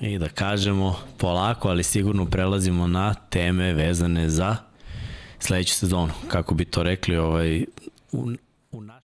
I da kažemo polako, ali sigurno prelazimo na teme vezane za sledeću sezonu. Kako bi to rekli, ovaj, u, u naš...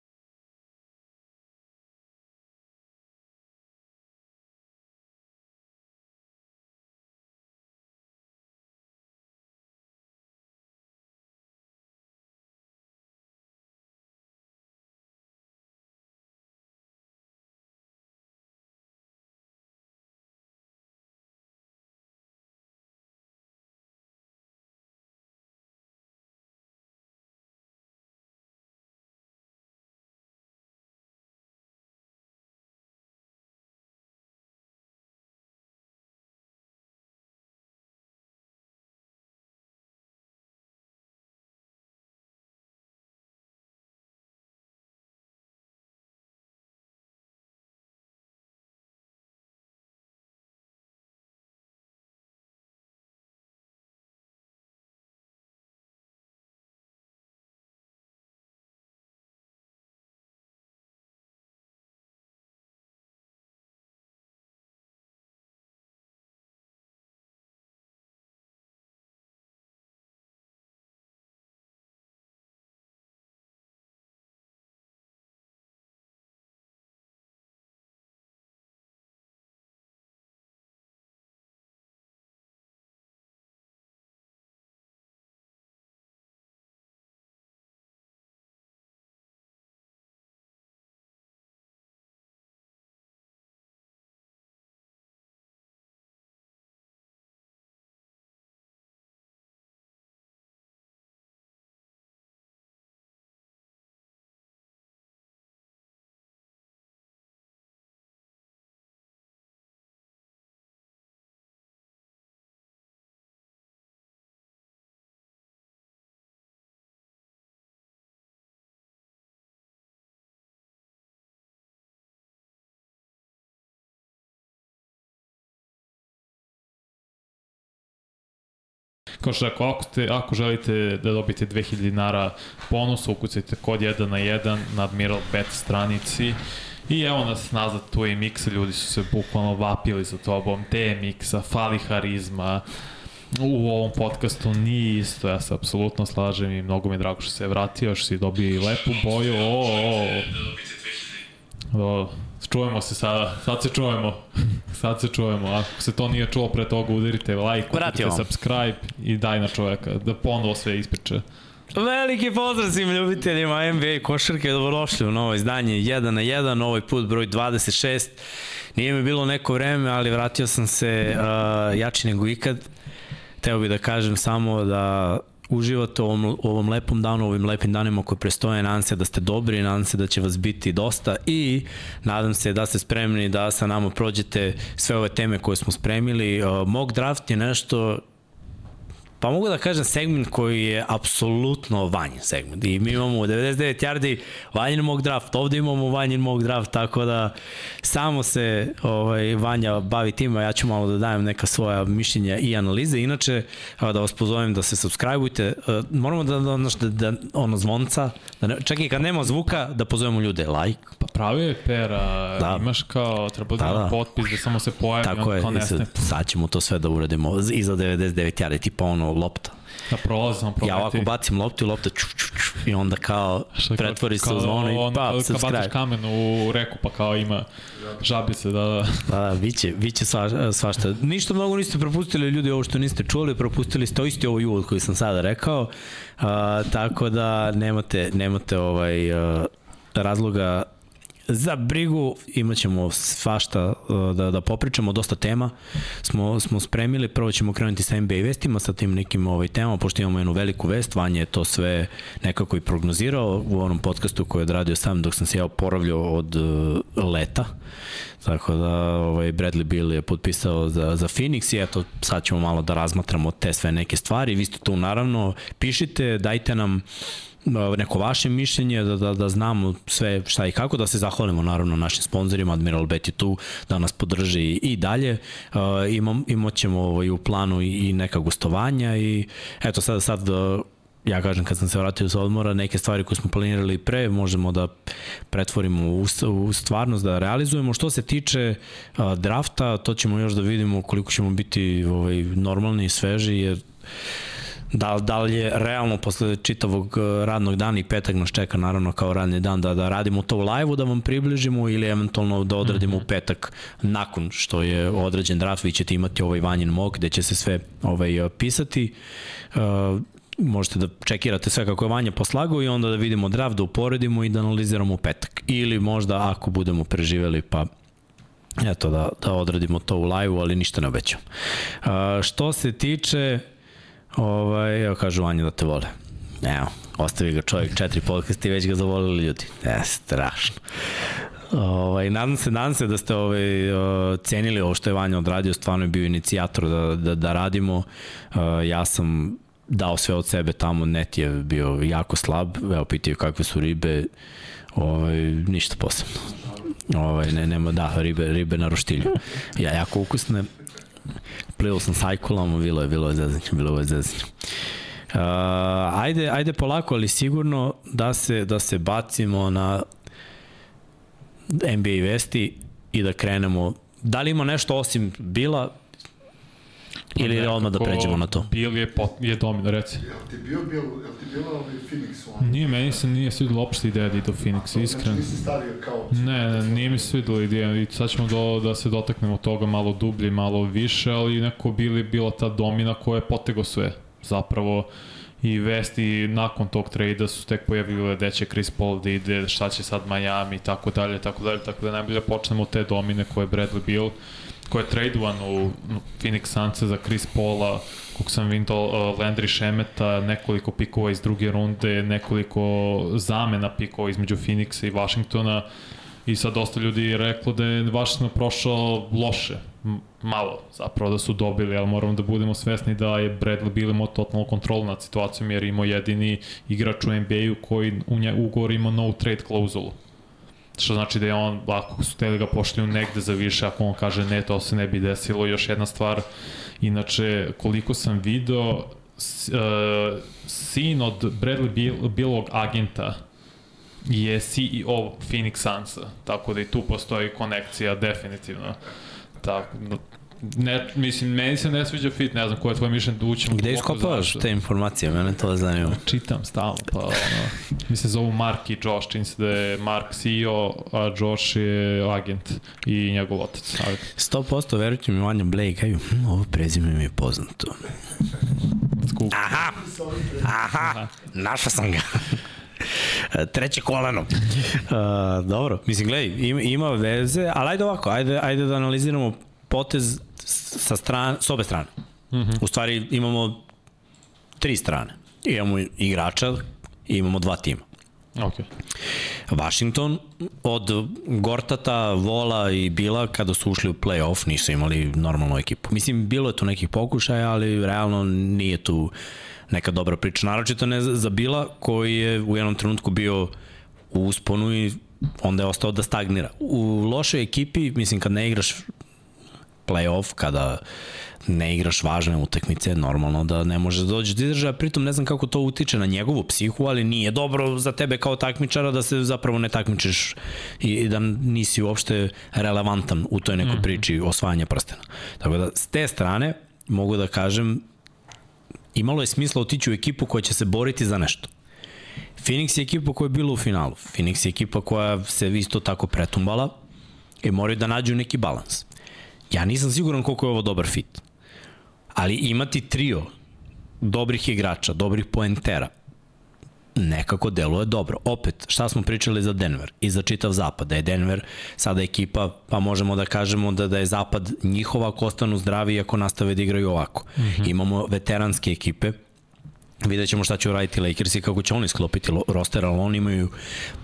Kao što rekao, ako, ste, ako želite da dobijete 2000 dinara bonusa, ukucajte kod 1 na 1 na Admiral Bet stranici. I evo nas nazad, tu je Miksa, ljudi su se bukvalno vapili za tobom, te Miksa, fali harizma, u ovom podcastu nije isto, ja se apsolutno slažem i mnogo mi je drago što se je vratio, što si dobio i lepu boju, o, o, o. o čujemo se sada, sad se čujemo, sad se čujemo, ako se to nije čuo pre toga udarite like, udarite subscribe i daj na čoveka, da ponovo sve ispriča. Veliki pozdrav svim ljubiteljima NBA košarke, dobrodošli u novo izdanje 1 na 1, ovaj put broj 26. Nije mi bilo neko vreme, ali vratio sam se uh, jači nego ikad. Teo bih da kažem samo da uživate u ovom, u ovom lepom danu, ovim lepim danima koji prestoje. Nadam se da ste dobri, nadam se da će vas biti dosta i nadam se da ste spremni da sa nama prođete sve ove teme koje smo spremili. Uh, mock draft je nešto Pa mogu da kažem segment koji je apsolutno vanjin segment. I mi imamo 99 yardi vanjin mock draft, ovde imamo vanjin mock draft, tako da samo se ovaj, Vanja bavi a ja ću malo da dajem neka svoja mišljenja i analize. Inače, da vas pozovem da se subscribeujte. Moramo da, da, da, da ono zvonca, da ne, čak i kad nema zvuka, da pozovemo ljude. Like. Pa pravi je pera, da. imaš kao, treba da, da, da. potpis da samo se pojavi, Tako je, sad, sad ćemo to sve da uradimo iza 99 yardi, tipa ono lopta. Da prolazam, Ja ovako bacim loptu i lopta ču, ču, ču, i onda kao Šta, pretvori se u zvono i pa, Kao baciš kamen u reku pa kao ima žabice, da, da. Da, da, biće, biće sva, svašta. Ništa mnogo niste propustili ljudi ovo što niste čuli, propustili ste isti ovo uvod koji sam sada rekao, uh, tako da nemate, nemate ovaj, uh, razloga za brigu imaćemo svašta uh, da, da popričamo, dosta tema. Smo, smo spremili, prvo ćemo krenuti sa NBA vestima, sa tim nekim ovaj, temama, pošto imamo jednu veliku vest, Vanja je to sve nekako i prognozirao u onom podcastu koji je odradio sam dok sam se ja oporavljao od uh, leta, tako da ovaj, Bradley Bill je potpisao za, za Phoenix i eto sad ćemo malo da razmatramo te sve neke stvari, vi ste tu naravno, pišite, dajte nam uh, neko vaše mišljenje, da, da, da znamo sve šta i kako, da se zahvalimo naravno našim sponsorima, Admiral Bet je tu da nas podrži i dalje. Uh, imam, imat ćemo ovaj, u planu i, i neka gostovanja i eto sad, sad uh, ja kažem kad sam se vratio sa odmora, neke stvari koje smo planirali pre možemo da pretvorimo u, u stvarnost, da realizujemo. Što se tiče a, drafta, to ćemo još da vidimo koliko ćemo biti ovaj, normalni i sveži, jer da, da li je realno posle čitavog radnog dana i petak nas čeka naravno kao radni dan da, da radimo to u live-u da vam približimo ili eventualno da odradimo mm -hmm. u petak nakon što je određen draft vi ćete imati ovaj vanjen mog gde će se sve ovaj, pisati uh, možete da čekirate sve kako je Vanja poslagao i onda da vidimo draft, da uporedimo i da analiziramo u petak. Ili možda ako budemo preživeli pa eto da, da odradimo to u live-u, ali ništa ne obećam. Uh, što se tiče ovaj, evo kažu Vanja da te vole. Evo, ostavi ga čovjek četiri podcasti i već ga zavolili ljudi. E, strašno. Ovaj, nadam se, nadam se da ste ovaj, cenili ovo što je Vanja odradio, stvarno je bio inicijator da, da, da radimo. Uh, ja sam dao sve od sebe tamo, net je bio jako slab, evo pitaju kakve su ribe, ovaj, ništa posebno. Ovaj, ne, nema, da, ribe, ribe na roštilju. Ja, jako ukusne. Plivao sam sajkulom, bilo je, bilo je zezanje, bilo je zezanje. Uh, ajde, ajde polako, ali sigurno da se, da se bacimo na NBA vesti i da krenemo. Da li ima nešto osim Bila, Ili je odmah da pređemo na to? Bil je, pot, je domino, reci. Jel ti bio, bil, jel ti bilo ovaj Phoenix on? Nije, meni se nije svidjela opšte ideja da ide u Phoenix, znači, iskreno. Znači nisi stavio kao... Ne, ne, nije mi se svidjela ideja i sad ćemo do, da se dotaknemo toga malo dublje, malo više, ali neko bili bila ta domina koja je potego sve. Zapravo, i vesti nakon tog trejda su tek pojavile da će Chris Paul da ide, šta će sad Miami i tako dalje, tako dalje, tako da najbolje počnemo te domine koje je Bradley Bill ko je tradovan u Phoenix Sunse za Chris Paula, kog sam vidio uh, Landry Šemeta, nekoliko pikova iz druge runde, nekoliko zamena pikova između Phoenixa i Washingtona. I sad dosta ljudi je reklo da je Washington prošao loše, malo zapravo da su dobili, ali moramo da budemo svesni da je Bradley Bill imao totalnu kontrolu nad situacijom jer imao jedini igrač u NBA-u koji u ugovor imao no trade klauzulu što znači da je on, ako su teli ga pošli negde za više, ako on kaže ne, to se ne bi desilo. Još jedna stvar, inače, koliko sam video, uh, sin od Bradley Bill, Billog agenta je CEO Phoenix Sunsa, tako da i tu postoji konekcija definitivno. Tako, ne, mislim, meni se ne sviđa fit, ne znam, koje je tvoje mišljenje da ućemo. Gde iskopavaš te informacije, mene to zanima. Čitam stalno, pa ono, mi se zovu Mark i Josh, čini se da je Mark CEO, a Josh je agent i njegov otac. Ali... 100% verujte mi, Vanja Blake, kaju, hm, ovo prezime mi je poznato. Skup. Aha, aha, našao sam ga treće koleno. Uh, dobro, mislim, gledaj, ima, ima veze, ali ajde ovako, ajde, ajde da analiziramo potez sa strane, s obe strane. Mm -hmm. U stvari imamo tri strane. Imamo igrača i imamo dva tima. Okay. Washington od Gortata, Vola i Bila kada su ušli u play-off nisu imali normalnu ekipu. Mislim, bilo je tu nekih pokušaja, ali realno nije tu neka dobra priča. Naročito ne za Bila koji je u jednom trenutku bio u usponu i onda je ostao da stagnira. U lošoj ekipi, mislim kad ne igraš play-off, kada ne igraš važne utakmice, normalno da ne može da dođe do izražaja, pritom ne znam kako to utiče na njegovu psihu, ali nije dobro za tebe kao takmičara da se zapravo ne takmičiš i da nisi uopšte relevantan u toj nekoj mhm. priči osvajanja prstena. Tako da, s te strane, mogu da kažem, imalo je smisla otići u ekipu koja će se boriti za nešto. Phoenix je ekipa koja je bila u finalu. Phoenix je ekipa koja se isto tako pretumbala i moraju da nađu neki balans. Ja nisam siguran koliko je ovo dobar fit. Ali imati trio dobrih igrača, dobrih poentera, nekako deluje dobro. Opet, šta smo pričali za Denver i za čitav zapad, da je Denver sada ekipa, pa možemo da kažemo da, da je zapad njihova ako ostanu zdravi ako nastave da igraju ovako. Mm -hmm. Imamo veteranske ekipe, Vidjet ćemo šta će uraditi Lakers i kako će oni sklopiti roster, ali oni imaju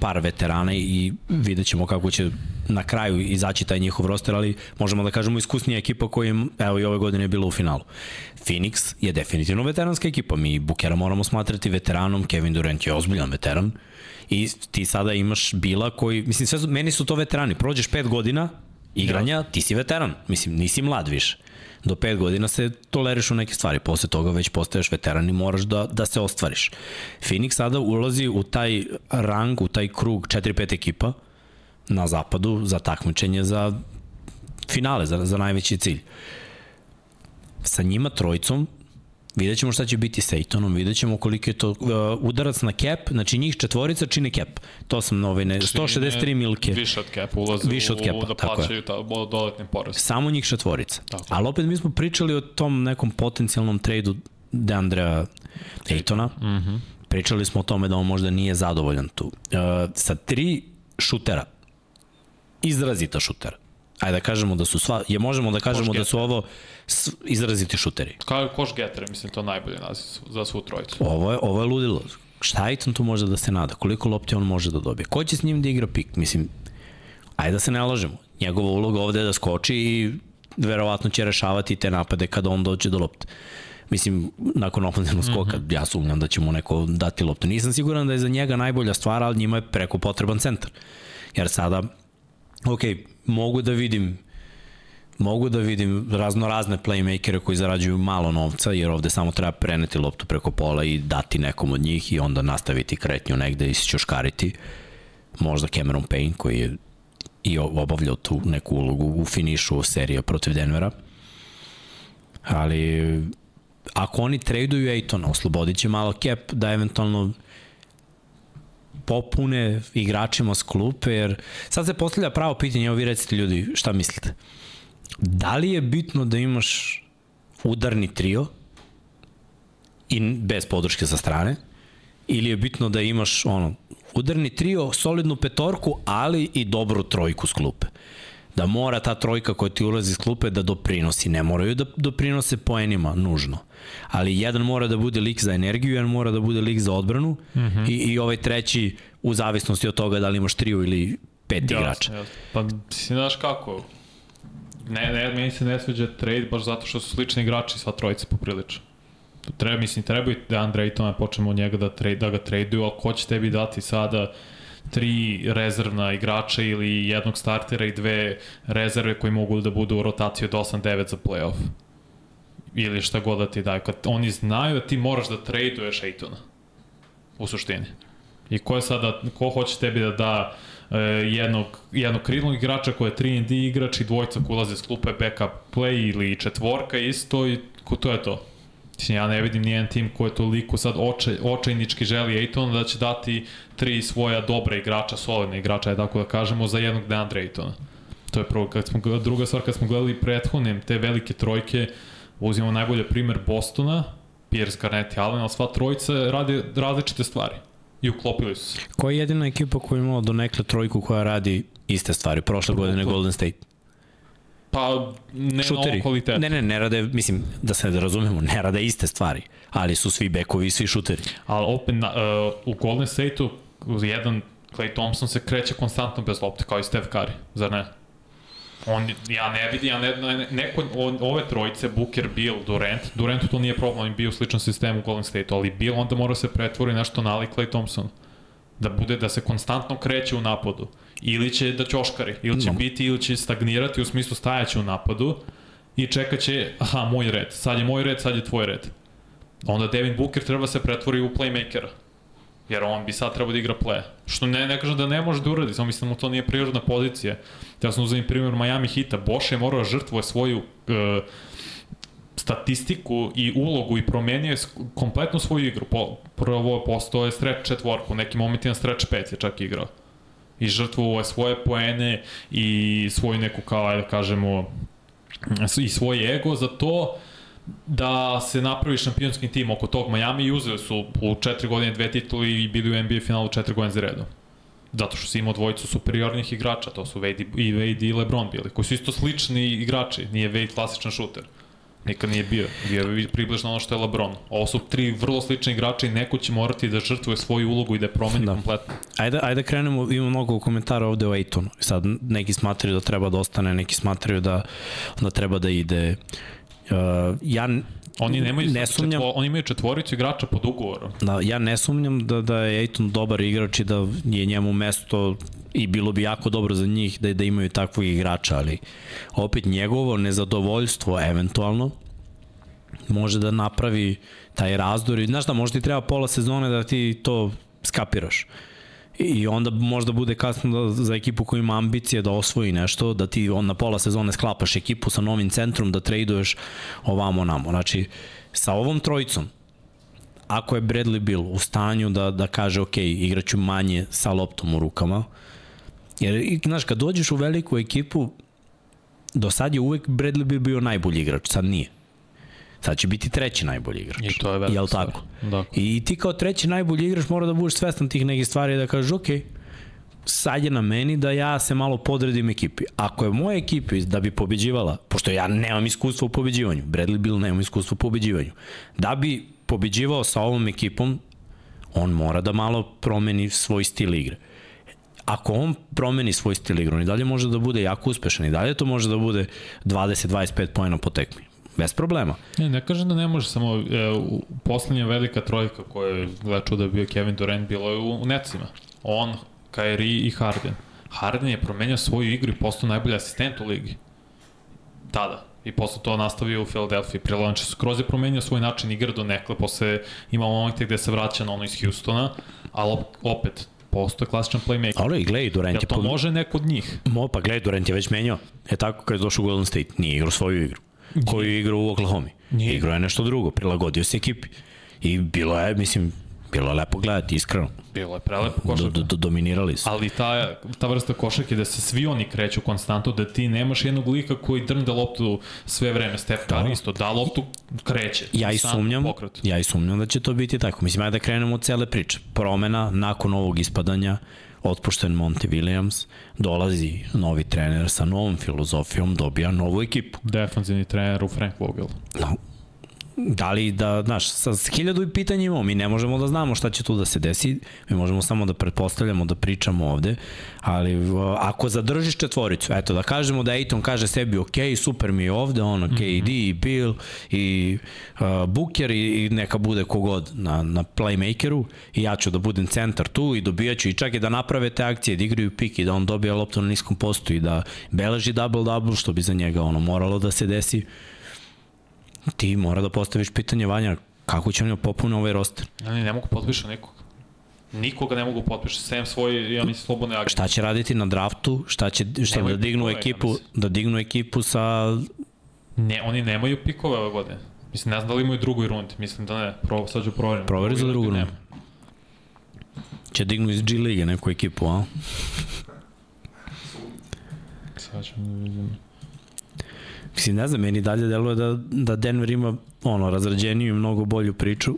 par veterana i vidjet ćemo kako će na kraju izaći taj njihov roster, ali možemo da kažemo iskusnija ekipa koja im, evo i ove godine je bila u finalu. Phoenix je definitivno veteranska ekipa, mi Bukera moramo smatrati veteranom, Kevin Durant je ozbiljan veteran i ti sada imaš Bila koji, mislim, sve, meni su to veterani, prođeš pet godina igranja, ti si veteran. Mislim, nisi mlad više. Do pet godina se tolerišu neke stvari, posle toga već postaješ veteran i moraš da, da se ostvariš. Phoenix sada ulazi u taj rang, u taj krug 4-5 ekipa na zapadu za takmičenje za finale, za, za najveći cilj. Sa njima trojicom Vidjet ćemo šta će biti sa Ejtonom, vidjet ćemo koliko je to uh, udarac na cap, znači njih četvorica čine cap. To sam ovaj, ne, 163 milke. Više od cap ulaze Više od capa, u, da plaćaju ta, dodatni porez. Samo njih četvorica. Tako. Ali opet mi smo pričali o tom nekom potencijalnom tradu Deandrea Ejtona. Mm -hmm. Pričali smo o tome da on možda nije zadovoljan tu. Uh, sa tri šutera, izrazita šutera, ajde da kažemo da su sva, je možemo da kažemo da su ovo izraziti šuteri. Kao koš getter, mislim, to najbolji naziv za svu trojicu. Ovo je, ovo je ludilo. Šta Aiton tu može da se nada? Koliko lopti on može da dobije? Ko će s njim da igra pik? Mislim, ajde da se ne lažemo. Njegova uloga ovde je da skoči i verovatno će rešavati te napade kada on dođe do lopte. Mislim, nakon ofenzivnog skoka, mm -hmm. ja sumnjam da će mu neko dati loptu. Nisam siguran da je za njega najbolja stvar, ali njima je preko potreban centar. Jer sada, ok, mogu da vidim mogu da vidim razno razne playmakere koji zarađuju malo novca, jer ovde samo treba preneti loptu preko pola i dati nekom od njih i onda nastaviti kretnju negde i ćoškariti. Možda Cameron Payne koji je i obavljao tu neku ulogu u finišu serije protiv Denvera. Ali ako oni traduju Ejtona, oslobodit će malo cap da eventualno popune igračima s klupe, jer sad se postavlja pravo pitanje, evo vi recite ljudi šta mislite. Da li je bitno da imaš udarni trio i bez podrške sa strane, ili je bitno da imaš ono, udarni trio, solidnu petorku, ali i dobru trojku s klupe. Da mora ta trojka koja ti ulazi iz klupe da doprinosi. Ne moraju da doprinose poenima, nužno. Ali jedan mora da bude lik za energiju, jedan mora da bude lik za odbranu mm -hmm. i, i ovaj treći u zavisnosti od toga da li imaš trio ili pet jasne, igrača. Jasne. Pa, si znaš kako, Ne, ne, meni se ne sviđa trade baš zato što su slični igrači sva trojica poprilično. Treba, mislim, treba i da Andre Aytona počnemo od njega da, trade, da ga traduju, ali ko će tebi dati sada tri rezervna igrača ili jednog startera i dve rezerve koji mogu da budu u rotaciji od 8-9 za playoff? Ili šta god da ti daju. Kad oni znaju da ti moraš da traduješ Aytona. U suštini. I ko je sada, ko hoće tebi da da e, jednog, jednog krilnog igrača koja je 3 D igrač i dvojca koja ulaze s klupe backup play ili četvorka isto i ko to je to. Ja ne vidim nijedan tim koji je toliko sad oče, očajnički želi Ejtona da će dati tri svoja dobra igrača, solidne igrača, je tako da kažemo, za jednog Deandre Ejtona. To je prvo. Kad smo, druga stvar, kad smo gledali prethodnim te velike trojke, uzimamo najbolje primer Bostona, Pierce, Garnett i Allen, ali sva trojica rade različite stvari i uklopili su se. Koja je jedina ekipa koja je imala do nekle trojku koja radi iste stvari? Prošle godine Golden State. Pa, ne Šuteri. na kvalitetu. Ne, ne, ne rade, mislim, da se ne razumemo, ne rade iste stvari, ali su svi bekovi i svi šuteri. Ali opet, na, uh, u Golden State-u jedan Clay Thompson se kreće konstantno bez lopte, kao i Steph Curry, zar ne? On, ja ne vidim, ja ne, ne, neko, on, ove trojice, Booker, Bill, Durant, Durant to nije problem, on je bio u sličnom sistemu u Golden State, ali Bill onda mora se pretvori nešto nalik Clay Thompson. Da bude, da se konstantno kreće u napadu. Ili će da ćoškari, ili će no. biti, ili će stagnirati, u smislu stajaće u napadu i čekat će, aha, moj red, sad je moj red, sad je tvoj red. Onda Devin Booker treba se pretvori u playmakera jer on bi sad trebao da igra play. Što ne, ne kažem da ne može da uradi, samo mislim da to nije prirodna pozicija. Ja sam uzem primjer Miami Hita, Boš je morao žrtvuje svoju uh, statistiku i ulogu i promenio je kompletno svoju igru. Po, prvo postao je stretch četvorku, u nekim momentima stretch pet je čak igrao. I žrtvovao je svoje poene i svoju neku, kao da kažemo, i svoj ego za to da se napravi šampionski tim oko tog Miami i uzeli su u četiri godine dve tituli i bili u NBA finalu četiri godine za redom. Zato što si imao dvojicu superiornih igrača, to su Wade i, Wade i LeBron bili, koji su isto slični igrači, nije Wade klasičan šuter. Nikad nije bio. Bio je približno ono što je LeBron. Ovo su tri vrlo slični igrači i neko će morati da žrtvuje svoju ulogu i da je promeni da. kompletno. Ajde, ajde krenemo, ima mnogo komentara ovde o Aitonu. Sad neki smatraju da treba da ostane, neki smatraju da, da treba da ide Uh, ja Oni nemaju ne sumnjam, četvo, oni imaju četvoricu igrača pod ugovorom. da, ja ne sumnjam da, da je Ejton dobar igrač i da je njemu mesto i bilo bi jako dobro za njih da, da imaju takvog igrača, ali opet njegovo nezadovoljstvo eventualno može da napravi taj razdor i znaš šta, možda ti treba pola sezone da ti to skapiraš. I onda možda bude kasno da, za ekipu koja ima ambicije da osvoji nešto, da ti on na pola sezone sklapaš ekipu sa novim centrom, da traduješ ovamo namo. Znači, sa ovom trojicom, ako je Bradley Bill u stanju da, da kaže ok, igraću manje sa loptom u rukama, jer, znaš, kad dođeš u veliku ekipu, do sad je uvek Bradley Bill bio najbolji igrač, sad nije. Sad će biti treći najbolji igrač. I to je velika Jel tako? Da. I ti kao treći najbolji igrač mora da budeš svestan tih nekih stvari i da kažeš, ok, sad je na meni da ja se malo podredim ekipi. Ako je moja ekipa da bi pobeđivala, pošto ja nemam iskustva u pobeđivanju, Bradley Bill nema iskustva u pobeđivanju, da bi pobeđivao sa ovom ekipom, on mora da malo promeni svoj stil igre. Ako on promeni svoj stil igre, on i dalje može da bude jako uspešan i dalje to može da bude 20-25 pojena po tekmi. Bez problema. Ne, ne kažem da ne može, samo e, u poslednja velika trojka koja je, gleda čuda, bio Kevin Durant, bilo je u, u necima. On, Kyrie i Harden. Harden je promenio svoju igru i postao najbolji asistent u ligi. Tada. I posle to nastavio u Philadelphia. Prilanče skroz je promenio svoj način igre do nekle, posle imamo momente gde se vraća na ono iz Houstona, ali op, opet, postoje klasičan playmaker. Ali gledaj, Durant je... to po- može neko od njih? Mo, pa gledaj, Durant je već menjao. Je tako kad je došao u Golden State. Nije igrao svoju igru. Koju je igrao u Oklahoma. Nije. Igrao je nešto drugo. Prilagodio se ekipi. I bilo je, mislim, bilo je lepo gledati, iskreno. Bilo je prelepo Do, košarka. do, do, dominirali su. Ali ta, ta vrsta košarke da se svi oni kreću konstantno, da ti nemaš jednog lika koji drnda loptu sve vreme. Steph Curry isto da loptu kreće. Ja i sumnjam, Pokret. ja i sumnjam da će to biti tako. Mislim, ajde da krenemo od cele priče. Promena nakon ovog ispadanja, otpušten Monty Williams, dolazi novi trener sa novom filozofijom, dobija novu ekipu. Defanzivni trener u Frank Vogel. No, da li da, znaš, sa hiljadu i pitanja imamo, mi ne možemo da znamo šta će tu da se desi, mi možemo samo da pretpostavljamo, da pričamo ovde, ali ako zadržiš četvoricu, eto, da kažemo da Ejton kaže sebi, ok, super mi je ovde, ono, KD i Bill i uh, Booker i, i neka bude kogod na, na playmakeru i ja ću da budem centar tu i dobijaću i čak i da naprave te akcije, da igraju pik i da on dobija loptu na niskom postu i da beleži double-double, što bi za njega ono moralo da se desi, ti mora da postaviš pitanje Vanja kako će oni da popune ovaj roster. Oni ne mogu potpišu nikog. Nikoga ne mogu potpišu, sem svoje, ja mislim, slobodne agente. Šta će raditi na draftu? Šta će šta Nemaju da dignu pikove, ja ekipu, mislim. da dignu ekipu sa Ne, oni nemaju pikove ove godine. Mislim, ne znam da li imaju drugoj rundi. Mislim da ne. Pro, sad ću proverim. Proveri za drugu rundu. će dignu iz G lige neku ekipu, a? Sad ćemo da vidimo. Mislim, ne znam, meni dalje deluje da, da Denver ima ono, razrađeniju i mnogo bolju priču.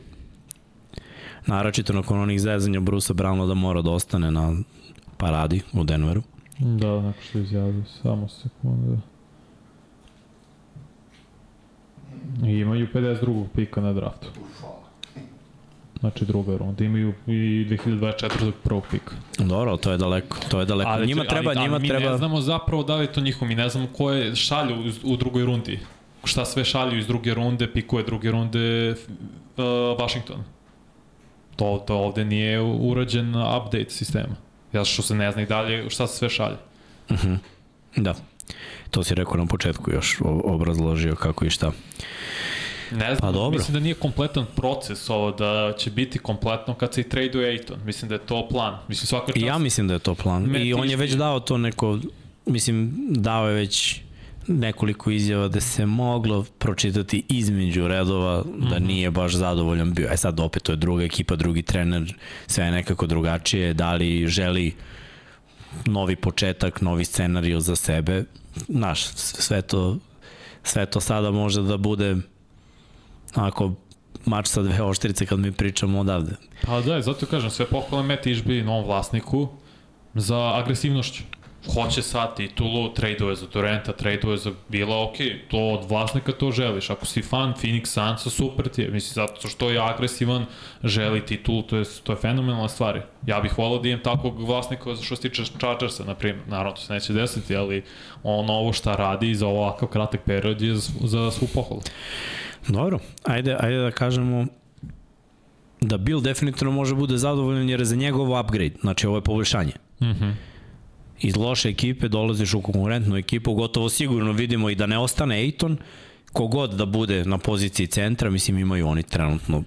Naročito nakon onih zezanja Brusa Browna da mora da ostane na paradi u Denveru. Da, neko što izjavio. Samo sekundu. I imaju 52. pika na draftu. Znači druga runda. Imaju i 2024. prvog pika. Dobro, to je daleko. To je daleko. Ali, njima treba, ali, njima ali mi treba... ne znamo zapravo da li je to njihovo. Mi ne znamo koje šalju u, u drugoj rundi. Šta sve šalju iz druge runde, pikuje druge runde uh, Washington. To, to ovde nije urađen update sistema. Ja što se ne zna i dalje šta se sve šalje. Da. To si rekao na početku još, obrazložio kako i šta. Ne znam, Pa dobro. mislim da nije kompletan proces ovo, da će biti kompletno kad se i traduje Ejton. Mislim da je to plan. Mislim svaka čast. I ja mislim da je to plan. Matt I on je već dao to neko, mislim, dao je već nekoliko izjava da se moglo pročitati između redova da Mhm. nije baš zadovoljan bio. E sad opet to je druga ekipa, drugi trener, sve je nekako drugačije. Da li želi novi početak, novi scenariju za sebe. Znaš, sve to, sve to sada može da bude onako mač sa dve oštrice kad mi pričamo odavde. Pa da, zato kažem, sve pohvale Matt Ishby novom vlasniku za agresivnošću. Hoće sad titulu, tradeuje za Durenta, tradeuje za Bila, ok, to od vlasnika to želiš. Ako si fan Phoenix Sunsa, super ti je. Mislim, zato što je agresivan, želi titulu, to je, to je fenomenalna stvar. Ja bih volao da imam takvog vlasnika što se tiče Chargersa, na primjer. Naravno, to se neće desiti, ali ono ovo šta radi za ovakav kratak period je za, za svu pohvalu. Dobro, ajde, ajde da kažemo da Bill definitivno može bude zadovoljan jer je za njegov upgrade, znači ovo je poboljšanje. Mhm. Mm Iz loše ekipe dolaziš u konkurentnu ekipu, gotovo sigurno vidimo i da ne ostane Ejton, kogod da bude na poziciji centra, mislim imaju oni trenutno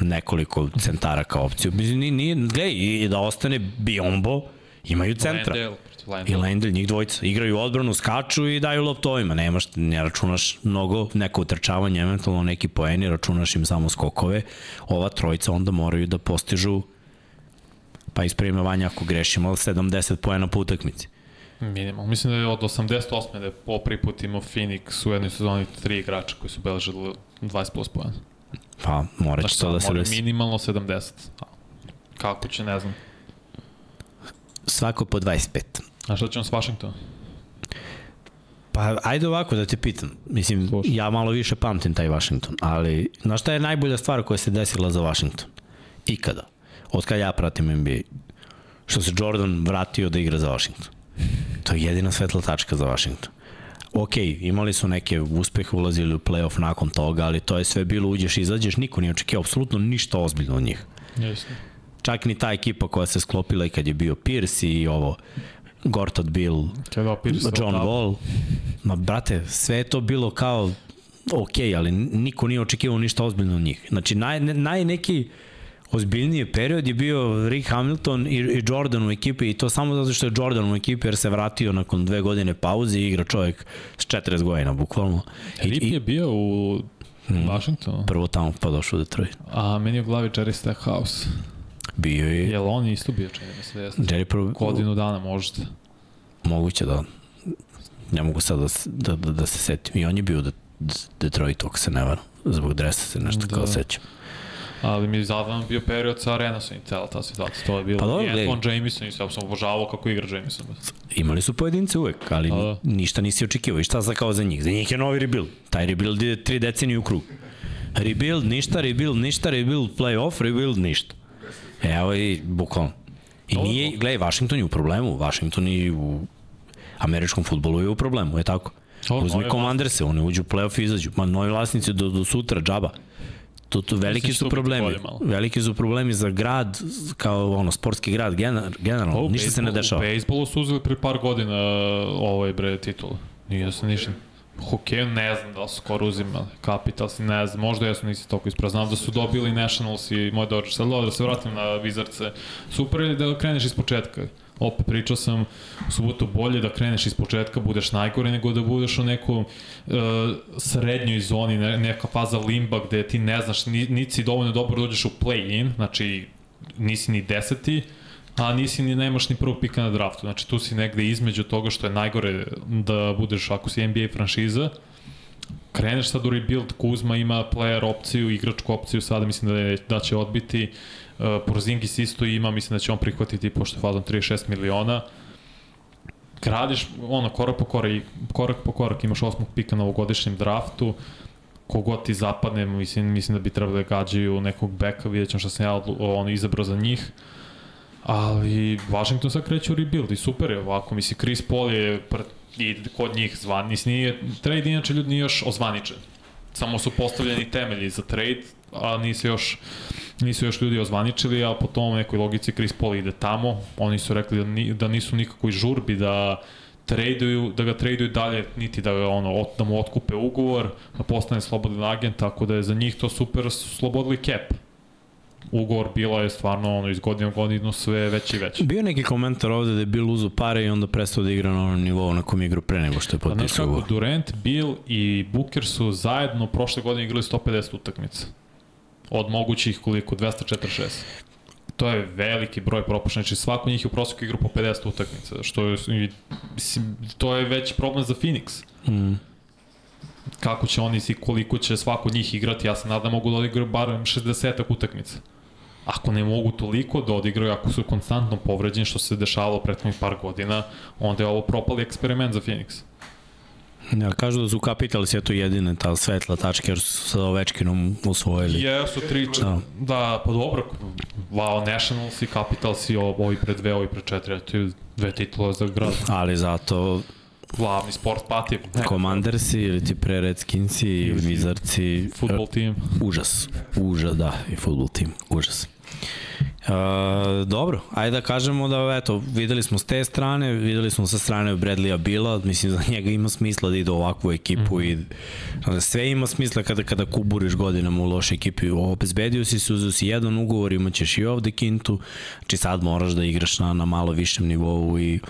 nekoliko centara kao opciju. Mislim, nije, nije gledaj, i da ostane Biombo, imaju centra. Landale, protiv I. Lendl, njih dvojica. Igraju odbranu, skaču i daju loptu ovima. Nemaš, ne računaš mnogo, neko utrčavanje, eventualno neki poeni, računaš im samo skokove. Ova trojica onda moraju da postižu pa ispravimo Vanja ako grešimo, ali 70 poena po utakmici. Minimal. Mislim da je od 88. da je po prvi put imao Phoenix u jednoj sezoni tri igrača koji su beležili 20 plus pojena. Pa Znači, će to da se mora desi. minimalno 70. A, Kako će, ne znam. Svako po 25. A šta ćemo s Washingtonom? Pa ajde ovako da te pitam. Mislim, Slušaj. ja malo više pamtim taj Washington, ali znaš šta je najbolja stvar koja se desila za Washington? Ikada. Od kad ja pratim NBA. Što se Jordan vratio da igra za Washington. To je jedina svetla tačka za Washington. Ok, imali su neke uspehe, ulazili u playoff nakon toga, ali to je sve bilo uđeš i izađeš, niko nije očekio apsolutno ništa ozbiljno od njih. Jeste. Čak ni ta ekipa koja se sklopila i kad je bio Pierce i ovo Gortat Bill, se John Wall. Ma, brate, sve je to bilo kao ok, ali niko nije očekivao ništa ozbiljno od njih. Znači, naj, naj neki ozbiljniji period je bio Rick Hamilton i, i Jordan u ekipi i to samo zato što je Jordan u ekipi jer se vratio nakon dve godine pauze i igra čovjek s 40 godina, bukvalno. I, Rip je bio u Washingtonu, prvo tamo pa došao u Detroit. a meni u glavi Jerry Stackhouse. Bio je Jel on isto bio, čini mi se da jeste? Jerry Pro, Godinu dana možda. moguće da ne mogu sad da, da, da, da se setim. I on je bio u De- De- Detroitu, ako se ne varam. Zbog dresa se nešto Da. kao sećam. Ali mi je zadano bio period sa Arenasom i cela ta situacija. To je bilo. Pa dobro, I. Anton Jameson, isto, ja sam obožavao kako igra Jameson. Imali su pojedince uvek, ali Da, da. ništa nisi očekivao. I šta za kao za njih? Za njih je novi rebuild. Taj rebuild ide tri decenije u krug. Rebuild, ništa, rebuild, ništa, rebuild, playoff, rebuild, ništa. Evo i bukvalno. I Dobro. nije, gledaj, Washington je u problemu. Washington i u američkom futbolu je u problemu, je tako? Dobro, Uzmi novi Commanderse, oni uđu u playoff i izađu. Ma novi vlasnici do, do sutra, džaba. To, to veliki su to problemi. Veliki su problemi za grad, kao ono, sportski grad, gener, generalno. Pa Ništa se ne dešava. U bejsbolu su uzeli pre par godina ovaj bre titulu. Nije se ništa. Hokeju ne znam da li su skoro uzimali. Capitals ne znam, možda jesu nisi toliko ispravo. Znam da su dobili Nationals i moj Dodgers. Sad da se vratim na Wizardse. Super je da kreneš iz početka. Opet pričao sam u subotu bolje da kreneš iz početka, budeš najgore nego da budeš u nekom uh, srednjoj zoni, ne, neka faza limba gde ti ne znaš, ni, niti dovoljno dobro da uđeš u play-in, znači nisi ni deseti, a nisi ni nemaš ni prvog pika na draftu. Znači tu si negde između toga što je najgore da budeš ako si NBA franšiza, kreneš sad u rebuild, Kuzma ima player opciju, igračku opciju, sada mislim da, je, da će odbiti, uh, Porzingis isto ima, mislim da će on prihvatiti pošto je fazom 36 miliona. Gradiš ono korak po korak, korak po korak imaš osmog pika na ovogodišnjem draftu, kogod ti zapadne, mislim, mislim da bi trebali da gađaju nekog beka, vidjet ćemo šta sam ja izabrao za njih. Ali Washington sad kreće u rebuild i super je ovako, mislim, Chris Paul je i kod njih zvan, mislim, nije, trade inače ljudi nije još ozvaničen. Samo su postavljeni temelji za trade, a nisu još, nisu još ljudi ozvaničili, a po tom nekoj logici Chris Paul ide tamo. Oni su rekli da, ni, da nisu nikakoj žurbi da traduju, da ga traduju dalje, niti da, ga, ono, ot, da mu otkupe ugovor, da postane slobodan agent, tako da je za njih to super, su slobodili cap. Ugovor bila je stvarno ono, iz godine u godinu sve veći i veći. Bio neki komentar ovde da je Bill uzu pare i onda prestao da igra na onom nivou na kom je igrao pre nego što je Pa potpisao kako, ugovor. Durant, Bill i Booker su zajedno prošle godine igrali 150 utakmica. Od mogućih koliko? 246. To je veliki broj propuštenih, znači svako njih je u prosjeku igrao po 50 utakmica, što je, mislim, to je već problem za Phoenix. Mm. Kako će oni i koliko će svako od njih igrati, ja se nadam da mogu da odigraju barem 60 utakmica. Ako ne mogu toliko da odigraju, ako su konstantno povređeni, što se dešavalo prethodnih par godina, onda je ovo propali eksperiment za Phoenix. Ja, kažu da su Capitals eto jedine ta svetla tačka jer su sa Ovečkinom usvojili. Jesu tri, Da. da. da, pa dobro, wow, Nationals i Capitals i ovi pre dve, ovi pre četiri, eto je dve titule za grad. Ali zato glavni sport pati. Ne, Commandersi ili ti pre Redskinsi i Ili- Wizardsi. Futbol tim. Užas. Užas, da, i futbol tim. Užas. Dobro, ajde da kažemo da, eto, videli smo s te strane, videli smo sa strane Bradleya Bila, mislim za njega ima smisla da ide u ovakvu ekipu mm i da, sve ima smisla kada, kada kuburiš godinama u lošoj ekipi. Obezbedio si se, uzeo si jedan ugovor, imaćeš i ovde kintu, znači sad moraš da igraš na, na malo višem nivou i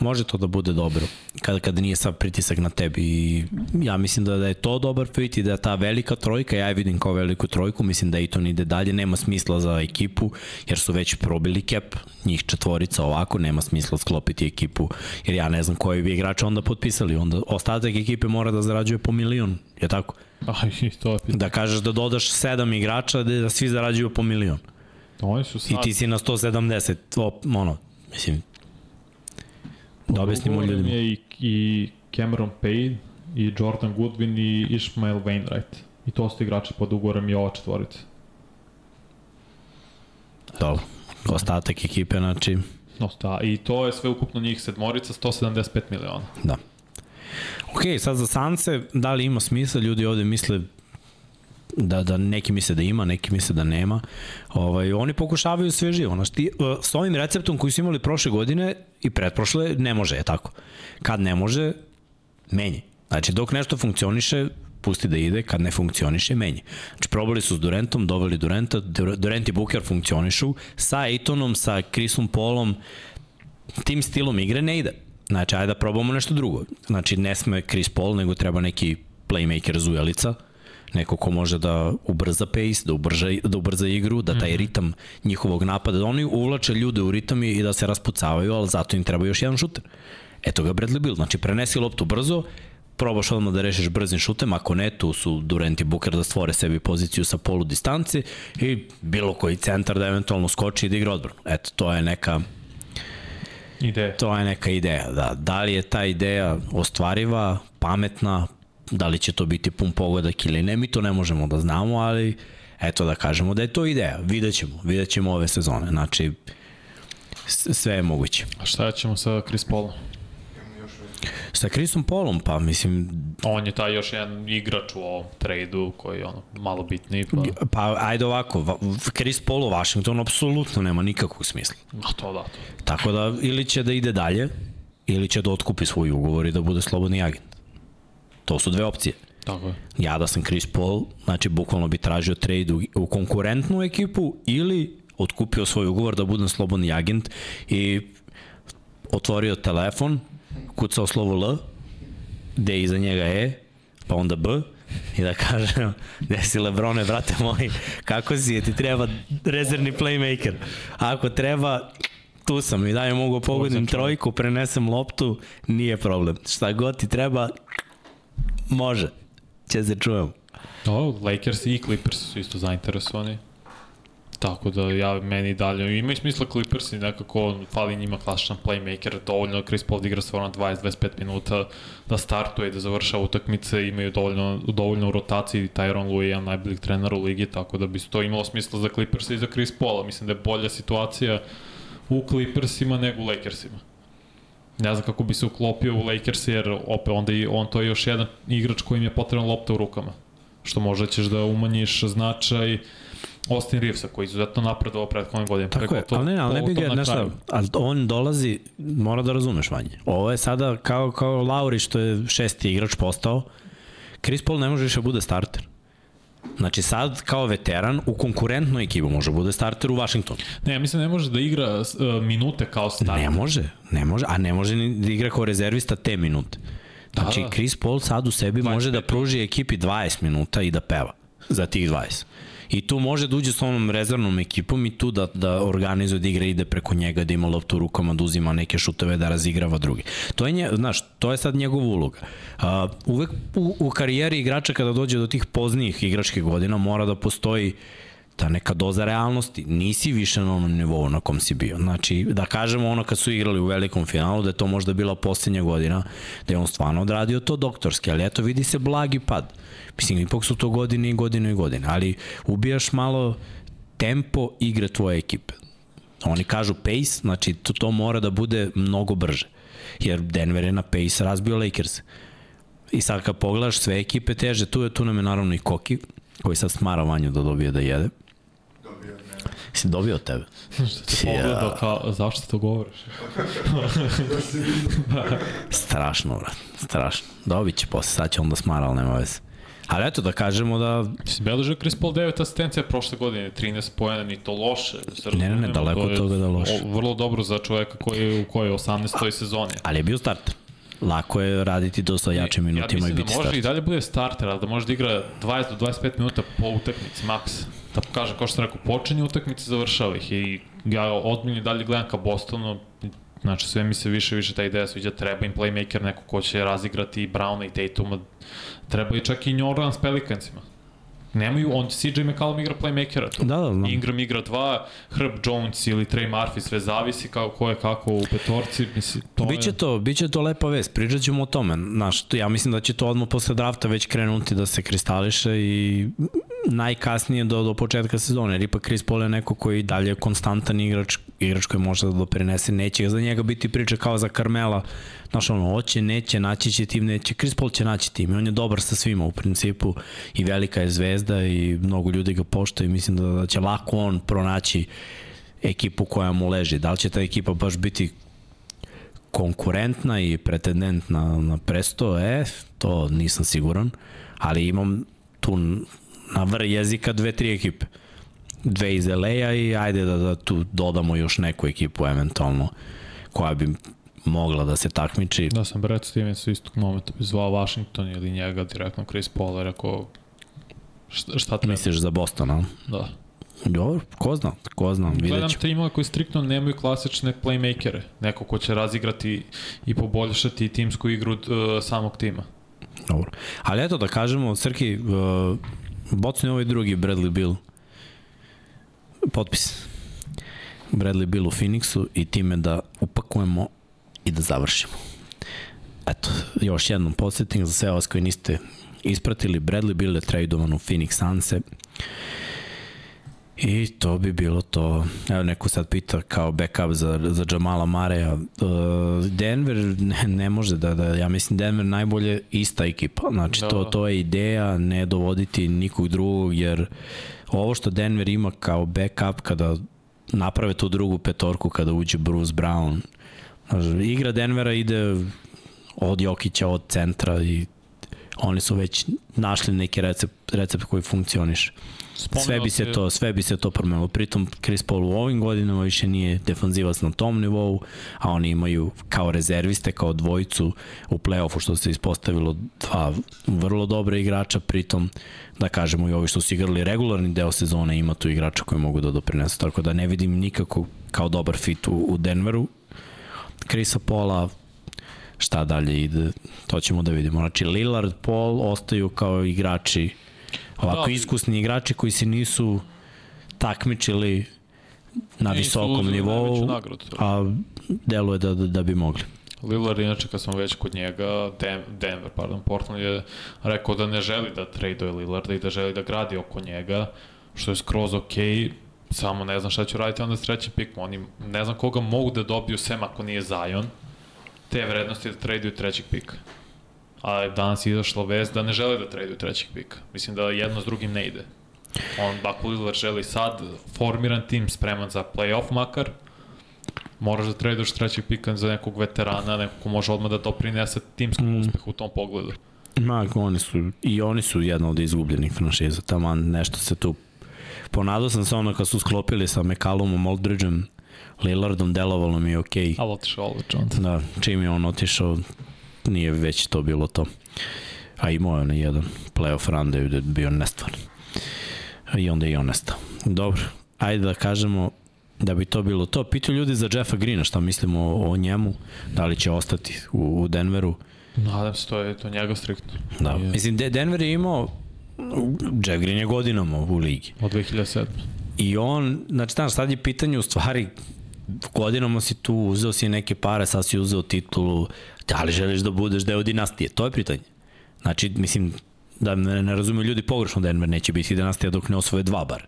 može to da bude dobro kada, kada nije sad pritisak na tebi i ja mislim da, da je to dobar fit i da ta velika trojka, ja je vidim kao veliku trojku, mislim da i to ide dalje, nema smisla za ekipu jer su već probili kep, njih četvorica ovako, nema smisla sklopiti ekipu jer ja ne znam koji bi igrača onda potpisali, onda ostatak ekipe mora da zarađuje po milion, je tako? Aj, to je pitanje. Da kažeš da dodaš sedam igrača da, da svi zarađuju po milion Oni su sad... i ti si na 170, op, ono, mislim, da objasnimo ljudima. je i, i Cameron Payne, i Jordan Goodwin, i Ishmael Wainwright. I to su igrači pod ugovorom i ova četvorica. Dobro. Ostatak ekipe, znači, No, da, i to je sve ukupno njih sedmorica, 175 miliona. da. Ok, sad za Sance, da li ima smisla? Ljudi ovde misle da, da neki misle da ima, neki misle da nema. Ovaj, oni pokušavaju sve živo. Znaš, ti, uh, s ovim receptom koji su imali prošle godine i pretprošle, ne može, je tako. Kad ne može, menji. Znači, dok nešto funkcioniše, pusti da ide, kad ne funkcioniše, menji. Znači, probali su s Durantom, doveli Duranta, Dur- Durant i Booker funkcionišu, sa Aitonom, sa Chrisom Paulom, tim stilom igre ne ide. Znači, ajde da probamo nešto drugo. Znači, ne sme Chris Paul, nego treba neki playmaker zujelica, neko ko može da ubrza pace, da ubrza, da ubrza igru, da taj ritam njihovog napada, da oni uvlače ljude u ritam i da se raspucavaju, ali zato im treba još jedan šuter. Eto ga Bradley Bill, znači prenesi loptu brzo, probaš odmah da rešiš brzim šutem, ako ne, tu su Durant i Booker da stvore sebi poziciju sa polu distance i bilo koji centar da eventualno skoči i da igra odbranu. Eto, to je neka Ideja. To je neka ideja, da. Da li je ta ideja ostvariva, pametna, da li će to biti pun pogodak ili ne, mi to ne možemo da znamo, ali eto da kažemo da je to ideja. Vidjet ćemo, vidjet ćemo ove sezone. Znači, sve je moguće. A šta ćemo sa Chris Paulom? Sa Chrisom Paulom, pa mislim, On je taj još jedan igrač u ovom tradu koji je ono malo bitniji. Pa... pa ajde ovako, Va- Chris Paul u Washingtonu apsolutno nema nikakvog smisla. A to da, to. Tako da, ili će da ide dalje, ili će da otkupi svoj ugovor i da bude slobodni agent. To su dve opcije. Tako je. ja da sam Chris Paul, znači bukvalno bi tražio trade u, u konkurentnu ekipu ili otkupio svoj ugovor da budem slobodni agent i otvorio telefon, kucao slovo L, je iza njega E, pa onda B, i da kažem, gde si Lebrone, brate moji, kako si, ti treba rezervni playmaker. Ako treba, tu sam i dalje mogu pogodim trojku, prenesem loptu, nije problem. Šta god ti treba, može. Će se čujemo. O, Lakers i Clippers su isto zainteresovani. Tako da ja meni dalje ima i smisla Clippers i nekako fali njima klasičan playmaker, dovoljno Chris Paul da igra stvarno 20-25 minuta, da startuje i da završava utakmice, imaju dovoljno, dovoljno u rotaciji, Tyron Lue je jedan najboljih trenera u ligi, tako da bi to imalo smisla za Clippers i za Chris Paula. Mislim da je bolja situacija u Clippersima nego u Lakersima. Ne znam kako bi se uklopio u Lakers jer opet onda i on to je još jedan igrač kojim je potrebna lopta u rukama. Što možda ćeš da umanjiš značaj Austin Reevesa koji je izuzetno napredovao prethodne godine. Tako je, ali ne, ali ne bi ga, znaš šta, ali on dolazi, mora da razumeš manje. Ovo je sada kao, kao Lauri što je šesti igrač postao, Chris Paul ne može više bude starter. Znači sad kao veteran u konkurentnoj ekipu može bude starter u Washingtonu. Ne, mislim da ne može da igra uh, minute kao starter. Ne može, ne može, a ne može ni da igra kao rezervista te minute. Znači Da, da. Chris Paul sad u sebi može da 25 pruži ekipi 20 minuta i da peva za tih 20. I tu može da uđe s onom rezervnom ekipom i tu da, da organizuje da igra ide preko njega, da ima loptu u rukama, da uzima neke šuteve, da razigrava drugi. To je, nje, znaš, to je sad njegova uloga. Uh, uvek u, u karijeri igrača kada dođe do tih poznijih igračkih godina mora da postoji ta neka doza realnosti. Nisi više na onom nivou na kom si bio. Znači, da kažemo ono kad su igrali u velikom finalu, da je to možda bila posljednja godina, da je on stvarno odradio to doktorski, ali eto vidi se blagi pad. Mislim, ipak su to godine i godine i godine, ali ubijaš malo tempo igre tvoje ekipe. Oni kažu pace, znači to, to mora da bude mnogo brže. jer Denver je na pace razbio Lakers. I sad kad pogledaš sve ekipe teže, tu je tu nam je naravno i Koki, koji sad smara vanju da dobije da jede. Dobio. Si dobio od tebe? Ti pogledao kao, zašto to govoriš? Strašno, brat, strašno. Dobit će posle, sad će onda smara, ali nema veze. Ali eto da kažemo da Mislim, beležio Chris Paul 9 asistencija prošle godine, 13 pojena, ni to loše. da Ne, ne, ne, daleko to od toga da loše. o- Vrlo dobro za čoveka koji je u kojoj 18. sezoni. ali je bio start. Lako je raditi dosta jačim minutima ja i mislim biti da može start. i dalje bude starter, ali da može da igra 20 do 25 minuta po utakmici, maks. Da pokaže, kao što sam rekao, počinje utakmice, završava ih. I ja odmiljno i dalje gledam ka Bostonu, znači sve mi se više više ta ideja sviđa, treba im playmaker, neko ko će razigrati i Browna i Tatuma, treba i čak i New Orleans Pelicansima. Nemaju, on CJ McCallum igra playmakera tu. Da, da, znam. Ingram igra dva, Herb Jones ili Trey Murphy, sve zavisi kao ko je kako u petorci, mislim, to Biće je... to, biće to lepa vest, pričat ćemo o tome. Znaš, ja mislim da će to odmah posle drafta već krenuti da se kristališe i najkasnije do, do početka sezone, jer ipak Chris Paul je neko koji dalje je konstantan igrač, igrač koji može da doprinese, neće za njega biti priča kao za Carmela, znaš ono, hoće, neće, naći će tim, neće, Chris Paul će naći tim i on je dobar sa svima u principu. I velika je zvezda i mnogo ljudi ga poštaju. I mislim da, da će lako on pronaći ekipu koja mu leži. Da li će ta ekipa baš biti konkurentna i pretendent na, na presto, e, to nisam siguran, ali imam tu na vr jezika dve, tri ekipe. Dve iz LA-a i ajde da, da tu dodamo još neku ekipu eventualno koja bi mogla da se takmiči. Da sam Brad Stevens u istog momenta bi zvao Washington ili njega direktno Chris Paul, rekao šta, šta treba. Misliš za Boston, a? Da. Dobro, ko zna, ko zna, vidjet Gledam ćemo. timova koji striktno nemaju klasične playmakere. Neko ko će razigrati i poboljšati timsku igru uh, samog tima. Dobro. Ali eto da kažemo, Srki, uh, bocni ovaj drugi Bradley Bill. Potpis. Bradley Bill u Phoenixu i time da upakujemo i da završimo. Eto, još jednom podsjetnik za sve vas koji niste ispratili. Bradley Bill je tradovan u Phoenix Sunse. I to bi bilo to. Evo neko sad pita kao backup za, za Jamala Mareja. Uh, Denver ne, ne može da, da, ja mislim Denver najbolje ista ekipa. Znači Da. to, to je ideja, ne dovoditi nikog drugog, jer ovo što Denver ima kao backup kada naprave tu drugu petorku kada uđe Bruce Brown. Igra Denvera ide od Jokića, od centra i oni su već našli neki recept, recept koji funkcioniše. Spomenuo Sve bi se to, sve bi se to promenilo. Pritom Chris Paul u ovim godinama više nije defanzivac na tom nivou, a oni imaju kao rezerviste, kao dvojicu u play-offu što se ispostavilo dva vrlo dobre igrača, pritom da kažemo i ovi što su igrali regularni deo sezone ima tu igrača koji mogu da doprinesu, tako da ne vidim nikako kao dobar fit u, u Denveru. Krisa Pola, šta dalje ide, to ćemo da vidimo. Znači Lillard, Paul ostaju kao igrači ovako Da. iskusni igrači koji se nisu takmičili na visokom nivou, nagradu. a deluje da, da, da bi mogli. Lillard, inače, kad smo već kod njega, Den Denver, pardon, Portland je rekao da ne želi da traduje Lillarda i da želi da gradi oko njega, što je skroz okej, okay, samo ne znam šta će raditi onda s trećim pikom. Oni ne znam koga mogu da dobiju sem ako nije Zion, te vrednosti da traduju trećeg pika. A danas je izašla vest da ne žele da traduju trećeg pika. Mislim da jedno s drugim ne ide. On, ako Lillard želi sad formiran tim, spreman za playoff makar, moraš da traduješ trećeg pika za nekog veterana, nekog ko može odmah da doprinese timskom mm. uspehu u tom pogledu. Ma, oni su, i oni su jedna od izgubljenih franšiza, tamo nešto se tu ponadao sam se ono kad su sklopili sa McCallumom, Aldridgeom, Lillardom, delovalo mi je okej. Okay. Ali otišao Aldridge onda. Da, čim je on otišao, nije već to bilo to. A imao je onaj jedan playoff run da je bio nestvarno. I onda je i on nestao. Dobro, ajde da kažemo da bi to bilo to. Pitaju ljudi za Jeffa Greena šta mislimo o, o njemu, da li će ostati u, u Denveru. Nadam se, to je to njega striktno. Da, Je. mislim, De Denver je imao Jeff Green je godinama u ligi. Od 2007. I on, znači, znaš, sad je pitanje u stvari, godinama si tu, uzeo si neke pare, sad si uzeo titulu, da li želiš da budeš deo dinastije? To je pitanje. Znači, mislim, da ne, ne razumiju ljudi pogrešno, Denver neće biti dinastija dok ne osvoje dva bar.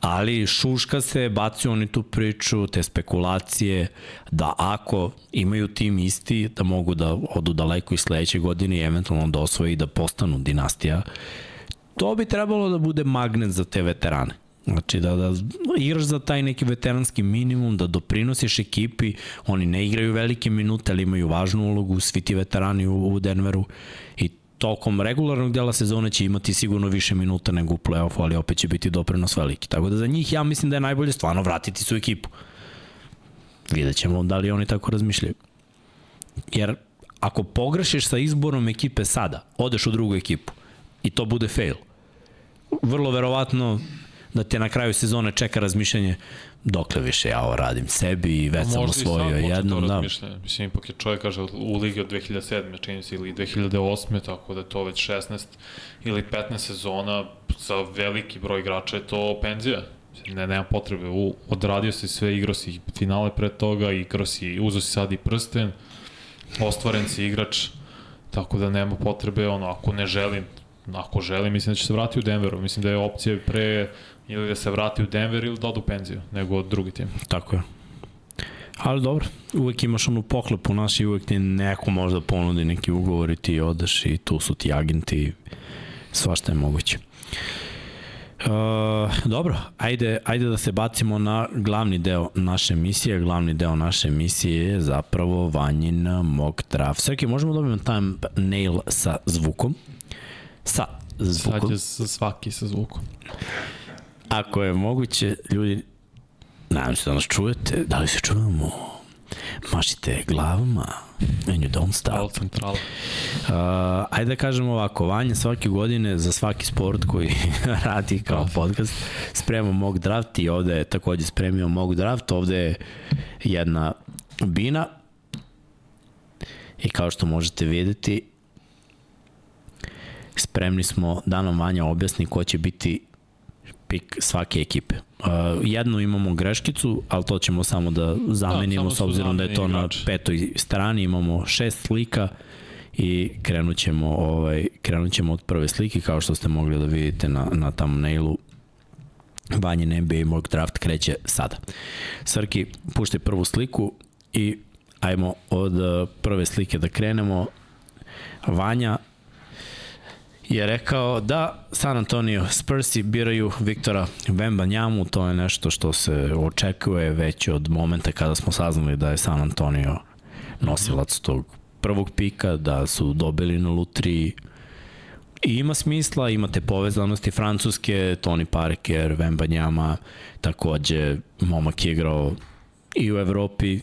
ali šuška se, baci oni tu priču, te spekulacije, da ako imaju tim isti, da mogu da odu daleko i sledeće godine i eventualno da osvoje i da postanu dinastija, to bi trebalo da bude magnet za te veterane. Znači da, da igraš za taj neki veteranski minimum, da doprinosiš ekipi, oni ne igraju velike minute, ali imaju važnu ulogu, svi ti veterani u, u Denveru i tokom regularnog dela sezone će imati sigurno više minuta nego u play-offu, ali opet će biti doprinos veliki. Tako da za njih ja mislim da je najbolje stvarno vratiti su ekipu. Vidjet ćemo da li oni tako razmišljaju. Jer ako pogrešiš sa izborom ekipe sada, odeš u drugu ekipu i to bude fail, vrlo verovatno da te na kraju sezone čeka razmišljanje dokle više ja ovo radim sebi i već sam osvojio jednom. Da. Mislim, ipak je čovjek, kaže, u ligi od 2007. čini se, ili 2008. tako da to već 16 ili 15 sezona, za veliki broj igrača je to penzija. Ne, nema potrebe. U, odradio si sve, igrao si finale pre toga, igrao si, uzo si sad i prsten, ostvaren si igrač, tako da nema potrebe, ono, ako ne želim, ako želim, mislim da će se vratiti u Denveru. Mislim da je opcija pre ili da se vrati u Denver ili da odu penziju, nego drugi tim. Tako je. Ali dobro, uvek imaš onu poklepu naš i uvek ti neko možda ponudi neki ugovor i ti odeš i tu su ti agenti, svašta je moguće. Uh, dobro, ajde, ajde da se bacimo na glavni deo naše emisije. Glavni deo naše emisije je zapravo Vanjin mock draft. Srki, možemo da dobijemo thumbnail sa zvukom? Sa zvukom. Sad je svaki sa zvukom. Ako je moguće, ljudi, nadam se da nas čujete, da li se čujemo? Mašite glavama, and you don't stop. centrala. Uh, ajde da kažemo ovako, Vanja svake godine za svaki sport koji radi kao podcast sprema mock draft i ovde je takođe spremio mock draft, ovde je jedna bina i kao što možete videti spremni smo da nam Vanja objasni ko će biti pik svake ekipe. Uh, jednu imamo greškicu, ali to ćemo samo da zamenimo da, s obzirom da je to igrač. na petoj strani, imamo šest slika i krenut ćemo, ovaj, krenut ćemo od prve slike kao što ste mogli da vidite na, na thumbnailu Banjen NBA mock draft kreće sada. Srki, puštaj prvu sliku i ajmo od uh, prve slike da krenemo. Vanja, je rekao da San Antonio Spursi biraju Viktora Njamu, to je nešto što se očekuje već od momenta kada smo saznali da je San Antonio nosilac tog prvog pika, da su dobili na lutri. I ima smisla, imate povezanosti francuske, Tony Parker, Njama, takođe momak je igrao i u Evropi,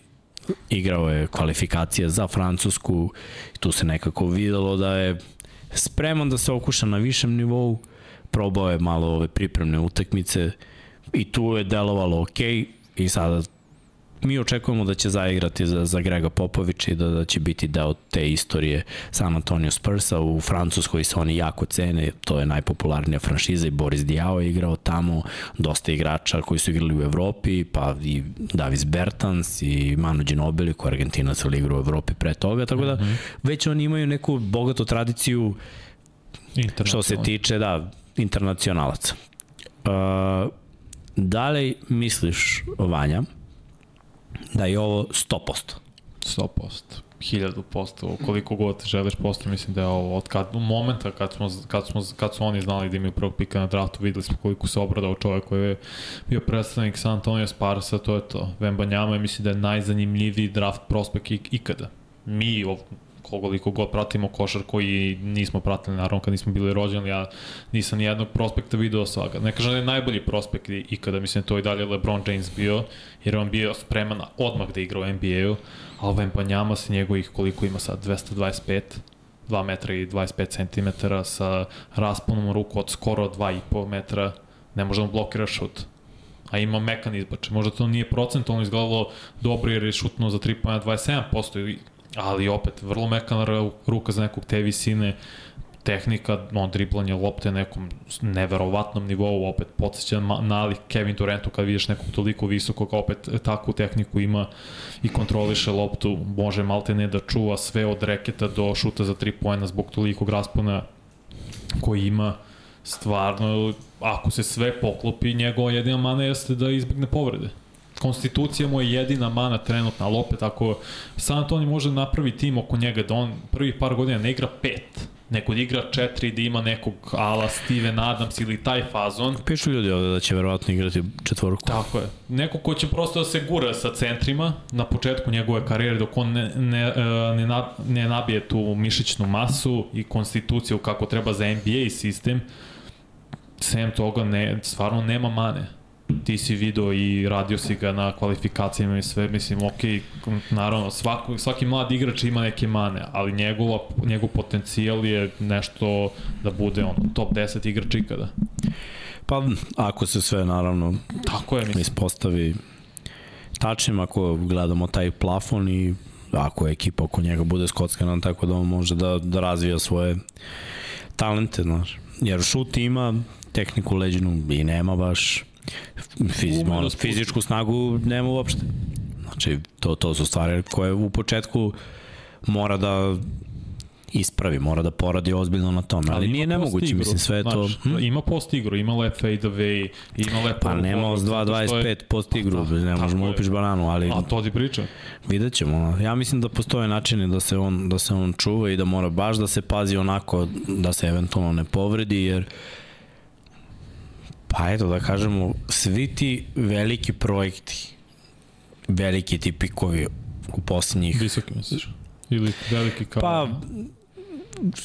igrao je kvalifikacije za Francusku, tu se nekako videlo da je spreman da se okuša na višem nivou, probao je malo ove pripremne utakmice i tu je delovalo ok i sada mi očekujemo da će zaigrati za, za Grega Popovića i da, da će biti deo te istorije San Antonio Spursa u Francuskoj se oni jako cene, to je najpopularnija franšiza i Boris Diao je igrao tamo, dosta igrača koji su igrali u Evropi, pa i Davis Bertans i Manu Ginobili koji je Argentinac ali igrao u Evropi pre toga, tako da mm -hmm. već oni imaju neku bogatu tradiciju što se tiče, da, internacionalaca. Uh, da li misliš, Vanja, da je ovo 100%. 100%. 1000%, koliko god želiš posto, mislim da je ovo od kad, momenta kad, smo, kad, smo, kad su oni znali da imaju prvog pika na draftu, videli smo koliko se obradao čovjek koji je bio predstavnik San Antonio Sparsa, to je to. Vemba Njama je mislim da je najzanimljiviji draft prospekt ikada. Mi koliko god pratimo košar koji nismo pratili, naravno kad nismo bili rođeni, ja nisam nijednog prospekta video svaga. Ne kažem da je najbolji prospekt i kada mislim da to i dalje LeBron James bio, jer on bio spreman odmah da igra u NBA-u, a ovaj Banjama sa njegovih koliko ima sad, 225, 2 metra i 25 cm sa rasponom ruku od skoro 2,5 metra, ne može da blokira šut a ima mekan izbače. Možda to nije procentualno izgledalo dobro jer je šutno za 3 pojena 27% ali opet vrlo mekana ruka za nekog te visine, tehnika, no, driblanje lopte na nekom neverovatnom nivou, opet podsjeća nalik Kevin Durantu kad vidiš nekog toliko visokog, opet takvu tehniku ima i kontroliše loptu, može malte ne da čuva sve od reketa do šuta za tri pojena zbog tolikog raspona koji ima stvarno, ako se sve poklopi, njegova jedina mana jeste da izbegne povrede. Konstitucija mu je jedina mana trenutna, ali opet ako San Antonio može napravi tim oko njega da on prvi par godina ne igra pet, nego da igra četiri, da ima nekog ala Steven Adams ili taj fazon, Pišu ljudi ovde da će verovatno igrati četvorku. Tako je. Neko ko će prosto da se gura sa centrima na početku njegove karijere dok on ne, ne, e, ne, na, ne nabije tu mišićnu masu i konstituciju kako treba za NBA sistem, sem toga ne, stvarno nema mane. Ti si video i radio si ga na kvalifikacijama i sve, mislim, ok, naravno, svako, svaki mlad igrač ima neke mane, ali njegova, njegov potencijal je nešto da bude on top 10 igrač ikada. Pa ako se sve naravno Tako je, mislim. ispostavi tačnim, ako gledamo taj plafon i ako ekipa oko njega bude skockana tako da on može da, da razvija svoje talente, znaš. Jer šut ima, tehniku leđinu i nema baš, da ono, fizičku snagu nema uopšte. Znači, to, to su stvari koje u početku mora da ispravi, mora da poradi ozbiljno na tome, ali, ima nije nemoguće, igru, mislim, sve je to... znaš, Hm? Ima post igru, ima lep fade away, ima lep... Pa nema s 2.25 post igru, Da, ne možemo upiš bananu, ali A to ti pričam. vidjet ćemo. Ja mislim da postoje načini da se on, da se on čuva i da mora baš da se pazi onako da se eventualno ne povredi, jer pa eto da kažemo, svi ti veliki projekti, veliki ti pikovi u posljednjih Visoki misliš? Ili veliki kao... Pa,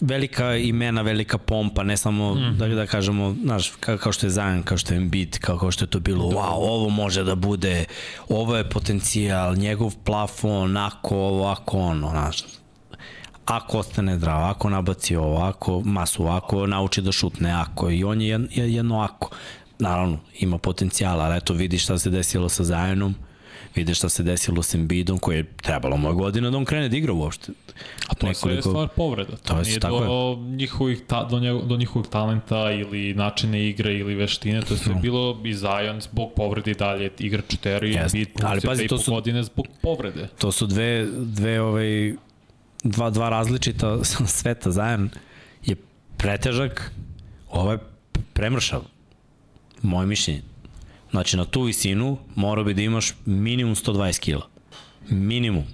velika imena, velika pompa, ne samo, mm. da, da kažemo, znaš, kao, kao što je Zion, kao što je Embiid, kao, kao što je to bilo, wow, ovo može da bude, ovo je potencijal, njegov plafon, ako ovo, ako ono, znaš, ako ostane zdrav, ako nabaci ovo, ako masu, ako nauči da šutne, ako, i on je jedno ako. Naravno, ima potencijala, ali eto, vidi šta se desilo sa Zionom, vidi šta se desilo sa Embiidom, koji je trebalo moja godina da on krene da igra uopšte. A to je sve stvar povreda. To, To je- nije tako do, njihovih ta, do, njego, do njihovog talenta ili načine igre ili veštine. To je sve bilo i Zion zbog povrede i dalje igra četiri, Jeste. bit Ali pazi, to su- godine zbog povrede. To su dve, dve ovaj, dva, dva različita sveta. Zajan je pretežak, ovaj premršav. Moje mišljenje. Znači, na tu visinu morao bi da imaš minimum 120 kila. Minimum.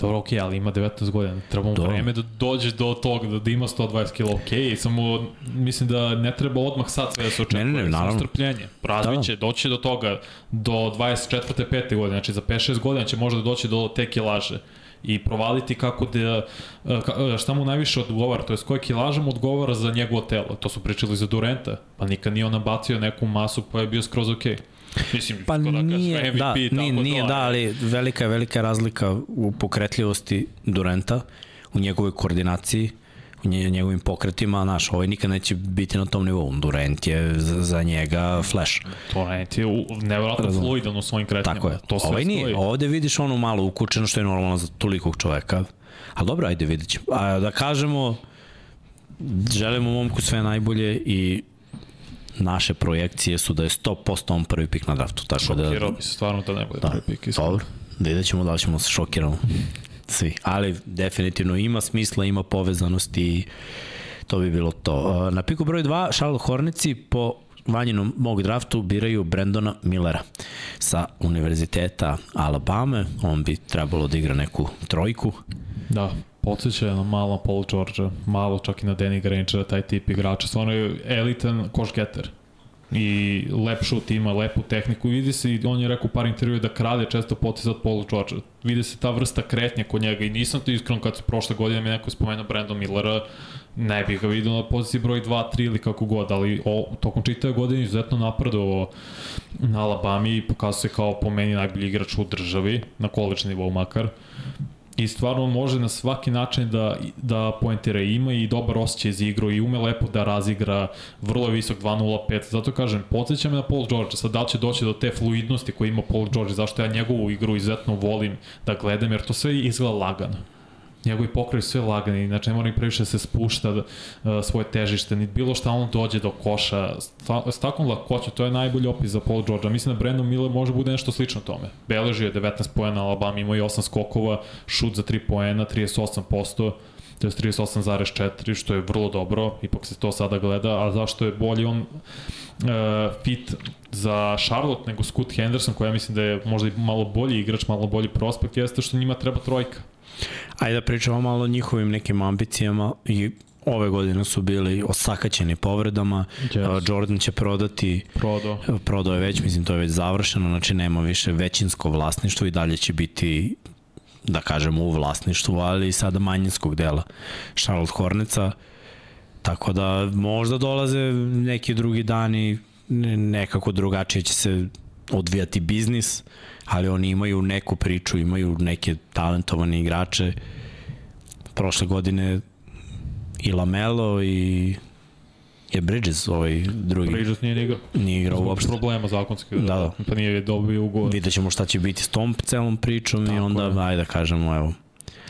Dobro, okej, ali ima 19 godina. Treba mu vreme da dođe do toga, da, da ima 120 kg, okej, samo mislim da ne treba odmah sad sve da se očekuje. Ne, ne, ne, naravno. strpljenje. Razvit Da. doći do toga do 24. 5. godine, znači za 5-6 godina će možda doći do te kilaže i provaliti kako da, e, ka- šta mu najviše odgovara, to je s koje kilaža mu odgovara za njegovo telo. To su pričali za Durenta, pa nikad nije on nabacio neku masu pa je bio skroz okej. Mislim, Pa da nije, MVP, da, nije, tako nije da, ali velika je velika razlika u pokretljivosti Durenta, u njegovoj koordinaciji, u njegovim pokretima, znaš, ovaj nikad neće biti na tom nivou. Durent je za, za njega flash. Torrent je nevjerojatno fluidan u svojim kretnjama. Tako je. To sve ovaj nije. stoji. Ovde vidiš ono malo ukučeno što je normalno za tolikog čoveka. A dobro, ajde vidit ćemo. A, da kažemo, želimo momku sve najbolje i naše projekcije su da je 100% on prvi pik na draftu. Tako da, Šokirao bi se stvarno da ne bude Da, prvi pik. iskreno. dobro. Vidjet ćemo da li ćemo se šokiramo svi. Ali definitivno ima smisla, ima povezanosti i to bi bilo to. Na piku broj 2, Charlotte Hornici po vanjenom mog draftu biraju Brendona Millera sa univerziteta Alabama. On bi trebalo da igra neku trojku. Da, podsjeća na malo Paul George, malo čak i na Danny Grangera, taj tip igrača. Stvarno je elitan košgeter i lep šut ima, lepu tehniku. Vidi se i on je rekao par intervjua da krade često potez od Paul George. Vidi se ta vrsta kretnja kod njega i nisam to iskreno kad su prošle godine mi neko spomenuo Brandon Millera, ne bih ga vidio na poziciji broj 2, 3 ili kako god, ali o, tokom čitave godine izuzetno napredovao na Alabami i pokazao se kao po meni najbolji igrač u državi, na college nivou makar. I stvarno on može na svaki način da, da poentira. Ima i dobar osjećaj za igru i ume lepo da razigra, vrlo visok 2.05, zato kažem, podsjeća me na Paul George, sad da li će doći do te fluidnosti koje ima Paul George, zašto ja njegovu igru izuzetno volim da gledam, jer to sve izgleda lagano. Njegovi pokroj sve lagani, znači ne mora ni previše da se spušta uh, svoje težište, ni bilo šta on dođe do koša, s takvom lakoćom, to je najbolji opis za Paul George, mislim da Brandon Miller može bude nešto slično tome. Beleži je 19 poena, Alabama ima i 8 skokova, šut za 3 poena, 38%, to je 38,4, što je vrlo dobro, ipak se to sada gleda, a zašto je bolji on uh, fit za Charlotte nego Scoot Henderson, koja mislim da je možda i malo bolji igrač, malo bolji prospekt, jeste što njima treba trojka. Ajde da pričamo malo o njihovim nekim ambicijama i ove godine su bili osakaćeni povredama. Yes. Jordan će prodati Prodo. prodao je već, mislim to je već završeno, znači nema više većinsko vlasništvo i dalje će biti da kažemo u vlasništvu, ali sada manjinskog dela Charlotte Horneca. Tako da možda dolaze neki drugi dani, nekako drugačije će se odvijati biznis, ali oni imaju neku priču, imaju neke talentovane igrače. Prošle godine i Lamelo i je Bridges ovaj drugi. Bridges nije ni igrao. Nije igrao uopšte. problema zakonskih. Da, da. Pa nije dobio ugovor. Vidjet ćemo šta će biti s tom celom pričom Tako i onda, je. ajde da kažemo, evo,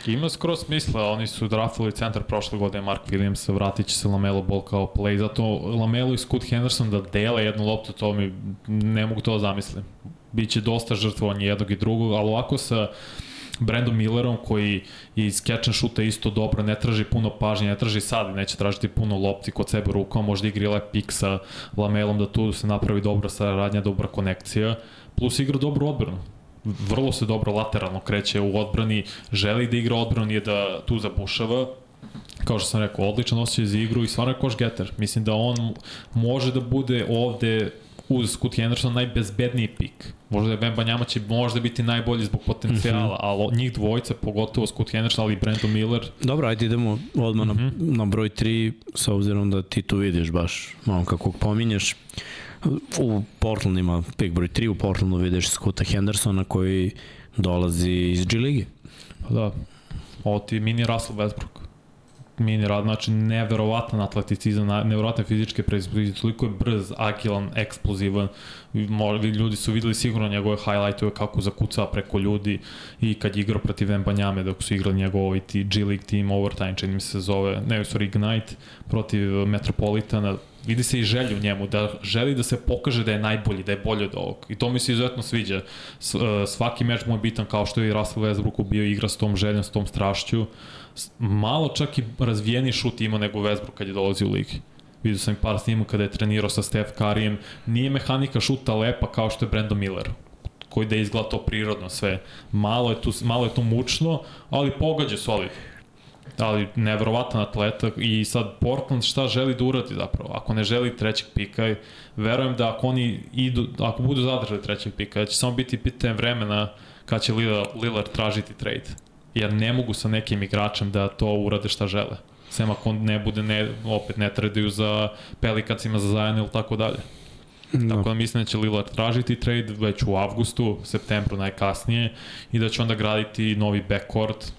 Ima skroz smisla, oni su draftali centar prošle godine, Mark Williams, vratit će se Lamelo Ball kao play, zato Lamelo i Scoot Henderson da dele jednu loptu, to mi ne mogu to da zamislim. Biće dosta žrtvovanje jednog i drugog, ali ovako sa Brandon Millerom koji je iz catch and shoota isto dobro, ne traži puno pažnje, ne traži sad neće tražiti puno lopti kod sebe rukom, možda igri lep pik sa Lamelom da tu se napravi dobra saradnja, dobra konekcija, plus igra dobru odbranu vrlo se dobro lateralno kreće u odbrani, želi da igra odbranu, nije da tu zabušava, kao što sam rekao, odličan osjećaj za igru i stvarno je koš getter. Mislim da on može da bude ovde uz Scoot Henderson najbezbedniji pik. Možda je Bemba Njama će možda biti najbolji zbog potencijala, mm -hmm. ali njih dvojica, pogotovo Scoot Henderson, ali i Brandon Miller, Dobro, ajde idemo odmah mm -hmm. na, na broj 3, sa obzirom da ti tu vidiš baš malo kako pominješ. U Portlandu ima pick broj 3, u Portlandu vidiš Scoota Hendersona koji dolazi iz G ligi. Pa da, ovo ti mini Russell Westbrook. Mini rad, znači neverovatan atleticizam, neverovatne fizičke predispozicije, toliko je brz, agilan, eksplozivan. Ljudi su videli sigurno njegove highlightove kako zakucava preko ljudi i kad je igrao protiv Embanjame dok su igrali njegov ti G League team Overtime, čini mi se zove, ne, sorry, Ignite protiv Metropolitana, vidi se i želju njemu, da želi da se pokaže da je najbolji, da je bolji od ovog. I to mi se izuzetno sviđa. S, uh, svaki meč mu je bitan kao što je i Russell Westbrook bio igra s tom željom, s tom strašću. Malo čak i razvijeni šut ima nego Westbrook kad je dolazi u ligi. Vidio sam par snima kada je trenirao sa Steph Curryjem. Nije mehanika šuta lepa kao što je Brandon Miller koji da izgleda to prirodno sve. Malo je, tu, malo je to mučno, ali pogađa solidno ali neverovatan atleta i sad Portland šta želi da uradi zapravo, ako ne želi trećeg pika, verujem da ako oni idu, ako budu zadržali trećeg pika, da će samo biti pitanje vremena kad će Lillard, Lillard tražiti trade. Jer ne mogu sa nekim igračem da to urade šta žele. Sem ako ne bude, ne, opet ne traduju za Pelikacima, za Zajan ili tako dalje. No. Tako da mislim da će Lillard tražiti trade već u avgustu, septembru najkasnije i da će onda graditi novi backcourt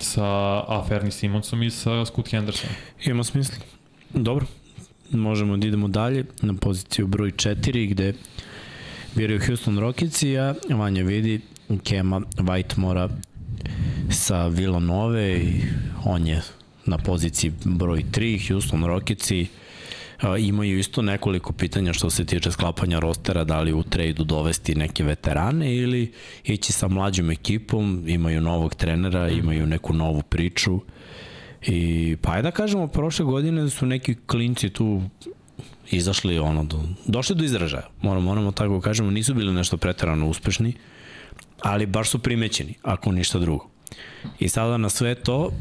sa Aferni Simonsom i sa Scoot Hendersonom. Ima smisla. Dobro, možemo da idemo dalje na poziciju broj 4 gde biraju Houston Rockets a Vanja vidi Kema Whitemora sa Villanove i on je na poziciji broj 3 Houston Rockets a, imaju isto nekoliko pitanja što se tiče sklapanja rostera, da li u trejdu dovesti neke veterane ili ići sa mlađom ekipom, imaju novog trenera, imaju neku novu priču. I pa ajde da kažemo, prošle godine su neki klinci tu izašli ono, do, došli do izražaja. Moramo, moramo tako da kažemo, nisu bili nešto preterano uspešni, ali baš su primećeni, ako ništa drugo. I sada na sve to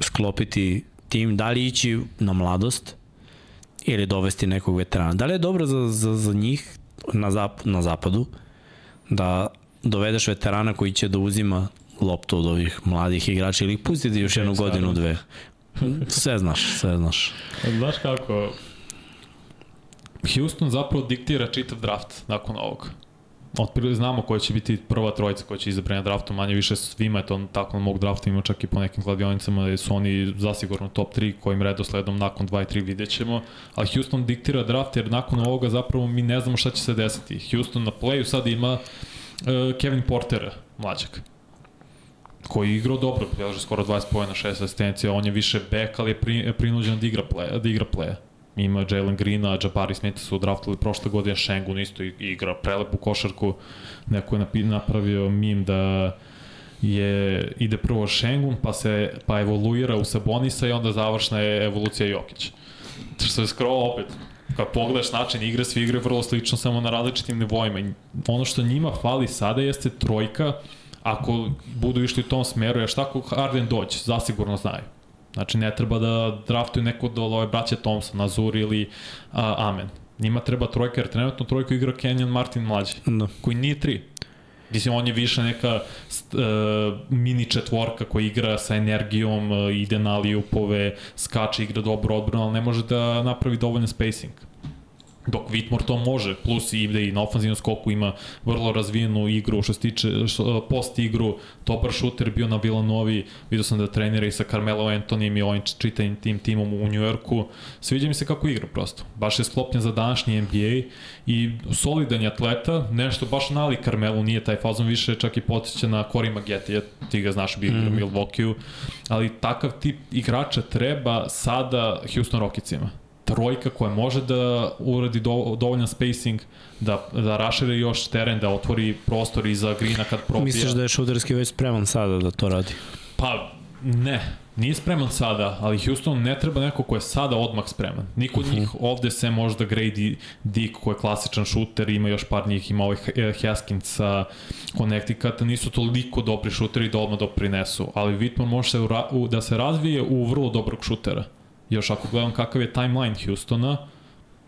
sklopiti tim, da li ići na mladost, ili dovesti nekog veterana. Da li je dobro za, za, za njih na, zap, na zapadu da dovedeš veterana koji će da uzima loptu od ovih mladih igrača ili ih pustiti još jednu godinu, dve. Sve znaš, sve znaš. Znaš kako, Houston zapravo diktira čitav draft nakon ovog. Otprilike znamo koja će biti prva trojica koja će izabrati na draftu, manje više svima je to tako na mog drafta, ima čak i po nekim kladionicama da su oni zasigurno top 3 kojim redosledom nakon 2 i 3 vidjet ćemo, ali Houston diktira draft jer nakon ovoga zapravo mi ne znamo šta će se desiti. Houston na playu sad ima uh, Kevin Portera, mlađak koji je igrao dobro, beleže skoro 20 pojena, 6 asistencija, on je više back, ali je pri, prinuđen da igra play, da igra play ima Jalen Greena, Jabari Smith su draftali prošle godine, Shengun isto igra prelepu košarku, neko je napravio mim da je, ide prvo Šengun, pa se pa evoluira u Sabonisa i onda završna je evolucija Jokić. Što je skoro opet, kad pogledaš način igre, svi igre vrlo slično, samo na različitim nivoima. Ono što njima fali sada jeste trojka, ako budu išli u tom smeru, jer šta ako Harden dođe, zasigurno znaju. Znači, ne treba da draftuju neko do ove braće Thompson, Azur ili a, Amen. Njima treba trojka, jer trenutno trojku igra Kenyon Martin mlađi, Da. koji nije tri. Mislim, on je više neka uh, mini četvorka koja igra sa energijom, uh, ide na lijupove, skače, igra dobro odbranu, ali ne može da napravi dovoljan spacing. Dok Whitmore to može, plus i ide i na ofenzivnom skoku ima vrlo razvijenu igru što se tiče što, post igru, dobar šuter bio na Villanovi, vidio sam da trenira i sa Carmelo Antonijem i ovim čitavim tim timom u Njujorku. Sviđa mi se kako igra prosto. Baš je sklopljen za današnji NBA i solidan je atleta, nešto baš nali Carmelo, nije taj fazon više čak i potiče na Cory Maggette, ti ga znaš bio mm. u Milwaukee, ali takav tip igrača treba sada Houston Rocketsima trojka koja može da uradi do, dovoljan spacing, da, da rašire još teren, da otvori prostor iza Grina kad probija. Misliš da je šuterski već spreman sada da to radi? Pa, ne. Nije spreman sada, ali Houston ne treba neko ko je sada odmah spreman. Niko od njih ovde se možda Grady Dick koji je klasičan šuter, ima još par njih, ima ovaj Haskins sa Connecticuta, nisu toliko dobri šuteri da odmah doprinesu, ali Whitman može se, da se razvije u vrlo dobrog šutera još ako gledam kakav je timeline Houstona,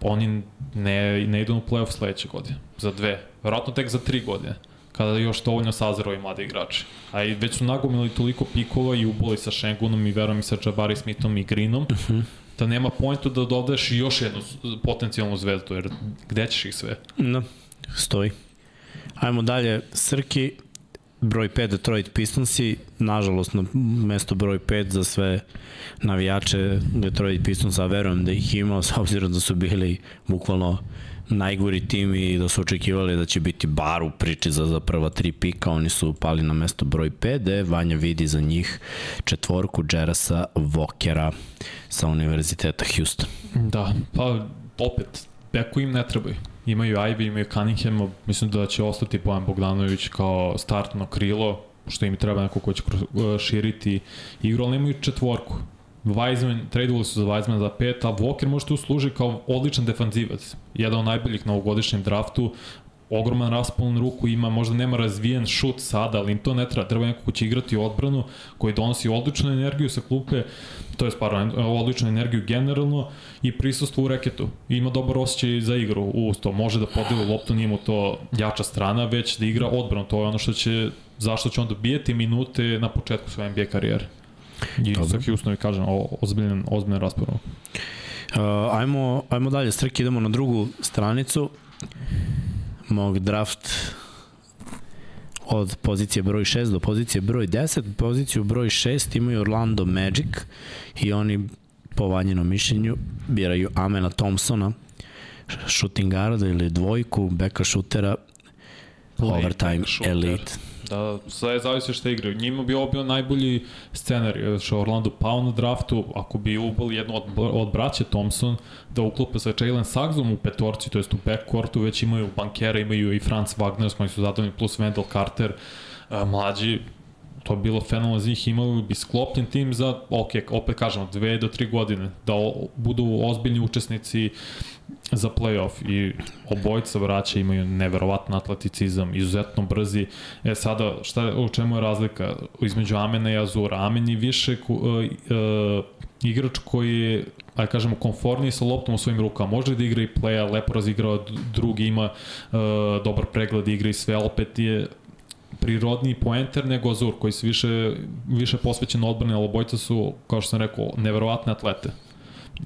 oni ne, ne idu u playoff sledeće godine, za dve, verovatno tek za tri godine, kada još dovoljno sazero i mlade igrače. A i već su nagomili toliko pikova i uboli sa Shengunom i verujem i sa Jabari Smithom i Greenom, uh -huh. da nema pointu da dodaješ još jednu potencijalnu zvezdu, jer gde ćeš ih sve? No, stoji. Ajmo dalje, Srki, broj 5 Detroit Pistonsi, nažalost na mesto broj 5 za sve navijače Detroit Pistonsa, verujem da ih ima, s obzirom da su bili bukvalno najgori tim i da su očekivali da će biti bar u priči za, za prva tri pika, oni su pali na mesto broj 5, gde Vanja vidi za njih četvorku Jerasa Vokera sa Univerziteta Houston. Da, pa opet, beku im ne trebaju imaju Ivy, imaju Cunningham, mislim da će ostati Bojan Bogdanović kao startno krilo, što im treba neko ko će širiti igru, ali nemaju četvorku. Weizman, tradeovali su za Weizman za pet, a Walker može tu služi kao odličan defanzivac. Jedan od najboljih na ovogodišnjem draftu, ogroman raspon ruku ima, možda nema razvijen šut sada, ali im to ne treba. Treba neko ko će igrati odbranu, koji donosi odličnu energiju sa klupe, to je pardon, odličnu energiju generalno i prisustvo u reketu. Ima dobar osjećaj za igru u to. Može da podeli loptu, nije mu to jača strana, već da igra odbranu. To je ono što će, zašto će on dobijeti minute na početku svoje NBA karijere. I Dobre. sa Houstonom kažem, o, ozbiljen, ozbiljen rasporom. Uh, ajmo, ajmo dalje, Strk, idemo na drugu stranicu mog draft od pozicije broj 6 do pozicije broj 10. Poziciju broj 6 imaju Orlando Magic i oni po vanjenom mišljenju biraju Amena Thompsona, shooting guarda ili dvojku, beka šutera, overtime elite. Da, sve zavisi šta igraju. Njima bi ovo bio najbolji scenarij, što Orlando pao na draftu, ako bi ubali jedno od, od braće Thompson, da uklope sa Jalen Saxom u petorci, to jest u backcourtu, već imaju bankera, imaju i Franz Wagner s kojim su zadovoljni, plus Wendell Carter, mlađi, to bi bilo fenomenalno za njih, imali bi sklopljen tim za, ok, opet kažemo, dve do tri godine, da o, budu ozbiljni učesnici za playoff i obojica vraća imaju neverovatan atleticizam, izuzetno brzi. E sada, šta, u čemu je razlika između Amena i Azura? Amen je više uh, uh, igrač koji je aj kažemo, konforniji sa loptom u svojim rukama. Može da igra i playa, lepo razigrao drugi, ima uh, dobar pregled igre i sve, opet je prirodniji poenter nego Azur, koji se više, više posvećen odbrane, ali obojca su, kao što sam rekao, neverovatne atlete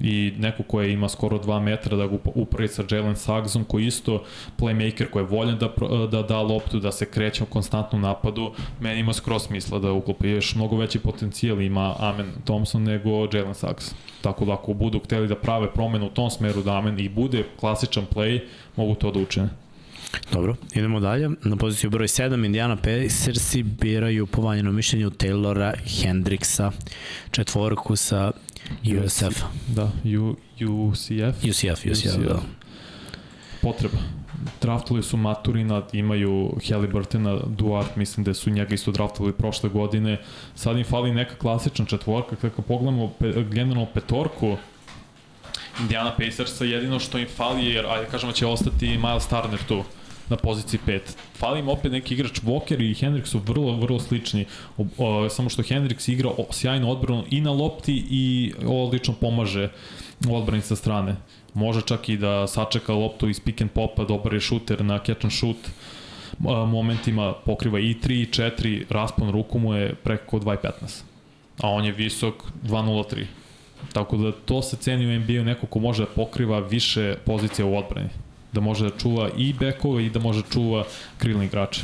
i neko ko ima skoro 2 metra da ga upravi sa Jalen Saxom koji isto playmaker koji je voljen da, da da loptu, da se kreće u konstantnom napadu, meni ima skoro smisla da uklopi još mnogo veći potencijal ima Amen Thompson nego Jalen Sax. Tako da ako budu hteli da prave promenu u tom smeru da Amen i bude klasičan play, mogu to da učine. Dobro, idemo dalje. Na poziciju broj 7 Indiana Pacersi biraju po vanjenom mišljenju Taylora Hendricksa, četvorku sa USF. Da, U, UCF. UCF, UCF, UCF. da. Potreba. draftali su Maturina, imaju Halliburtona, Duart, mislim da su njega isto draftali prošle godine. Sad im fali neka klasična četvorka, kako pogledamo pe, generalno petorku, Indiana Pacersa jedino što im fali, jer ajde kažemo će ostati Miles Turner tu na poziciji 5. Fali im opet neki igrač Walker i Hendrix su vrlo, vrlo slični. O, o, samo što Hendrix igra o, sjajnu odbranu i na lopti i odlično pomaže u odbrani sa strane. Može čak i da sačeka loptu iz pick and popa, dobar je šuter na catch and shoot momentima pokriva i 3 i 4, raspon ruku mu je preko 2.15. A on je visok 2.03. Tako da to se ceni u NBA-u neko ko može da pokriva više pozicija u odbrani. Da može da čuva i bekove i da može da čuva krilni igrače.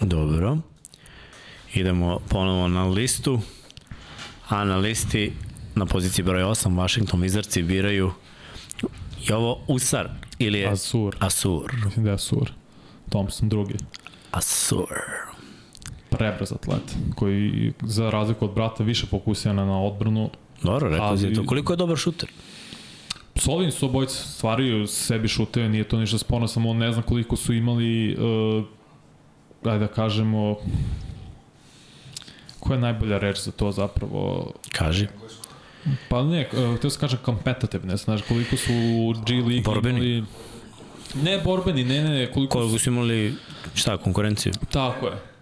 Dobro. Idemo ponovo na listu. A na listi na poziciji broj 8 Washington Wizardsi biraju je ovo Usar ili je Asur. Asur. Mislim da je Asur. Thompson drugi. Asur. Prebrz atlet, koji za razliku od brata više fokusira na odbranu. Dobro, rekao Ali- si to. Koliko je dobar šuter? Solidni su obojice, stvaraju sebi šuteve, nije to ništa sporno, samo ne znam koliko su imali, uh, ajde da kažemo, koja je najbolja reč za to zapravo? Kaži. Pa ne, uh, htio sam kažem competitive, znaš, koliko su u G League Borbeni. imali... Ne borbeni, ne, ne, koliko, Koliko su... su imali, šta, konkurenciju? Tako je.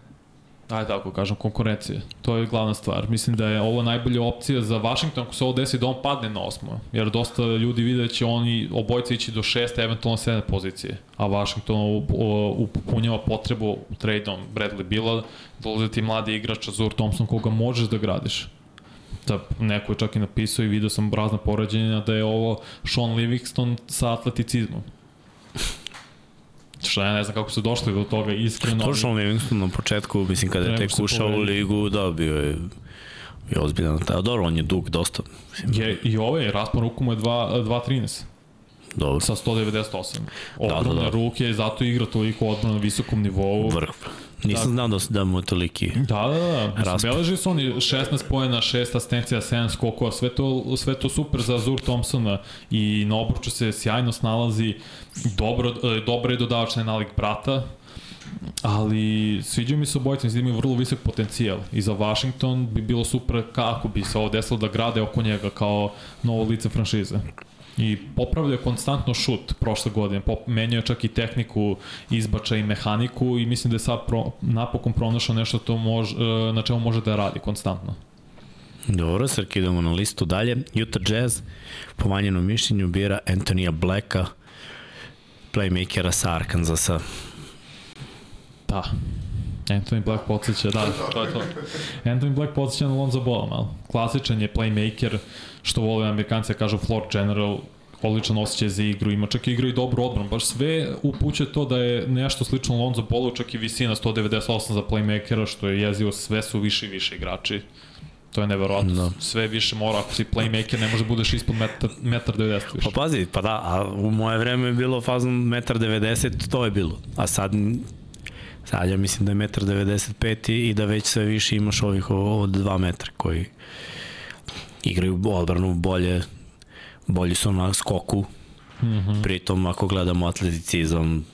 Ajde tako kažem, konkurencije. To je glavna stvar. Mislim da je ovo najbolja opcija za Washington ako se ovo desi da on padne na osmo. Jer dosta ljudi vide da će oni obojice ići do šeste, eventualno sedme pozicije. A Washington upunjava potrebu tradeom Bradley Billa, dolaze ti mladi igrač Azur Thompson koga možeš da gradiš. Da neko je čak i napisao i video sam razna poređenja da je ovo Sean Livingston sa atleticizmom. Što ja ne znam kako su došli do toga iskreno. Sean Livingston na početku, mislim kada je tek ušao u ligu, da, bio je je ozbiljan. A dobro, on je dug dosta. Mislim, Je, I ovaj raspon ruku mu je 2 2.13 dobro, sa 198. Da, da, Ogromne da. ruke, zato igra toliko odbrana na visokom nivou. vrh. Nisam znao da, da mu je toliki. Da, da, da. Mislim, Raspon. Beleži su oni 16 pojena, 6 asistencija, 7 skokova, sve to, sve to super za Azur Thompsona i na obruču se sjajno snalazi, dobro, e, dobro je dodavač na nalik brata, ali sviđaju mi se obojice, mislim da imaju vrlo visok potencijal i za Washington bi bilo super kako bi se ovo desilo da grade oko njega kao novo lice franšize. I popravlja konstantno šut prošle godine, Pop, menjao čak i tehniku izbača i mehaniku i mislim da je sad pro, napokon pronašao nešto to mož, e, na čemu može da radi konstantno. Dobro, Srki, idemo na listu dalje. Utah Jazz, po manjenom mišljenju, bira Antonija Blacka, playmakera sa Arkansasa. Da. Anthony Black podsjeća, da, to je to. Anthony Black podsjeća na Lonzo Ball, malo. Klasičan je playmaker, što vole Amerikanci da kažu floor general, odličan osjećaj za igru, ima čak i igra i dobru odbranu, baš sve upućuje to da je nešto slično Lonzo Ballu, čak i visina 198 za playmakera, što je jezivo, sve su više i više igrači. To je neverovatno. Da. Da. Sve više mora, ako si playmaker, ne može da budeš ispod metar, metar 90 više. Pa pazi, pa da, a u moje vreme je bilo fazom 1,90 m, to je bilo. A sad, sad ja mislim da je 1,95 m i da već sve više imaš ovih od 2 metra koji igraju odbranu bolje, bolji su na skoku. Mm -hmm. Pritom, ako gledamo atleticizam,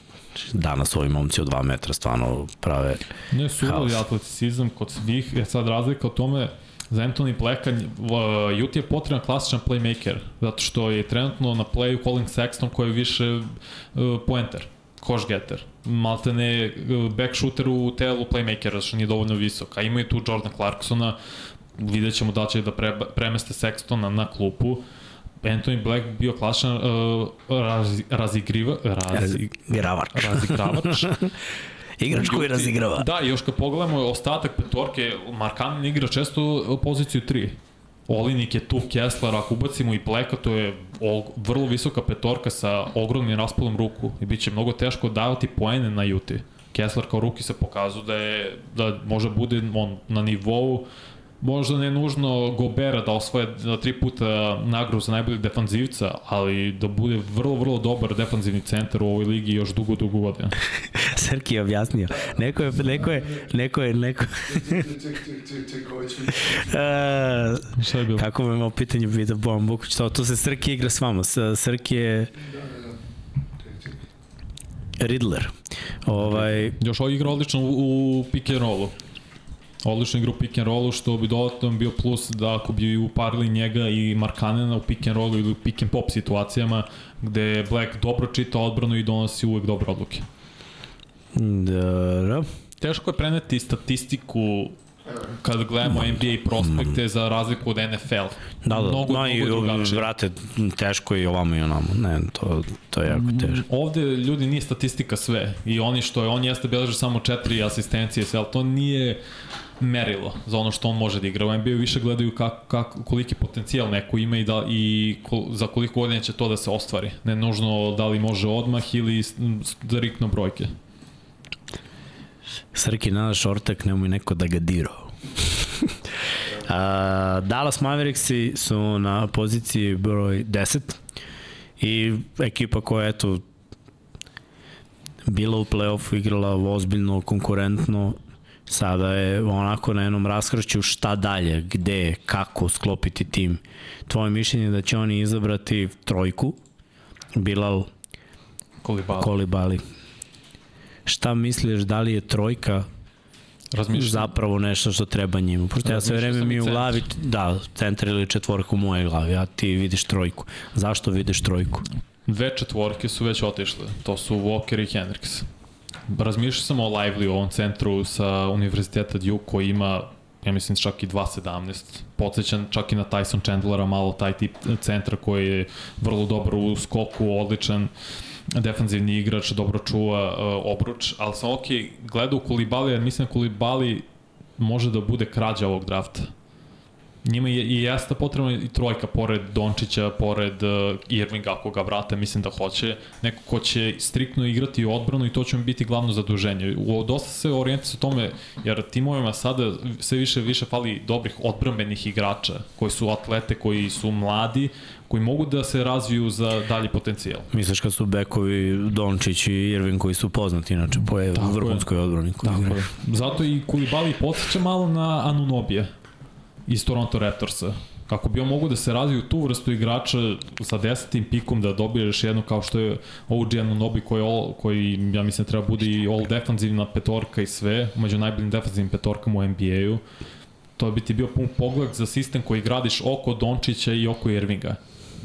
danas ovi momci od 2 metra stvarno prave Ne, suvali Haos. atleticizam kod svih, je sad razlika o tome, za Anthony Blacka, uh, Ut je potreban klasičan playmaker, zato što je trenutno na playu Colin Sexton koji je više uh, poenter, koš getter. Malte ne uh, back shooter u telu playmakera, što nije dovoljno visok. A imaju tu Jordan Clarksona, vidjet ćemo da će da pre, premeste Sextona na klupu. Anthony Black bio klasičan uh, raz, razigriva, raz, razigravač. razigravač, Igrač koji razigrava. Da, još kad pogledamo ostatak petorke, Markanen igra često poziciju 3. Olinik je tu, Kessler, ako ubacimo i Blacka, to je og, vrlo visoka petorka sa ogromnim raspolom ruku i bit će mnogo teško davati poene na Juti. Kessler kao ruki se pokazuje da je da može bude on na nivou možda ne nužno Gobera da osvoje da tri puta nagradu za najboljeg defanzivca, ali da bude vrlo, vrlo dobar defanzivni centar u ovoj ligi još dugo, dugo godina. Srki je objasnio. Neko je, neko je, neko je, neko... Ček, ček, ček, ček, ček, ovo ću... Uh, Šta je bilo? kako me imao pitanje pita Bojan Buković, to, to se Srki igra s vama. Srki je... Da, da, da. Riddler. Ovaj, Još ovo igra odlično u, u pick and rollu. Odlično igra u pick and rollu, što bi dodatno bio plus da ako bi uparili njega i Markanena u pick and rollu ili u pick and pop situacijama, gde Black dobro čita odbranu i donosi uvek dobre odluke. da, Teško je preneti statistiku kad gledamo NBA prospekte za razliku od NFL. da, da, mnogo, no, mnogo drugačije. vrate, teško i ovamo i onamo. Ne, to, to je jako teško. Ovde ljudi nije statistika sve i oni što je, on jeste beleži samo četiri asistencije, ali to nije merilo za ono što on može da igra. U NBA više gledaju kak, kak, koliki potencijal neko ima i, da, i kol, za koliko godina će to da se ostvari. Ne nužno da li može odmah ili strikno brojke. Srki, nada šortak, nemoj neko da ga diro. A, Dallas Mavericksi su na poziciji broj 10 i ekipa koja eto bila u play-offu, igrala ozbiljno, konkurentno, sada je onako na jednom raskršću šta dalje, gde, kako sklopiti tim. Tvoje mišljenje je da će oni izabrati trojku, Bilal Kolibala. Kolibali. Šta misliš, da li je trojka Razmišljam. zapravo nešto što treba njima? Pošto ja sve vreme mi u glavi, da, centar ili četvorka u mojoj glavi, a ti vidiš trojku. Zašto vidiš trojku? Dve četvorke su već otišle. To su Walker i Hendricks. Razmišljao sam o Lively u ovom centru sa Univerziteta Duke koji ima ja mislim čak i 2.17. Podsjećan čak i na Tyson Chandlera, malo taj tip centra koji je vrlo dobar u skoku, odličan defanzivni igrač, dobro čuva uh, obruč, ali sam ok, gledao Kulibali, jer mislim da Kulibali može da bude krađa ovog drafta. Njima je i jeste potrebna i trojka pored Dončića, pored uh, Irvinga ako ga vrate, mislim da hoće. Neko ko će striktno igrati odbranu i to će mi biti glavno zaduženje. U, dosta se orijenti sa tome, jer timovima sada sve više više fali dobrih odbrambenih igrača, koji su atlete, koji su mladi, koji mogu da se razviju za dalji potencijal. Misliš kad su bekovi Dončić i Irvin koji su poznati inače po vrhunskoj odbrani. Tako je. Zato i Kulibali podsjeća malo na Anunobije iz Toronto Raptorsa. Kako bi on mogu da se razviju tu vrstu igrača sa desetim pikom da dobiješ jednu kao što je OG Anunobi koji, all, koji ja mislim treba bude i all defanzivna petorka i sve, među najboljim defanzivnim petorkama u NBA-u. To bi ti bio pun pogled za sistem koji gradiš oko Dončića i oko Irvinga.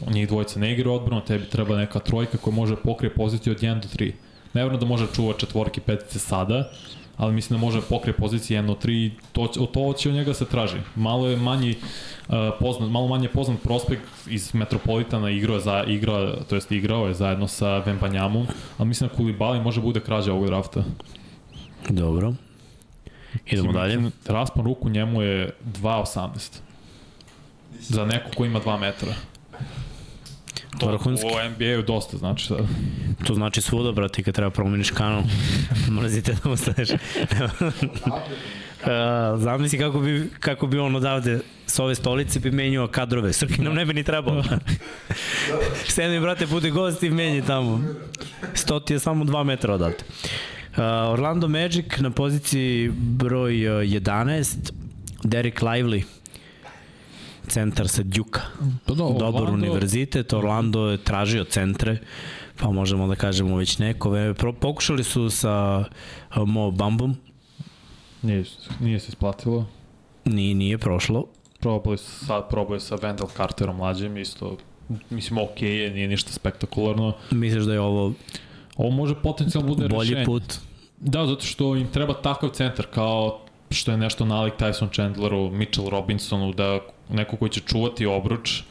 Njih dvojica ne igra odbranu, tebi treba neka trojka koja može pokrije poziciju od 1 do 3. Ne vjerujem da može čuva četvorke, petice sada, ali mislim da može pokrije pozicije 1 do 3 i to, će- to će od njega se traži. Malo je manji uh, poznat, malo manje poznat prospekt iz Metropolitana igrao je za igra, to jest igrao je zajedno sa Vembanjamom, ali mislim da Kulibali može bude krađa ovog drafta. Dobro. Idemo dalje. Raspon ruku njemu je 2.18. Za neko ko ima 2 metra. To Vrhunski. u NBA-u dosta znači sad. To znači svuda, brate, kad treba promeniš kanal. Mrzite da ustaneš. Uh, zamisli kako bi, kako bi on odavde s ove stolice bi menjao kadrove. Srki nam ne bi ni trebalo. Sedmi, brate, bude gost i menji tamo. Sto ti je samo 2 metra odavde. Uh, Orlando Magic na poziciji broj uh, 11. Derek Lively centar sa Duke. Pa da, Dobar univerzitet, Orlando je tražio centre, pa možemo da kažemo već neko pokušali su sa uh, Mo Bambom, Nije, nije se isplatilo. nije, nije prošlo. Probali su, sad probaju sa Wendell Carterom mlađim, isto, mislim, ok je, nije ništa spektakularno. Misliš da je ovo Ovo može potencijalno bude bolji rešenje. put? Da, zato što im treba takav centar, kao što je nešto nalik Tyson Chandleru, Mitchell Robinsonu, da neko koji će čuvati obruč,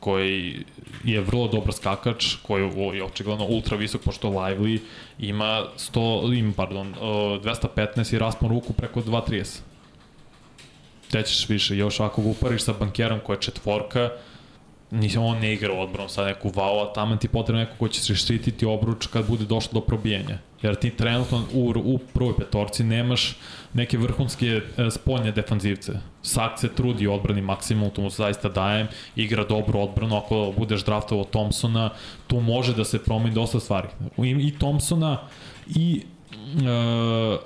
koji je vrlo dobar skakač, koji je očigledno ultra visok, pošto Lively ima 100, ima, pardon, uh, 215 i raspon ruku preko 230. Gde ćeš više, još ako ga upariš sa bankerom koja je četvorka, nisam on ne igra u odbranu sad neku vau, a tamo ti potrebno neko ko će se štititi obruč kad bude došlo do probijenja. Jer ti trenutno u, u prvoj petorci nemaš neke vrhunske e, spoljne defanzivce. Sak se trudi u odbrani maksimum, to mu zaista dajem, igra dobru odbranu, ako budeš draftovao Thompsona, tu može da se promeni dosta stvari. I Thompsona i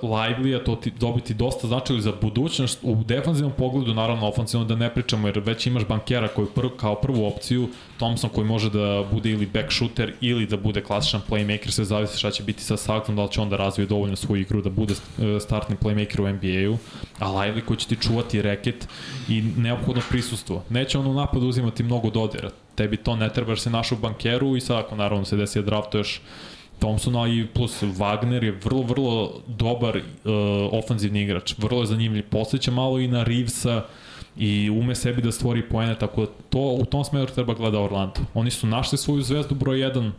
Lively-a, to ti dobiti dosta značaju za budućnost. U defanzivnom pogledu, naravno ofensivno da ne pričamo, jer već imaš bankera koji pr, kao prvu opciju, Thompson koji može da bude ili back shooter ili da bude klasičan playmaker, sve zavisi šta će biti sa Saxon, da li će on da razvije dovoljno svoju igru da bude e, startni playmaker u NBA-u, a Lively koji će ti čuvati reket i neophodno prisustvo. Neće on u napadu uzimati mnogo dodira, tebi to ne treba se našu bankeru i sad ako naravno se desi da draftuješ Thompsona i plus Wagner je vrlo, vrlo dobar uh, ofanzivni igrač. Vrlo je zanimljiv. Posjeća malo i na Reevesa i ume sebi da stvori poene, tako da to u tom smeru treba gleda Orlando. Oni su našli svoju zvezdu broj 1,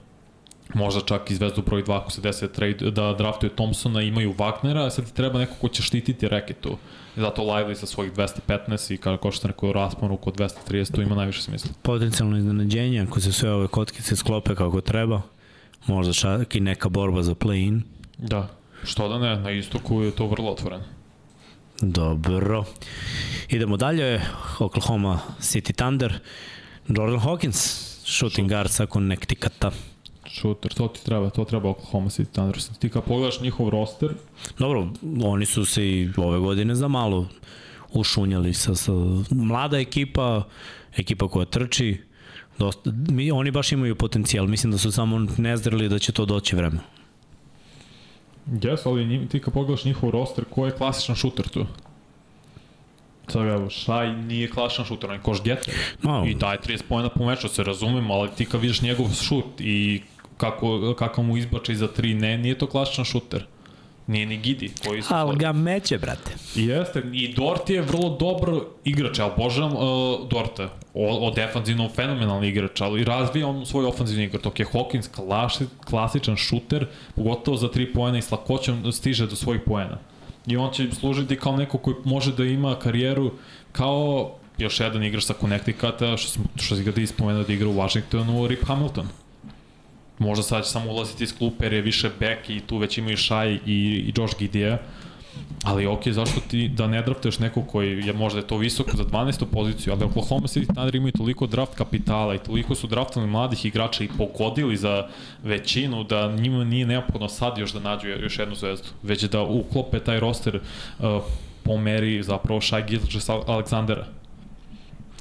možda čak i zvezdu broj 2 ako se desi trade, da draftuje Thompsona, imaju Wagnera, a sad ti treba neko ko će štititi reketu. Zato Lively sa svojih 215 i kao ko što rekao rasponu kod 230, to ima najviše smisla. Potencijalno iznenađenje, ako se sve ove kotkice sklope kako treba, možda čak i neka borba za play-in. Da, što da ne, na istoku je to vrlo otvoreno. Dobro. Idemo dalje, Oklahoma City Thunder, Jordan Hawkins, shooting guard sa Connecticuta. Shooter, to ti treba, to treba Oklahoma City Thunder. Ti kad pogledaš njihov roster... Dobro, oni su se i ove godine za malo ušunjali sa, sa mlada ekipa, ekipa koja trči, dosta, mi, oni baš imaju potencijal, mislim da su samo nezreli da će to doći vreme. Jes, ali njim, ti kad pogledaš njihov roster, ko je klasičan šuter tu? Sad evo, Šaj nije klasičan šuter, on je koš getter. No. I daje 30 pojena po meču, se razumemo, ali ti kad vidiš njegov šut i kako, kako mu izbače iza 3, ne, nije to klasičan šuter. Nije ni Gidi. Koji su Ali ga meće, brate. Jeste, i Dort je vrlo dobro igrač, ja obožavam uh, Dorta. O, o defanzivno fenomenalni igrač, ali razvija on svoj ofanzivni igrač. Dok je Hawkins klasi, klasičan šuter, pogotovo za 3 poena i s lakoćom stiže do svojih poena. I on će služiti kao neko koji može da ima karijeru kao još jedan igrač sa Connecticuta, što, smo, što si ga da ispomenuo da igra u Washingtonu, Rip Hamilton možda sad će samo ulaziti iz klupe jer je više back i tu već imaju Shai i, i Josh Gidea. Ali ok, zašto ti da ne draftuješ nekog koji je možda je to visoko za 12. poziciju, ali Oklahoma City Thunder imaju toliko draft kapitala i toliko su draftali mladih igrača i pogodili za većinu da njima nije neophodno sad još da nađu još jednu zvezdu, već da uklope taj roster uh, po meri zapravo Shai Gilgis Aleksandera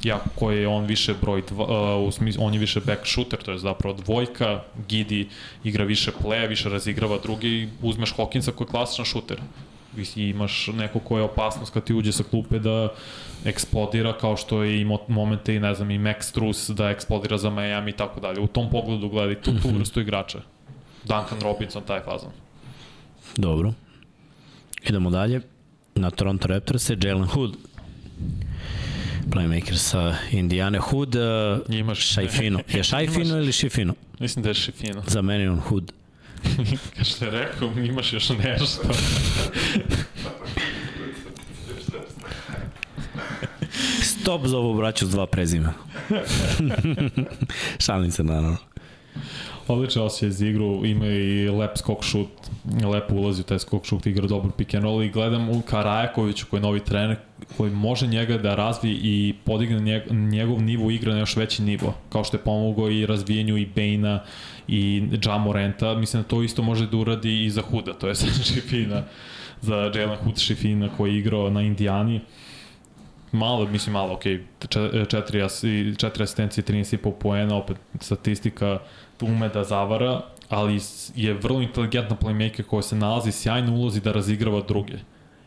ja, koji je on više broj dva, uh, u smislu, on je više back shooter, to je zapravo dvojka, Gidi igra više playa, više razigrava drugi i uzmeš Hawkinsa koji je klasičan shooter. I imaš neko ko je opasnost kad ti uđe sa klupe da eksplodira kao što je imao momente i ne znam i Max Strus da eksplodira za Miami i tako dalje. U tom pogledu gledaj tu, tu mhm. vrstu igrača. Duncan Robinson, taj fazon. Dobro. Idemo dalje. Na Toronto Raptors je Jalen Hood playmaker sa Indiane Hood. Uh, Imaš Šajfino. Je Šajfino ili Šifino? Mislim da je Šifino. Za meni on Hood. Što je rekao, imaš još nešto. Stop za ovu braću s dva prezima. Šalim se naravno. Odličan osjećaj za igru, ima i lep skok šut, lepo ulazi u taj skok šut, igra dobro pick and roll i gledam u Karajakoviću koji je novi trener, koji može njega da razvije i podigne njegov nivo igre na još veći nivo, kao što je pomogao i razvijenju i Bejna i Jamorenta, mislim da to isto može da uradi i za Huda, to je sad Šifina, za Jalen Hood Šifina koji je igrao na Indijani. Malo, mislim malo, ok, četiri, četiri asistencije, 13,5 poena, opet statistika ume da zavara, ali je vrlo inteligentna playmaker koja se nalazi sjajno ulozi da razigrava druge.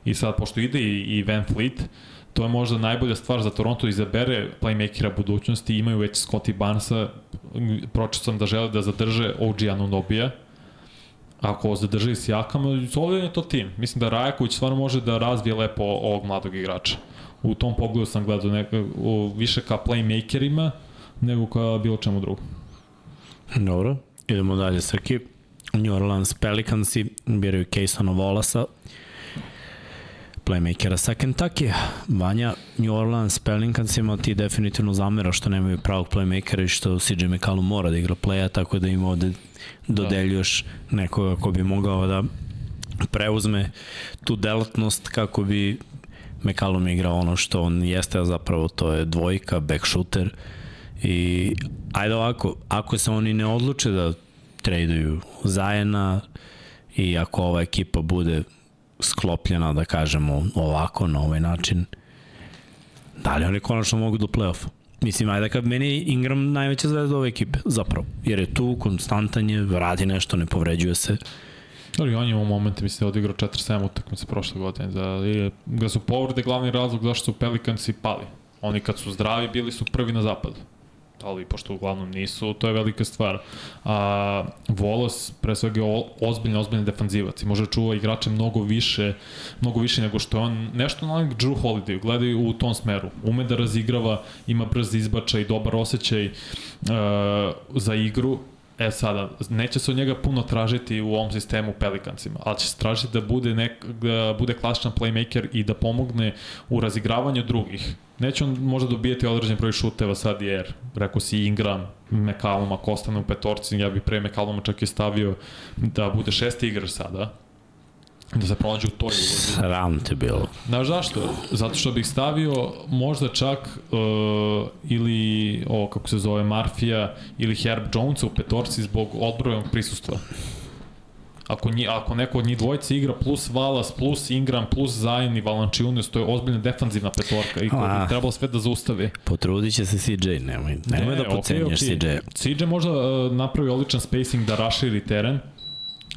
I sad, pošto ide i, Van Fleet, to je možda najbolja stvar za Toronto izabere playmakera budućnosti, imaju već Scotty Barnesa, pročeo sam da žele da zadrže OG Anunobija, ako zadrži Sijakama, solidan je to tim. Mislim da Rajaković stvarno može da razvije lepo ovog mladog igrača. U tom pogledu sam gledao neka, više ka playmakerima nego ka bilo čemu drugom. Dobro, idemo dalje, Srki. New Orleans Pelicansi biraju Casona Volasa, playmakera sa Kentucky. Vanja, New Orleans Pelicansima ti definitivno zamera što nemaju pravog playmakera i što CJ McCallum mora da igra playa, tako da im ovde dodeljuješ nekoga ko bi mogao da preuzme tu delatnost kako bi McCallum igrao ono što on jeste, a zapravo to je dvojka, back shooter, I ajde ovako, ako se oni ne odluče da traduju Zajena i ako ova ekipa bude sklopljena, da kažemo, ovako, na ovaj način, da li oni konačno mogu do play-offa? Mislim, ajde kad meni je Ingram najveća zvezda ove ekipe, zapravo. Jer je tu, konstantan je, radi nešto, ne povređuje se. Ali on je u momente, mislim, da odigrao 4-7 utakmice prošle godine. Da, da su povrede glavni razlog zašto su Pelikansi pali. Oni kad su zdravi bili su prvi na zapadu ali pošto uglavnom nisu, to je velika stvar. A, Volos, pre svega, je ozbiljno, ozbiljno defanzivac i može čuva igrače mnogo više, mnogo više nego što je on, nešto na Drew Holiday, gledaju u tom smeru. Ume da razigrava, ima brz izbačaj, dobar osjećaj uh, za igru, E sada, neće se od njega puno tražiti u ovom sistemu Pelikancima, ali će se tražiti da bude, nek, da bude klasičan playmaker i da pomogne u razigravanju drugih. Neće on možda dobijeti određen broj šuteva sad jer, rekao si Ingram, McCallum, ako ostane u petorci, ja bih pre McCalluma čak i stavio da bude šesti igrač sada, da se pronađe u toj ulozi. Sram te bilo. Znaš zašto? Zato što bih stavio možda čak uh, ili, o, kako se zove, Marfija ili Herb Jonesa u petorci zbog odbrojenog prisustva. Ako, nji, ako neko od njih dvojice igra plus Valas, plus Ingram, plus Zayn i Valančiunas, to je ozbiljna defanzivna petorka i koja bi trebalo sve da zaustavi. Potrudit će se CJ, nemoj, nemoj ne, da pocenjaš okay, okay. CJ. CJ možda uh, napravi odličan spacing da raširi teren,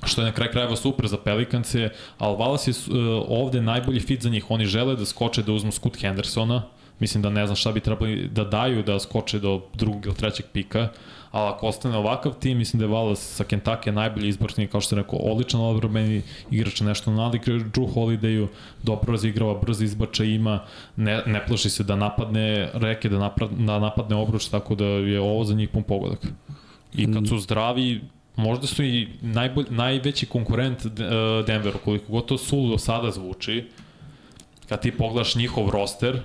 što je na kraj krajeva super za Pelicans ali Wallace je uh, ovde najbolji fit za njih. Oni žele da skoče da uzmu Scoot Hendersona, mislim da ne znam šta bi trebali da daju da skoče do drugog ili trećeg pika, ali ako ostane ovakav tim, mislim da je Wallace sa Kentucky najbolji izbornik, kao što se rekao, odličan odbrobeni igrač, nešto nalik Drew Holidayu, dobro razigrava, brzo izbača ima, ne, ne plaši se da napadne reke, da, napad, da napadne obruč, tako da je ovo za njih pun pogodak. I kad su zdravi, možda su i najbolj, najveći konkurent uh, Denveru, koliko god to su do sada zvuči, kad ti pogledaš njihov roster,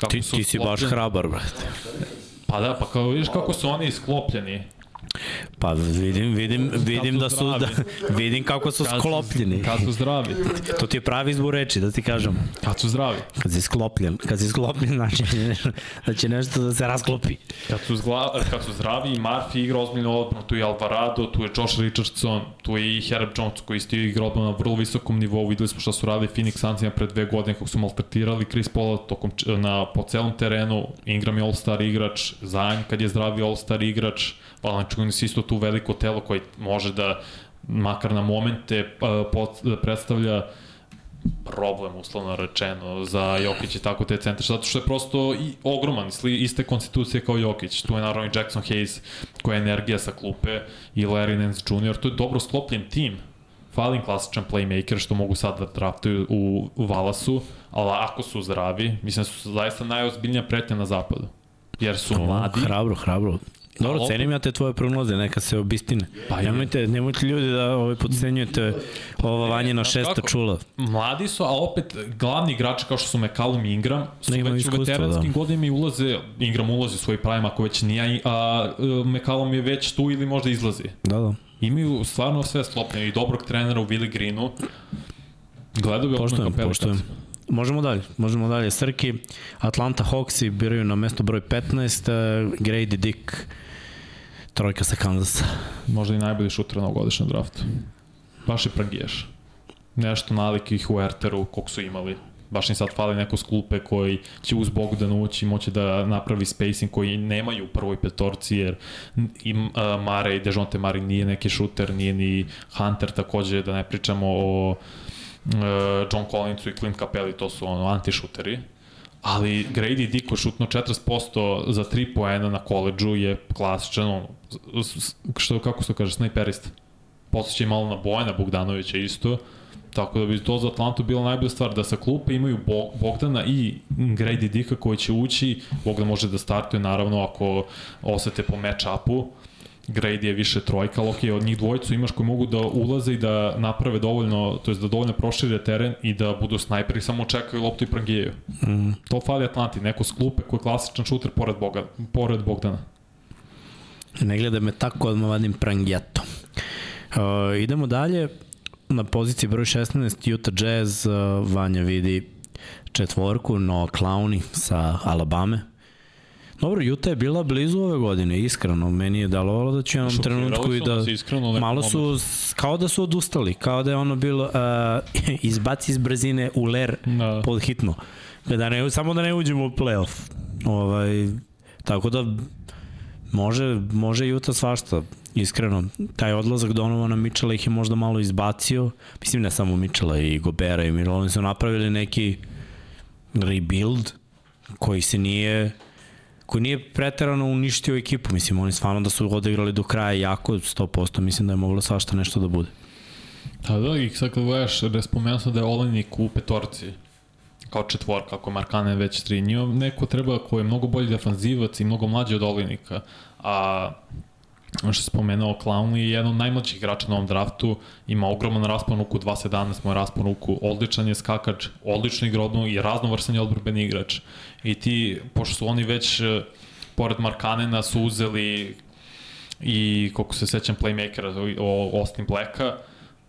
kako ti, su ti si baš hrabar, brate. Pa da, pa kao vidiš kako su oni sklopljeni. Pa vidim, vidim, vidim da su, da, vidim kako su sklopljeni. Kad su zdravi. To ti je pravi izbor reči, da ti kažem. Kad su zdravi. Kad si sklopljen, kad si sklopljen, znači da će nešto da se rasklopi. Kad su, zgla, kad su zdravi, Murphy igra ozbiljno odbranu, tu je Alvarado, tu je Josh Richardson, tu je i Herb Jones koji isti igra odbranu na vrlo visokom nivou, videli smo šta su radili Phoenix Sunsima pre dve godine kako su maltretirali Chris Paula tokom, na, po celom terenu, Ingram je all-star igrač, Zayn kad je zdravi all-star igrač, Valanciunas isto tu veliko telo koji može da makar na momente uh, predstavlja problem, uslovno rečeno, za Jokić i tako te centre, zato što je prosto i ogroman, iste konstitucije kao Jokić. Tu je naravno i Jackson Hayes, koja je energija sa klupe, i Larry Nance Jr. To je dobro sklopljen tim. Falin klasičan playmaker, što mogu sad da draftuju u, u Valasu, ali ako su zdravi, mislim da su zaista najozbiljnija pretnja na zapadu. Jer su mladi. Hrabro, hrabro. Dobro, opet... cenim ja te tvoje prognoze, neka se obistine. Pa nemojte, nemojte ljudi da ovaj podcenjujete ova vanje na šesta kako? čula. Mladi su, a opet glavni igrači kao što su McCallum i Ingram su ne već u veteranskim da. godinama i ulaze, Ingram ulazi u svoj prime ako već nije, a McCallum je već tu ili možda izlazi. Da, da. Imaju stvarno sve slopne i dobrog trenera u Willi Greenu. Gledao bi poštujem, poštujem. Možemo dalje, možemo dalje. Srki, Atlanta Hawksi biraju na mesto broj 15, uh, Grady Dick Trojka sa Kansasa. Možda i najbolji šuter na godišnjem draftu. Baš je prangiješ. Nešto nalik u Erteru, kog su imali. Baš im sad fali neko sklupe koji će uz Bogdan ući, moći da napravi spacing koji nemaju u prvoj petorci, jer i uh, Mare i Dejonte Mare nije neki šuter, nije ni Hunter takođe, da ne pričamo o uh, John Collinsu i Clint Capelli, to su ono anti-šuteri ali Grady Dick koji šutno 40% za 3 poena na koleđu je klasičan, ono, što, kako se kaže, snajperista. Posjeća malo na Bojana Bogdanovića isto, tako da bi to za Atlantu bila najbolja stvar, da sa klupe imaju Bogdana i Grady Dicka koji će ući, Bogdan može da startuje naravno ako osete po match-upu, Grady je više trojka, ali ok, od njih dvojicu imaš koji mogu da ulaze i da naprave dovoljno, to jest da dovoljno prošire teren i da budu snajperi, samo čekaju loptu i prangijaju. Mm. To fali Atlanti, neko sklupe koji je klasičan šuter pored, Boga, pored Bogdana. Ne gleda me tako odmah vadim prangijatom. Uh, idemo dalje. Na poziciji broj 16 Utah Jazz, uh, Vanja vidi četvorku, no Clowny sa Alabame. Dobro, Juta je bila blizu ove godine, iskreno. Meni je delovalo da će Šokirali trenutku i da... iskreno Malo su, s- kao da su odustali, kao da je ono bilo uh, izbaci iz brzine u ler Da. pod hitno. Da ne, samo da ne uđemo u playoff. Ovaj, tako da može, može Juta svašta. Iskreno, taj odlazak Donovana Mitchella ih je možda malo izbacio. Mislim, ne samo Mitchella i Gobera i Miro, oni su napravili neki rebuild koji se nije koji nije preterano uništio ekipu. Mislim, oni stvarno da su odigrali do kraja jako 100%, mislim da je moglo svašta nešto da bude. Da, da, i sad kad gledaš, da je spomenuo sam da je Olenik u petorci, kao četvor, kako je Markane već tri. Njima neko treba ko je mnogo bolji defanzivac i mnogo mlađi od Olenika. A što je spomenuo, Clowney je jedan od najmlađih igrača na ovom draftu, ima ogroman raspon ruku, 2.17 mu je raspon ruku, odličan je skakač, odlično igra odbranu i raznovrsan je odbrbeni igrač. I ti, pošto su oni već, eh, pored Markanena, su uzeli i, koliko se sećam, playmakera, o Austin Blacka,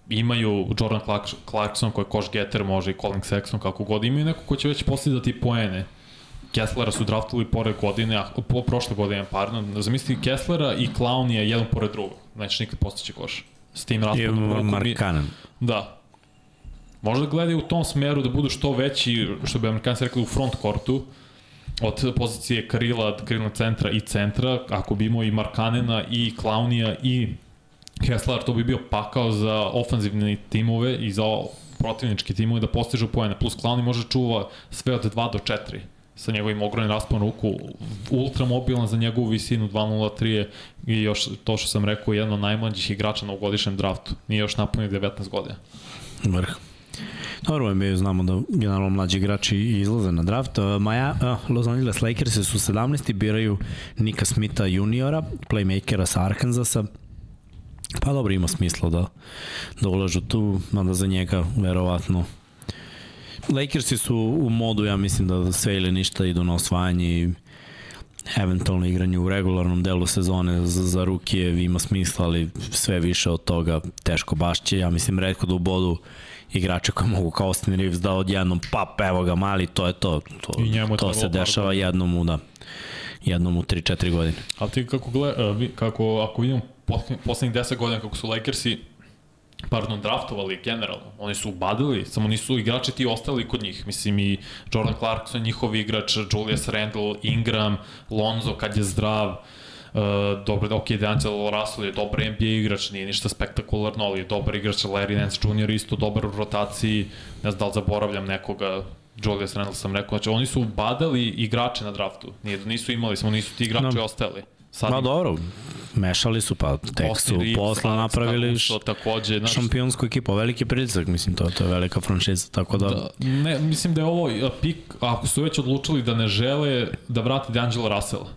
imaju Jordan Clark, Clarkson koji je koš getter, može i Colin Sexton, kako god, imaju neko ko će već postizati poene. Kesslera su draftili pored godine, a, po, prošle godine, pardon, zamisli Kesslera i Clown je jedan pored drugog, znači nikad postići koš. S tim bi- Markanen. Da. Možda gledaju u tom smeru da budu što veći, što bi Amerikanci rekli, u front kortu, od pozicije Karila, Karila centra i centra, ako bi imao i Markanena i Klaunija i Kessler, to bi bio pakao za ofanzivne timove i za protivničke timove da postižu poene. Plus Clowni može čuva sve od 2 do 4 sa njegovim ogromnim raspon ruku, ultramobilan za njegovu visinu 2.03 je i još to što sam rekao, jedan od najmlađih igrača na ugodišnjem draftu. Nije još napunio 19 godina. Vrh. Dobro, mi znamo da generalno mlađi igrači izlaze na draft. Uh, Maja, uh, Los Angeles Lakers su 17. biraju Nika Smitha juniora, playmakera sa Arkansasa. Pa dobro, ima smisla da, da ulažu tu, mada za njega verovatno Lakersi su u modu, ja mislim da sve ili ništa idu na osvajanje i eventualno igranje u regularnom delu sezone za, za rukije ima smisla, ali sve više od toga teško baš će. Ja mislim redko da u bodu igrače koji mogu kao Austin Reeves da odjednom pap, evo ga mali, to je to. To, to se dešava jednom u, da, jednom u 3-4 godine. Ali ti kako gleda, vi- kako, ako vidimo posle- poslednjih 10 godina kako su Lakersi pardon, draftovali generalno. Oni su ubadili, samo nisu igrači ti ostali kod njih. Mislim i Jordan Clarkson, njihov igrač, Julius Randle, Ingram, Lonzo kad je zdrav, Uh, dobro, ok, D'Angelo Russell je dobar NBA igrač, nije ništa spektakularno, ali je dobar igrač, Larry Nance Jr. isto dobar u rotaciji, ne znam da li zaboravljam nekoga, Julius Randle sam rekao, znači oni su ubadali igrače na draftu, nije nisu imali, samo nisu ti igrači No. ostali. Sad Ma dobro, mešali su pa tek su Alex napravili Caruso, takođe, znaš, šampionsku ekipu, veliki pritisak, mislim, to, to je velika franšiza, tako da, Da, ne, mislim da je ovo pik, ako su već odlučili da ne žele da vrate D'Angelo Russella.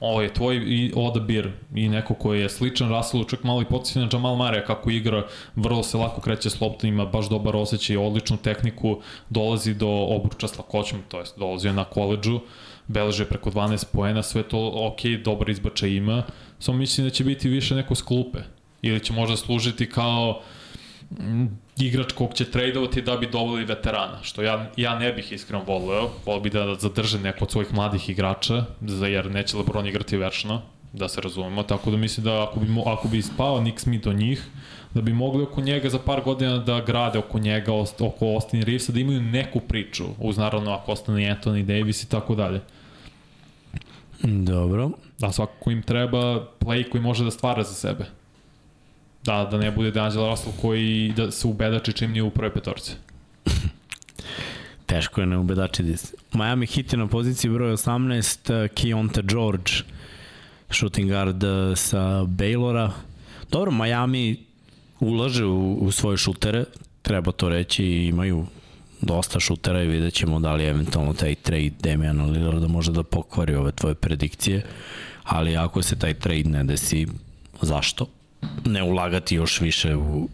Ovo je tvoj i odabir i neko koji je sličan Russellu, čak malo i podsjeća na Jamal Mare kako igra, vrlo se lako kreće s loptom, ima baš dobar osjećaj, odličnu tehniku, dolazi do obruča s lakoćem, to jest dolazio je na koleđu, beleže preko 12 poena, sve to ok, dobar izbačaj ima, samo mislim da će biti više neko s klupe ili će možda služiti kao mm, igrač kog će trejdovati da bi doveli veterana, što ja, ja ne bih iskreno voleo. Volio bi da zadrže neko od svojih mladih igrača, jer neće LeBron igrati večno, da se razumemo, tako da mislim da ako bi, ako bi spao Nick Smith do njih, da bi mogli oko njega za par godina da grade oko njega, oko Austin Reevesa, da imaju neku priču, uz naravno ako ostane Anthony Davis i tako dalje. Dobro. Da svakako im treba play koji može da stvara za sebe. Da, da ne bude D'Angelo Russell koji da se ubedači čim nije u prvoj petorci. Teško je ne ubedačiti se. Miami Heat je na poziciji broj 18, uh, Keonta George, shooting guard uh, sa Baylora. Dobro, Miami ulaže u, u svoje šutere, treba to reći, imaju dosta šutera i vidjet ćemo da li eventualno taj trade Damiana Lillarda može da pokvari ove tvoje predikcije, ali ako se taj trade ne desi, zašto? Ne ulagati još više u,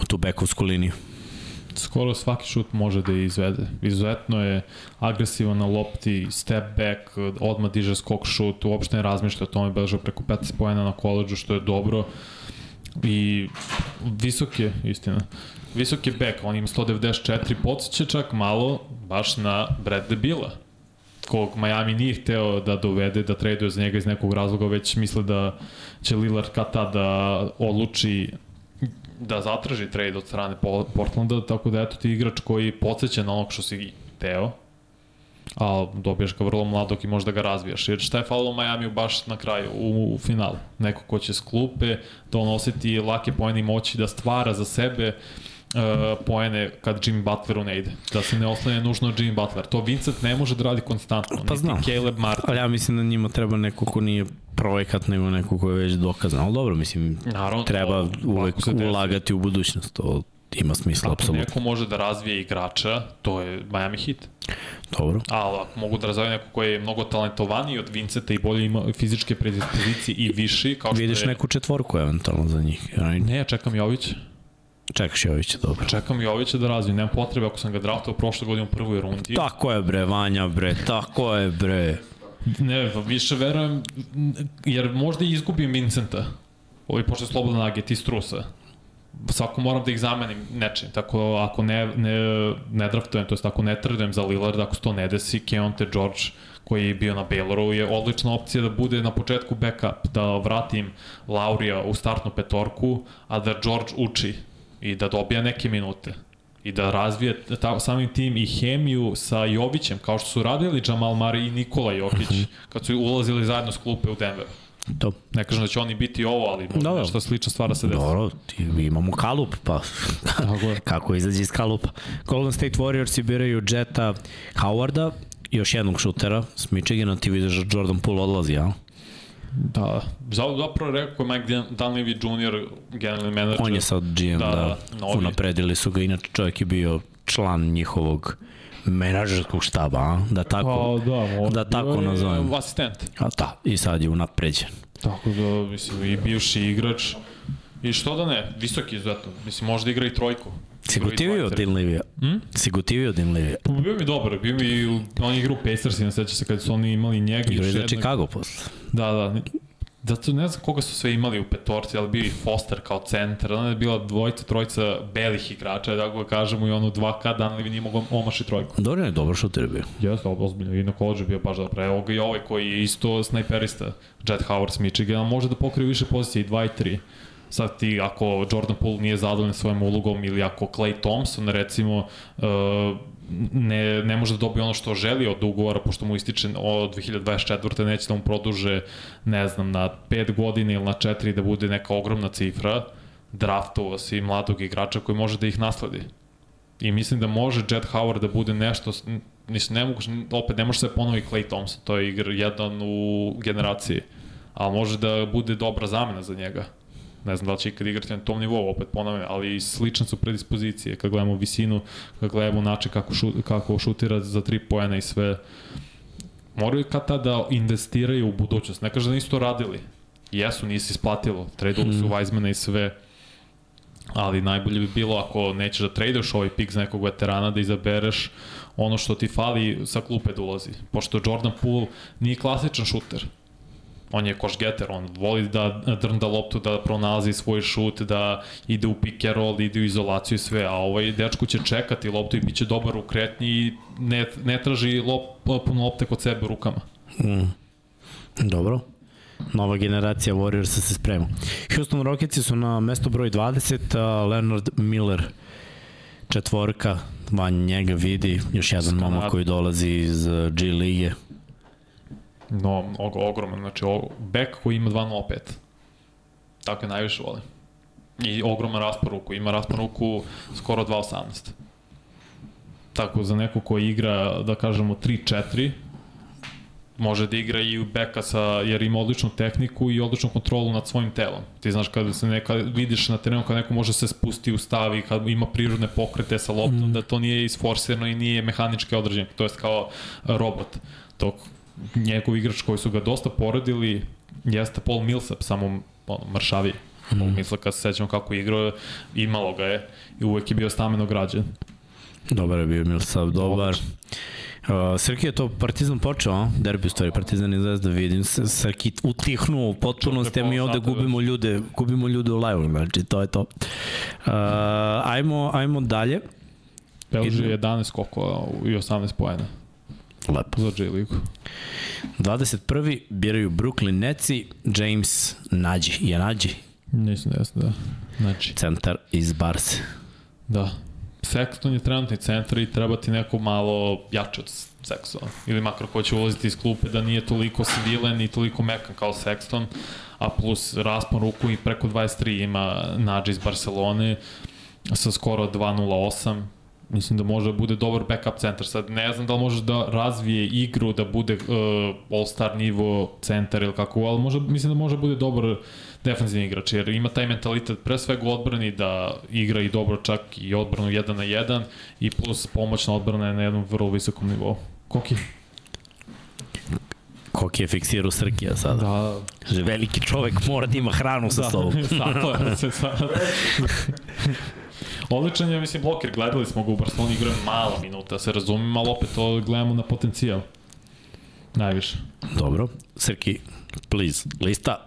u tu bekovsku liniju. Skoro svaki šut može da izvede. Izuzetno je agresivan na lopti, step back, odmah diže skok šut, uopšte ne razmišlja o tome, beležao preko 15 pojena na koleđu, što je dobro. I visok je, istina, visok je back, on ima 194, podsjeća čak malo baš na Bradley Billa kog Miami nije hteo da dovede, da traduje za njega iz nekog razloga, već misle da će Lillard kad tad da odluči da zatraži trade od strane Portlanda, tako da eto ti igrač koji podsjeća na onog što si teo, a dobijaš ga vrlo mladog i možda ga razvijaš. Jer šta je falilo Miami baš na kraju, u, u finalu? Neko ko će s klupe, da on oseti lake pojene i moći da stvara za sebe uh, poene kad Jimmy Butleru ne ide. Da se ne oslanje nužno Jimmy Butler. To Vincent ne može da radi konstantno. Pa znam. Caleb Martin. Ali ja mislim da njima treba neko ko nije projekat, nego neko ko je već dokazan. Ali dobro, mislim, Naravno, treba to, uvek ulagati u budućnost. To ima smisla, Ako apsolutno. neko može da razvije igrača, to je Miami Heat. Dobro. Ali ako mogu da razviju neko koji je mnogo talentovaniji od Vinceta i bolje ima fizičke predispozicije i viši, kao što Vidiš je... neku četvorku eventualno za njih. right? Ne, ja čekam Jovića. Čekaš Jovića, dobro. Čekam Jovića da razvije. Nema potrebe ako sam ga draftao prošle godine u prvoj rundi. Tako je bre, Vanja bre, tako je bre. Ne, više verujem, jer možda i izgubim Vincenta. Ovi pošto je slobodan agent iz Trusa. Svako moram da ih zamenim nečim, tako ako ne, ne, ne draftujem, to jest ako ne tradujem za Lillard, ako se to ne desi, Keonte George koji je bio na Bayloru je odlična opcija da bude na početku backup, da vratim Laurija u startnu petorku, a da George uči i da dobija neke minute i da razvije ta, samim tim i hemiju sa Jovićem, kao što su radili Jamal Murray i Nikola Jokić, kad su ulazili zajedno s klupe u Denver. To. Ne kažem da će oni biti ovo, ali Dobro. nešto slična stvara se desi. Dobro, ti, imamo kalup, pa kako izađe iz kalupa. Golden State Warriors biraju Jetta Howarda, još jednog šutera s Michigana, ti vidiš da Jordan Poole odlazi, ja? Da, za- zapravo rekao je Mike Dunleavy Jr. generalni menadžer. On je sad GM, da, Da, da, da, unapredili su ga, inače čovjek je bio član njihovog menadžerskog štaba, a? da tako, Pa, da, da tako je nazovem. Asistent. A da, i sad je unapređen. Tako da, mislim, i bivši igrač. I što da ne, visoki izuzetno. Mislim, možda igra i trojku. Si Igra i gotivio od dvojter. Dinlivija? Hm? Si gotivio od Dinlivija? Pa bio mi dobar, bio mi i on je igrao u Pacersima, seća se kad su oni imali njega i Igrao još je za. Chicago posle. Da, da. Zato ne znam koga su sve imali u petorci, ali bio i Foster kao centar, onda je bila dvojica, trojica belih igrača, da ga kažemo, i ono 2K, Dunleavy nije mogao omaši trojku. Dobro je, dobar šuter bio. Jeste, ozbiljno, i na koleđu bio baš dobro. Evo ga i ovaj koji je isto snajperista, Jet Howard s Michigana, može da pokrije više pozicije, i 2 i 3. Sad ti, ako Jordan Poole nije zadovoljan svojim ulogom ili ako Clay Thompson, recimo, uh, ne, ne može da dobije ono što želi od ugovora, pošto mu ističe od 2024. neće da mu produže, ne znam, na 5 godina ili na 4 da bude neka ogromna cifra, draftovao si mladog igrača koji može da ih nasledi. I mislim da može Jet Howard da bude nešto, mislim, ne mogu, opet ne može se ponovi Clay Thompson, to je igra jedan u generaciji, ali može da bude dobra zamena za njega. Ne znam da li će ikad igrati na tom nivou, opet ponavljam, ali slične su predispozicije, kad gledamo visinu, kad gledamo način kako, šu, kako šutira za tri pojena i sve. Moraju kad tada da investiraju u budućnost. Ne kaže da nisu to radili. Jesu, nisi isplatilo. Tradovali su Weizmana i sve ali najbolje bi bilo ako nećeš da tradeš ovaj pik za nekog veterana da izabereš ono što ti fali sa klupe da ulazi. Pošto Jordan Poole nije klasičan šuter. On je košgeter, on voli da drnda loptu, da pronalazi svoj šut, da ide u pick and roll, ide u izolaciju i sve, a ovaj dečko će čekati loptu i bit će dobar u kretnji i ne, ne traži lop, puno lopte kod sebe rukama. Mm. Dobro. Nova generacija Warriorsa se sprema. Houston Rocketsi su na mesto broj 20, a Leonard Miller četvorka, van njega vidi još jedan momak koji dolazi iz G lige. No, og, ogroman, znači o, bek koji ima 2.05. Tako je najviše volim. I ogroman raspor ruku, ima raspor ruku skoro 2.18. Tako, za neko ko igra, da kažemo, 3-4, može da igra i u beka sa, jer ima odličnu tehniku i odličnu kontrolu nad svojim telom. Ti znaš kada se neka, vidiš na terenu kada neko može se spusti u stavi, kad ima prirodne pokrete sa loptom, mm. da to nije isforsirano i nije mehanički određen, to jest kao robot. Dok njegov igrač koji su ga dosta poredili jeste Paul Millsap, samo ono, mršaviji. Mm. Paul Millsap, kad se sećamo kako igrao, imalo ga je i uvek je bio stameno građen. Dobar je bio Milsav, dobar. Uh, Srki je to Partizan počeo, a? derbi u stvari, Partizan i Zvezda, vidim se, Srki utihnuo u potpunosti, a mi ovde gubimo ljude, gubimo ljude u live znači to je to. Uh, ajmo, ajmo dalje. Belži Idemo. je 11 skokova i 18 poena. Lepo. za J ligu. 21. biraju Brooklyn Netsi, James Nađi. Je Nađi? Mislim da jesam, da. Znači, Centar iz Barse. da. Sexton je trenutni centar i treba ti neko malo jače od Sextona. Ili makar ko će ulaziti iz klupe da nije toliko svilen i toliko mekan kao Sexton, a plus raspon ruku i preko 23 ima Nađe iz Barcelone sa skoro 2.08 mislim da može da bude dobar backup centar. Sad ne znam da li može da razvije igru, da bude uh, all-star nivo centar ili kako, ali može, mislim da može da bude dobar defensivni igrač, jer ima taj mentalitet pre svega u odbrani da igra i dobro čak i odbranu 1 na 1 i plus pomoćna odbrana je na jednom vrlo visokom nivou. Koki? Koki je fiksirao Srkija sada. Da, Že veliki čovek mora da ima hranu sa sobom. Tako je, se sad. Odličan je, mislim, bloker, gledali smo ga u Barceloni, igra malo minuta, se razumim, ali opet to gledamo na potencijal. Najviše. Dobro. Srki, please, lista.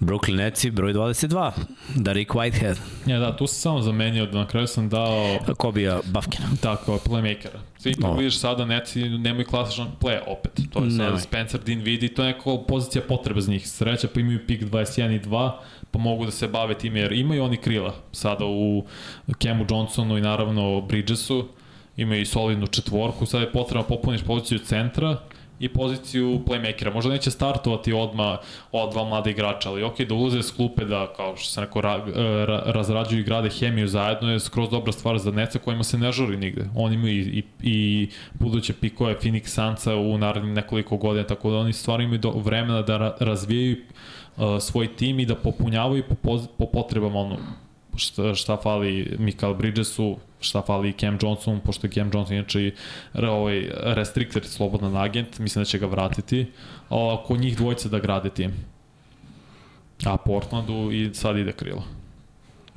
Brooklyn Netsi, broj 22. Darik Whitehead. Ja, da, tu sam samo zamenio, da na kraju sam dao Kobija Bafkina. tako, playmakera. Svi tu O. vidiš sada, neci nemaju klasičan play opet. To je sada. Spencer Dean vidi, to je neko pozicija potreba za njih. Sreća pa imaju pik 21 i 2, pa mogu da se bave time, jer imaju oni krila sada u Kemu Johnsonu i naravno Bridgesu, imaju i solidnu četvorku, sada je potrebno da popuniš poziciju centra i poziciju playmakera. Možda neće startovati odma od dva mlada igrača, ali ok, da ulaze s klupe da, kao što sam rekao, ra, ra, razrađuju i grade hemiju zajedno je skroz dobra stvar za Neca kojima se ne žuri nigde. Oni imaju i, i, i buduće pikove Phoenix Sansa u narednim nekoliko godina, tako da oni stvarno imaju do, vremena da ra, razvijaju uh, svoj tim i da popunjavaju po, po potrebama ono, šta, šta fali Mikael Bridgesu, šta fali Cam Johnson, pošto je Cam Johnson inače i ovaj restricted slobodan agent, mislim da će ga vratiti, a oko njih dvojice da grade tim. A Portlandu i sad ide krilo.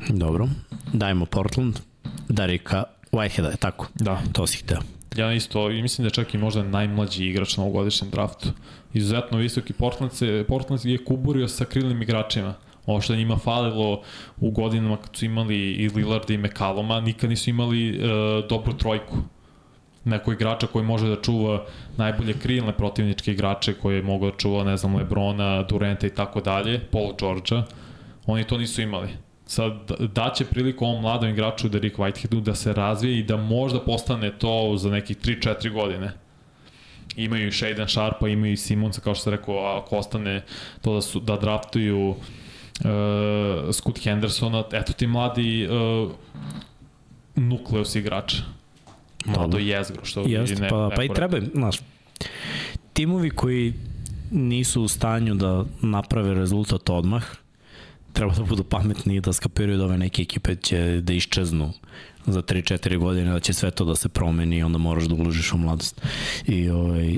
Dobro. Dajmo Portland. Darika Whiteheada, je tako? Da. To si hteo. Ja isto, i mislim da je čak i možda najmlađi igrač na ovogodišnjem draftu. Izuzetno visoki Portland, se, Portland je kuburio sa krilnim igračima. Ovo što je njima falilo u godinama kad su imali i Lillard i McCalluma, nikad nisu imali e, dobru trojku. Neko igrača koji može da čuva najbolje krilne protivničke igrače koje mogu da čuva, ne znam, Lebrona, Durenta i tako dalje, Paul Georgea. Oni to nisu imali. Sad daće priliku ovom mladom igraču Derek Whiteheadu da se razvije i da možda postane to za nekih 3-4 godine. Imaju i Shaden Sharpa, imaju i Simonsa, kao što sam rekao, ako ostane to da, su, da draftuju uh, Scoot Hendersona, eto ti mladi uh, nukleus igrača. Mlado jezgro, što Jeste, ne, pa, pa i treba, znaš, timovi koji nisu u stanju da naprave rezultat odmah, treba da budu pametni i da skapiraju da ove neke ekipe će da iščeznu za 3-4 godine, da će sve to da se promeni i onda moraš da uložiš u mladost. I ovaj,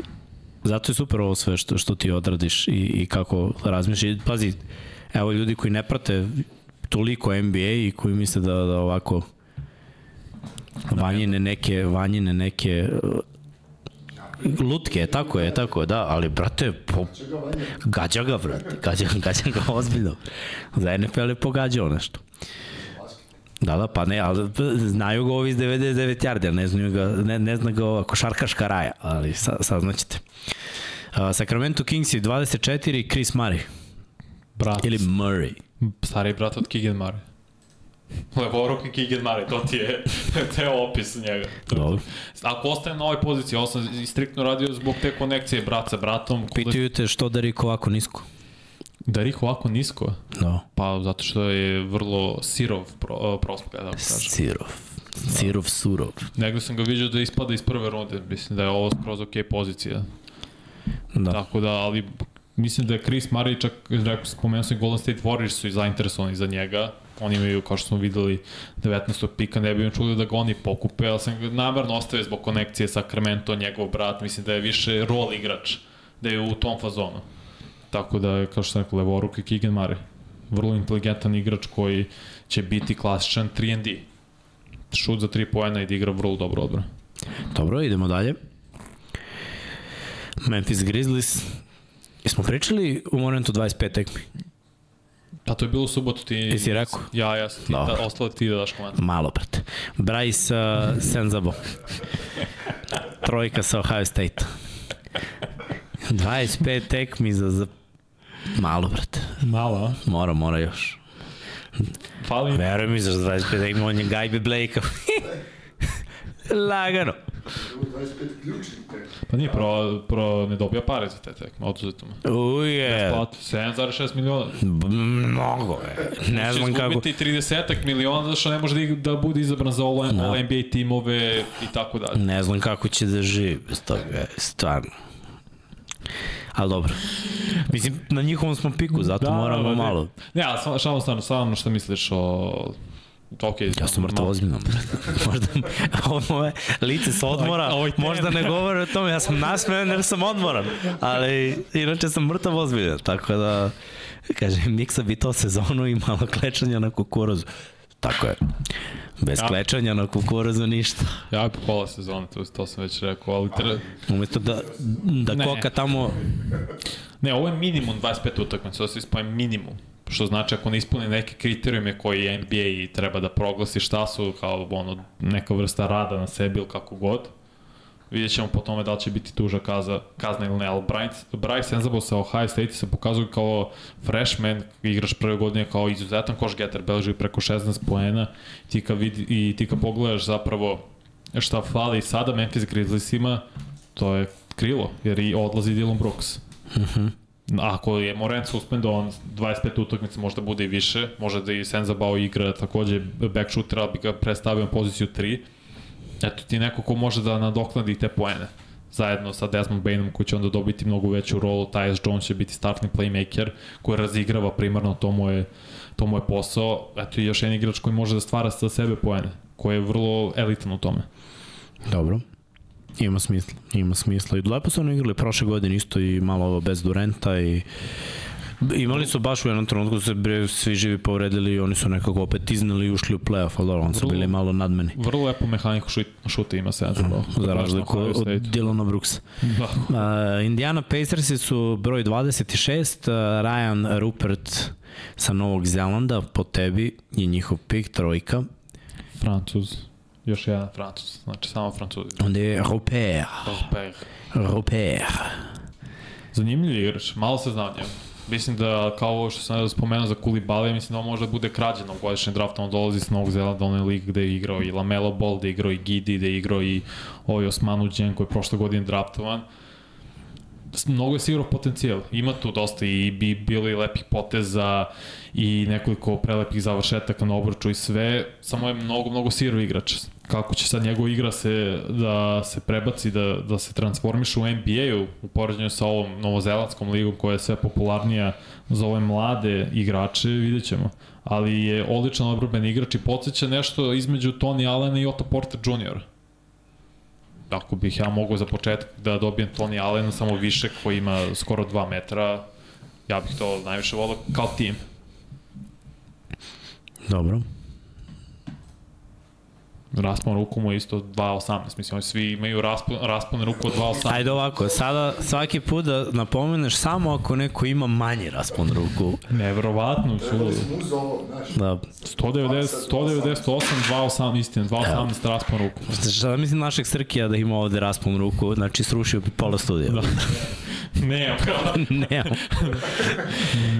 zato je super ovo sve što, što ti odradiš i, i kako razmišljaš. Pazi, evo ljudi koji ne prate toliko NBA i koji misle da, da ovako vanjine neke, vanjine neke lutke, tako je, tako je, da, ali brate, po, gađa ga, brate, gađa, gađa ga ozbiljno. Za NFL je pogađao nešto. Da, da, pa ne, ali znaju ga ovi iz 99 yardi, ali ne znaju ga, ne, ne zna ga ova košarkaška raja, ali sa, saznaćete. Uh, Sacramento Kings je 24, Chris Murray, Brat, ili Murray. stari brat od Keegan Murray. Levoruk i Keegan Murray, to ti je, je opis njega. Dobro. Ako ostane na ovoj poziciji, ovo sam striktno radio zbog te konekcije brat sa bratom. Pitaju te što da Riko ovako nisko. Da Riko ovako nisko? No, Pa zato što je vrlo sirov pro, prospekt, da kažem. Sirov. Sirov surov. Negde sam ga vidio da ispada iz prve runde, mislim da je ovo skroz ok pozicija. Da. Tako da, ali mislim da je Chris Murray čak, rekao, spomenuo sam i Golden State Warriors su i zainteresovani za njega. Oni imaju, kao što smo videli, 19. pika, ne bi im čuli da ga oni pokupe, ali sam namerno ostavio zbog konekcije sa Sacramento, njegov brat, mislim da je više rol igrač, da je u tom fazonu. Tako da kao što sam rekao, levoruk i Keegan Murray. Vrlo inteligentan igrač koji će biti klasičan 3 D. Šut za 3 poena i da igra vrlo dobro odbranu. Dobro, idemo dalje. Memphis Grizzlies. Jesmo pričali u momentu 25 tekmi? Pa to je bilo u subotu ti... Jesi rekao? Ja, ja sam ti, da, ostalo ti da daš komentar. Malo, brate. Bryce uh, Senzabo. trojka sa Ohio State. 25 tekmi za, za malo, brate. Malo, a? Mora, mora još. Fali Veruj mi za 25 tekmi, on je gajbe Blake-a. Lagano. Ovo je 25 ključnih tek. Pa nije, pro, pro ne dobija pare za te tekme, oduzeto mu. Uje, Plati 7,6 miliona. mnogo je. Ne znam kako. Izgubiti 30 miliona zato što ne može da, da bude izabran za all, Da. all NBA timove i tako dalje. Ne znam kako će da živi bez toga, stvarno. Ali dobro. Mislim, na njihovom smo piku, zato da, moramo ne. malo. Ne, ali samo stvarno, stvarno što misliš o... Ok, Ja sam mrtav ozbiljno. možda ovo je lice sa odmora, Ovaj- možda ne govore o tome, ja sam nasmejan jer sam odmoran, ali inače sam mrtav ozbiljan, tako da, kaže, miksa bi to sezonu i malo klečanja na kukuruzu. Tako je. Bez Ja. klečanja na kukuruzu ništa. Ja bi pola sezone, to, to sam već rekao, ali tre... Umesto da, da Ne. koka tamo Ne, ovo je minimum 25 utakmica, ovo se ispoje minimum. Što znači ako ne ispuni neke kriterijume koji NBA treba da proglasi šta su kao ono, neka vrsta rada na sebi ili kako god, vidjet ćemo po tome da li će biti tuža kaza, kazna ili ne, ali Bryce, Bryce Senzable sa Ohio State se pokazuje kao freshman, igraš prve godine kao izuzetan koš getter, beleži preko 16 poena, ti kad vidi, i ti kad pogledaš zapravo šta fali sada Memphis Grizzliesima, to je krilo, jer i odlazi Dylan Brooks. Ako je Morant suspendovan 25 utakmica, možda bude i više, može da i Senzabao igra takođe back shooter, ali bi ga predstavio na poziciju 3. Eto ti neko ko može da nadoknadi te poene zajedno sa Desmond Bainom koji će onda dobiti mnogo veću rolu, Tyus Jones će biti startni playmaker koji razigrava primarno, to mu je, to mu je posao. Eto i još jedan igrač koji može da stvara sa sebe poene, koji je vrlo elitan u tome. Dobro. Ima smisla, ima smisla. I lepo su oni igrali prošle godine isto i malo bez Durenta i Imali su baš u jednom trenutku da se bre, svi živi povredili i oni su nekako opet iznali i ušli u playoff, ali dobro, oni su bili malo nadmeni. Vrlo lepo mehaniku šut, šuta ima Senzabao. Za razliku od Dylana Brooksa. Da. Uh, Indiana Pacersi su broj 26, uh, Ryan Rupert sa Novog Zelanda, po tebi je njihov pik, trojka. Francuz. Još jedan Francuz. Znači samo Francuzi. Onda je Rupert. Rupert. Rupert. Zanimljiv igrač, malo se zna o njemu. Mislim da, kao ovo što sam spomenuo za Kulibali, mislim da on može da bude krađen u godišnjem draftu, on dolazi s Novog Zelanda, onaj lig gde je igrao i Lamelo Ball, gde je igrao i Gidi, gde je igrao i ovaj Osmanu Džen koji je prošle godine draftovan. Mnogo je sigurno potencijal. Ima tu dosta i bi bili lepih poteza i nekoliko prelepih završetaka na obruču i sve, samo je mnogo, mnogo sirov igrač. Kako će sad njegova igra se, da se prebaci, da, da se transformiše u NBA-u u poređenju sa ovom novozelandskom ligom koja je sve popularnija za ove mlade igrače, vidjet ćemo. Ali je odličan odbrben igrač i podsjeća nešto između Tony Allena i Otto Porter Jr. Ako bih ja mogao za početak da dobijem Tony Allena samo više koji ima skoro 2 metra, ja bih to najviše volao kao tim. Dobro. Raspon ruku mu je isto 2.18, mislim, oni svi imaju raspon, raspon ruku od 2.18. Ajde ovako, sada svaki put da napomeneš samo ako neko ima manji raspon ruku. Neverovatno, su. Da, 190, 198, 2.8, istina, 2.18 raspon ruku. šta mislim našeg Srkija da ima ovde raspon ruku, znači srušio bi pola studija. Da. Ne, Nemam.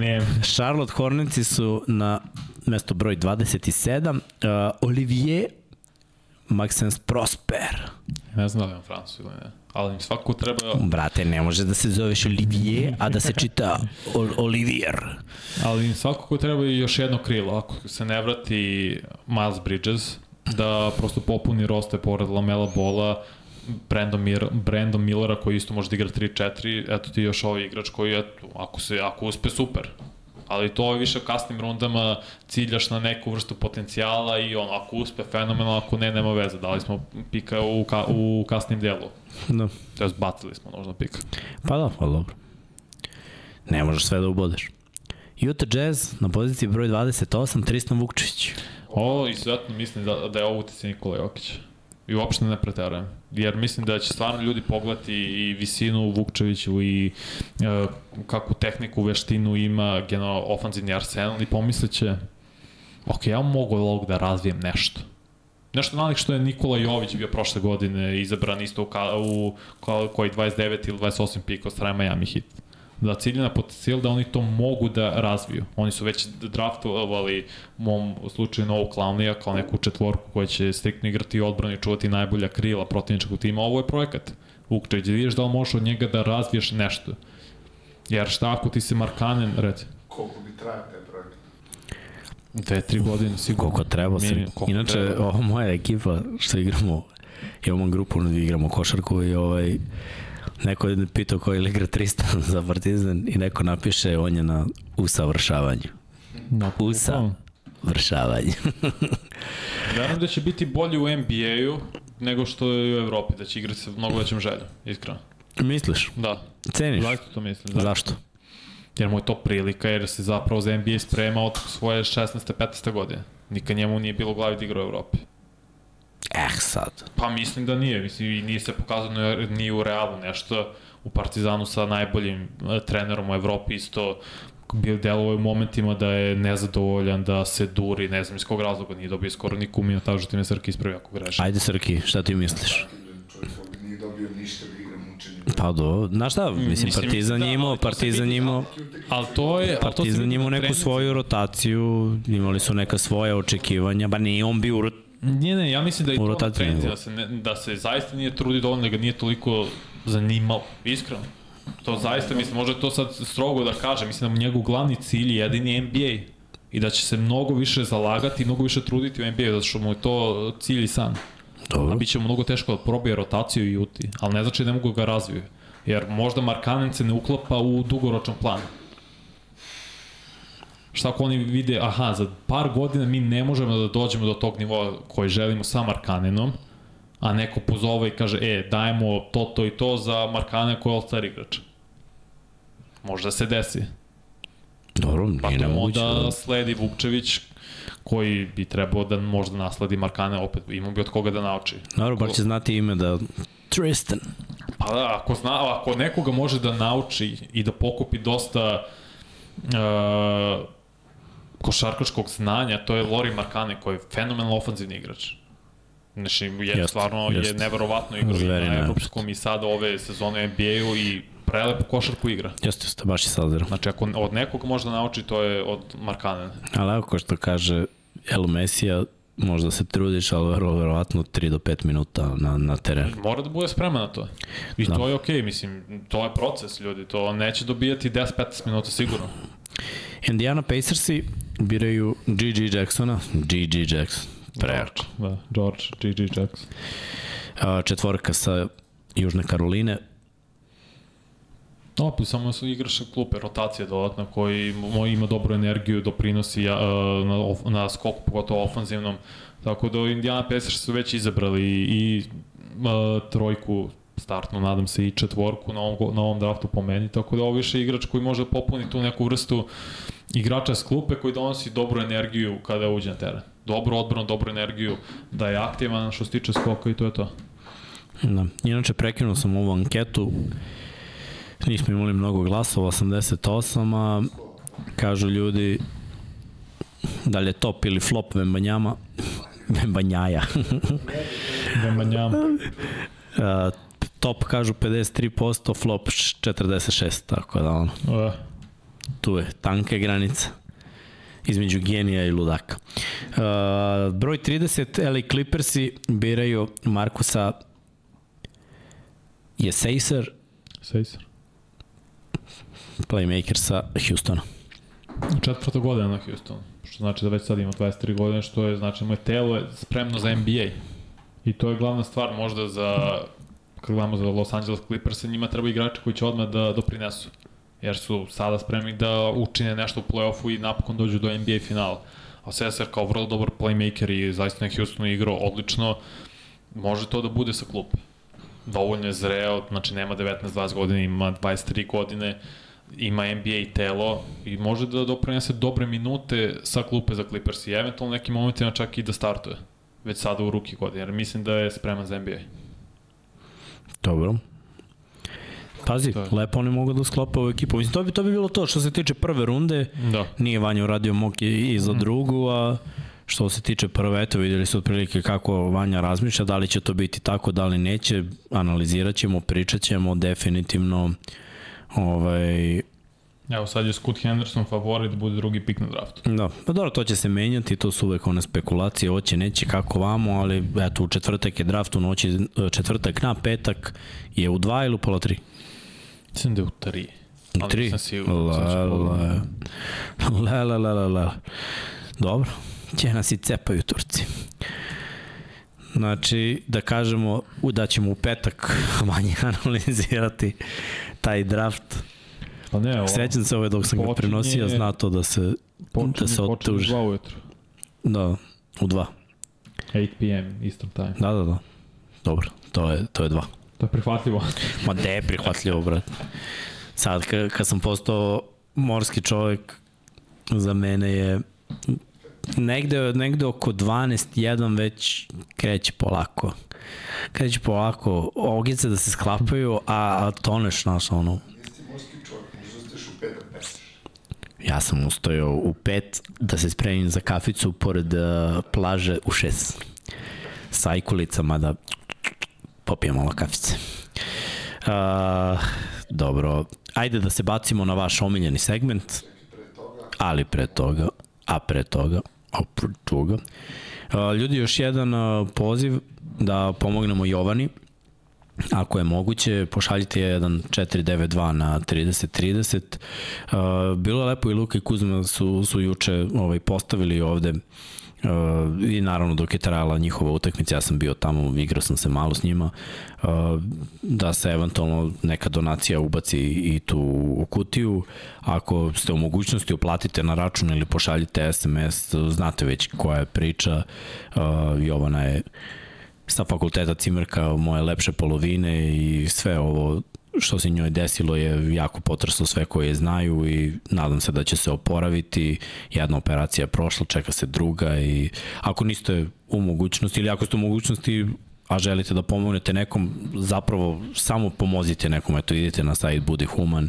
ne. Charlotte Hornetsi su na mesto broj 27. Uh, Olivier Maxence Prosper. Ne znam da li imam Francu ili ne. Ali im svako treba, Brate, ne može da se zoveš Olivier, a da se čita Ol Olivier. ali im svakako treba i još jedno krilo. Ako se ne vrati Miles Bridges, da prosto popuni roste pored Lamela Bola, Brandon, Mir, Brandon Millera koji isto može da igra 3-4, eto ti još ovaj igrač koji, eto, ako, se, ako uspe, super. Ali to je više u kasnim rundama ciljaš na neku vrstu potencijala i on, ako uspe, fenomenalno, ako ne, nema veze. Dali smo pika u, ka, u kasnim delu. Da. To je bacili smo nužno pika. Pa da, pa dobro. Ne možeš sve da ubodeš. Utah Jazz na poziciji broj 28, Tristan Vukčević. Ovo izuzetno mislim da, da je ovo utjecaj Nikola Jokića. I uopšte ne preterujem. Jer mislim da će stvarno ljudi pogledati i visinu Vukčeviću i e, kakvu tehniku, veštinu ima generalno ofanzivni arsenal i pomislit će ok, ja mogu ovog da razvijem nešto. Nešto nalik što je Nikola Jović bio prošle godine izabran isto u, ka, u koji 29 ili 28 pika od strane Miami Heat. Da cilja na potencijal da oni to mogu da razviju. Oni su već draftovali u mom slučaju Novog Clownija kao neku četvorku koja će striktno igrati odbranu i čuvati najbolja krila protivničkog tima. Ovo je projekat. Vukčević, da vidiš da li možeš od njega da razviješ nešto. Jer šta ako ti se Markanen, reci, Koliko bi trajao taj projekat? dve, tri godine sigurno. Koliko treba se. Koliko Inače, treba. ova moja ekipa što igramo, imamo grupu gde igramo košarku i ovaj, neko je pitao ko je igra 300 za Partizan i neko napiše on je na usavršavanju. Da, Usa. Vršavanje. Verujem da će biti bolji u NBA-u nego što je u Evropi, da će igrati sa mnogo većim željom, iskreno. Misliš? Da, Ceniš? zaista to mislim. Da. Zašto? Jer mu je to prilika, jer se zapravo za NBA sprema od svoje 16. 15. godine. Nikad njemu nije bilo u glavi da igra u Evropi. Eh, sad. Pa mislim da nije, mislim i nije se pokazano ni- u Realu nešto u Partizanu sa najboljim e, trenerom u Evropi isto bil delovo u momentima da je nezadovoljan, da se duri, ne znam iz kog razloga nije dobio skoro ni kumina, tako što ti me Srki ispravi ako grešim. Ajde Srki, šta ti misliš? Čovjek nije dobio ništa da igra mučenje. Pa do, znaš šta, mislim, Mislim, Partizan da, imao, Partizan imao, Ali to je... Partizan imao na neku svoju rotaciju, imali su neka svoja očekivanja, ba nije on bio Ne, ne, ja mislim da je to nego. da se, ne, da se zaista nije trudi dovoljno, da ga nije toliko zanimalo, iskreno. To zaista, mislim, može to sad strogo da kaže, mislim da mu njegov glavni cilj je jedini NBA i da će se mnogo više zalagati i mnogo više truditi u NBA, zato što mu je to cilj i san. A Dobro. bit će mu mnogo teško da probije rotaciju i uti, ali ne znači da ne mogu ga razviju. Jer možda Markanen se ne uklapa u dugoročan plan. Šta ako oni vide, aha, za par godina mi ne možemo da dođemo do tog nivoa koji želimo sa Markanenom, a neko pozove i kaže, e, dajemo to, to i to za Markane koji je all-star igrač. Možda se desi. Dobro, Pa nije nemoguće. onda da- sledi Vukčević, koji bi trebao da možda nasledi Markane, opet imao bi od koga da nauči. Dobro, bar će znati ime da... Tristan. Pa da, ako, zna, ako nekoga može da nauči i da pokupi dosta uh, košarkaškog znanja, to je Lori Markane, koji je fenomenal ofanzivni igrač. Znači, je, Jeste, stvarno je jeste. neverovatno igra i Very na evropskom i sada ove sezone NBA-u i prelepu košarku igra. Jeste, jeste, baš je sadar. Znači, ako od nekog može da nauči, to je od Markane. Ali evo ko što kaže El Mesija, možda se trudiš, ali vrlo verovatno 3 do 5 minuta na, na terenu. Mora da bude spreman na to. I Da. to je okej, mislim, to je proces, ljudi, to neće dobijati 10-15 minuta sigurno. Indiana Pacersi biraju G.G. Jacksona. G.G. Jackson. Prejako. Da, George, G.G. Jackson. A, četvorka sa Južne Karoline. Opet, samo su igraš klupe, rotacija dodatna koji ima dobru energiju, doprinosi ja, na, na skoku, pogotovo ofanzivnom. Tako da Indiana Pacers su već izabrali i, i uh, trojku startnu, nadam se i četvorku na ovom, na ovom draftu po meni, tako da ovo više je igrač koji može popuniti tu neku vrstu igrača s klupe koji donosi dobru energiju kada uđe na teren. Dobru odbranu, dobru energiju, da je aktivan što se tiče skoka i to je to. Da. Inače, prekinuo sam ovu anketu. Nismo imali mnogo glasova, 88, a kažu ljudi da li je top ili flop Vembanjama. Vembanjaja. Vemanjama. Top kažu 53%, flop 46%, tako da ono, Uh, tu je tanka granice između genija i ludaka. Uh, broj 30, LA Clippersi biraju Markusa Jesejser, Sejser. playmaker sa Houstona. Četvrta godina na Houstonu, što znači da već sad ima 23 godine, što je znači moje telo je spremno za NBA. I to je glavna stvar možda za kad gledamo za Los Angeles Clippers, njima treba igrači koji će odmah da doprinesu. Jer su sada spremni da učine nešto u play-offu i napokon dođu do NBA finala. A Sesar kao vrlo dobar playmaker i zaista na Houstonu igrao odlično, može to da bude sa klupe. Dovoljno je zreo, znači nema 19-20 godina, ima 23 godine, ima NBA telo i može da doprinese dobre minute sa klupe za Clippers i eventualno nekim momentima čak i da startuje već sada u ruki godine, jer mislim da je spreman za NBA. Dobro. Pazi, To je. lepo oni mogu da sklope ovu ekipu. Mislim, to bi, to bi bilo to što se tiče prve runde. Da. Nije Vanja uradio mok i, i za drugu, a što se tiče prve, eto videli ste otprilike kako Vanja razmišlja, da li će to biti tako, da li neće, analizirat ćemo, pričat ćemo, definitivno ovaj, Evo sad je Scott Henderson favorit da bude drugi pik na draftu. Da, pa dobro, to će se menjati, to su uvek one spekulacije, hoće, neće, kako vamo, ali eto, u četvrtak je draft, u noći četvrtak na petak je u dva ili u pola tri? Mislim da je u tri. U tri? Siguran. La, se pogledao. la, la, la, la, la. Dobro, će nas i cepaju Turci. Znači, da kažemo da ćemo u petak manje analizirati taj draft. Pa ne, ovo, Sećam se ove dok sam ga počinje- prenosio, zna to da se, počinje, da se počinje otuži. dva ujutru. da, u dva. 8 p.m. Eastern time. Da, da, da. Dobro, to je, to je dva. To je prihvatljivo. Ma de je prihvatljivo, brat. Sad, ka, kad sam postao morski čovjek, za mene je negde, negde oko 12-1 već kreće polako. Kreće polako, ogice da se sklapaju, a, a toneš, znaš, ono, Nisi ti morski čovjek, možda ustaješ u pet da pešeš. Ja sam ustojao u pet da se spremim za kaficu pored uh, plaže u šest. Sa ajkulicama da popijem malo kafice. Uh, dobro, ajde da se bacimo na vaš omiljeni segment, ali pre toga, a pre toga, a pre toga. Uh, ljudi, još jedan poziv da pomognemo Jovani. Ako je moguće, pošaljite jedan 492 na 3030. Uh, bilo je lepo i Luka i Kuzma su, su juče ovaj, postavili ovde Uh, i naravno dok je trajala njihova utakmica, ja sam bio tamo, igrao sam se malo s njima, uh, da se eventualno neka donacija ubaci i tu u kutiju. Ako ste u mogućnosti uplatite na račun ili pošaljite SMS, znate već koja je priča. Jovana je sa fakulteta Cimerka moje lepše polovine i sve ovo što se njoj desilo je jako potreslo sve koje znaju i nadam se da će se oporaviti. Jedna operacija je prošla, čeka se druga i ako niste u mogućnosti ili ako ste u mogućnosti a želite da pomognete nekom, zapravo samo pomozite nekom, eto idite na sajt Budi Human,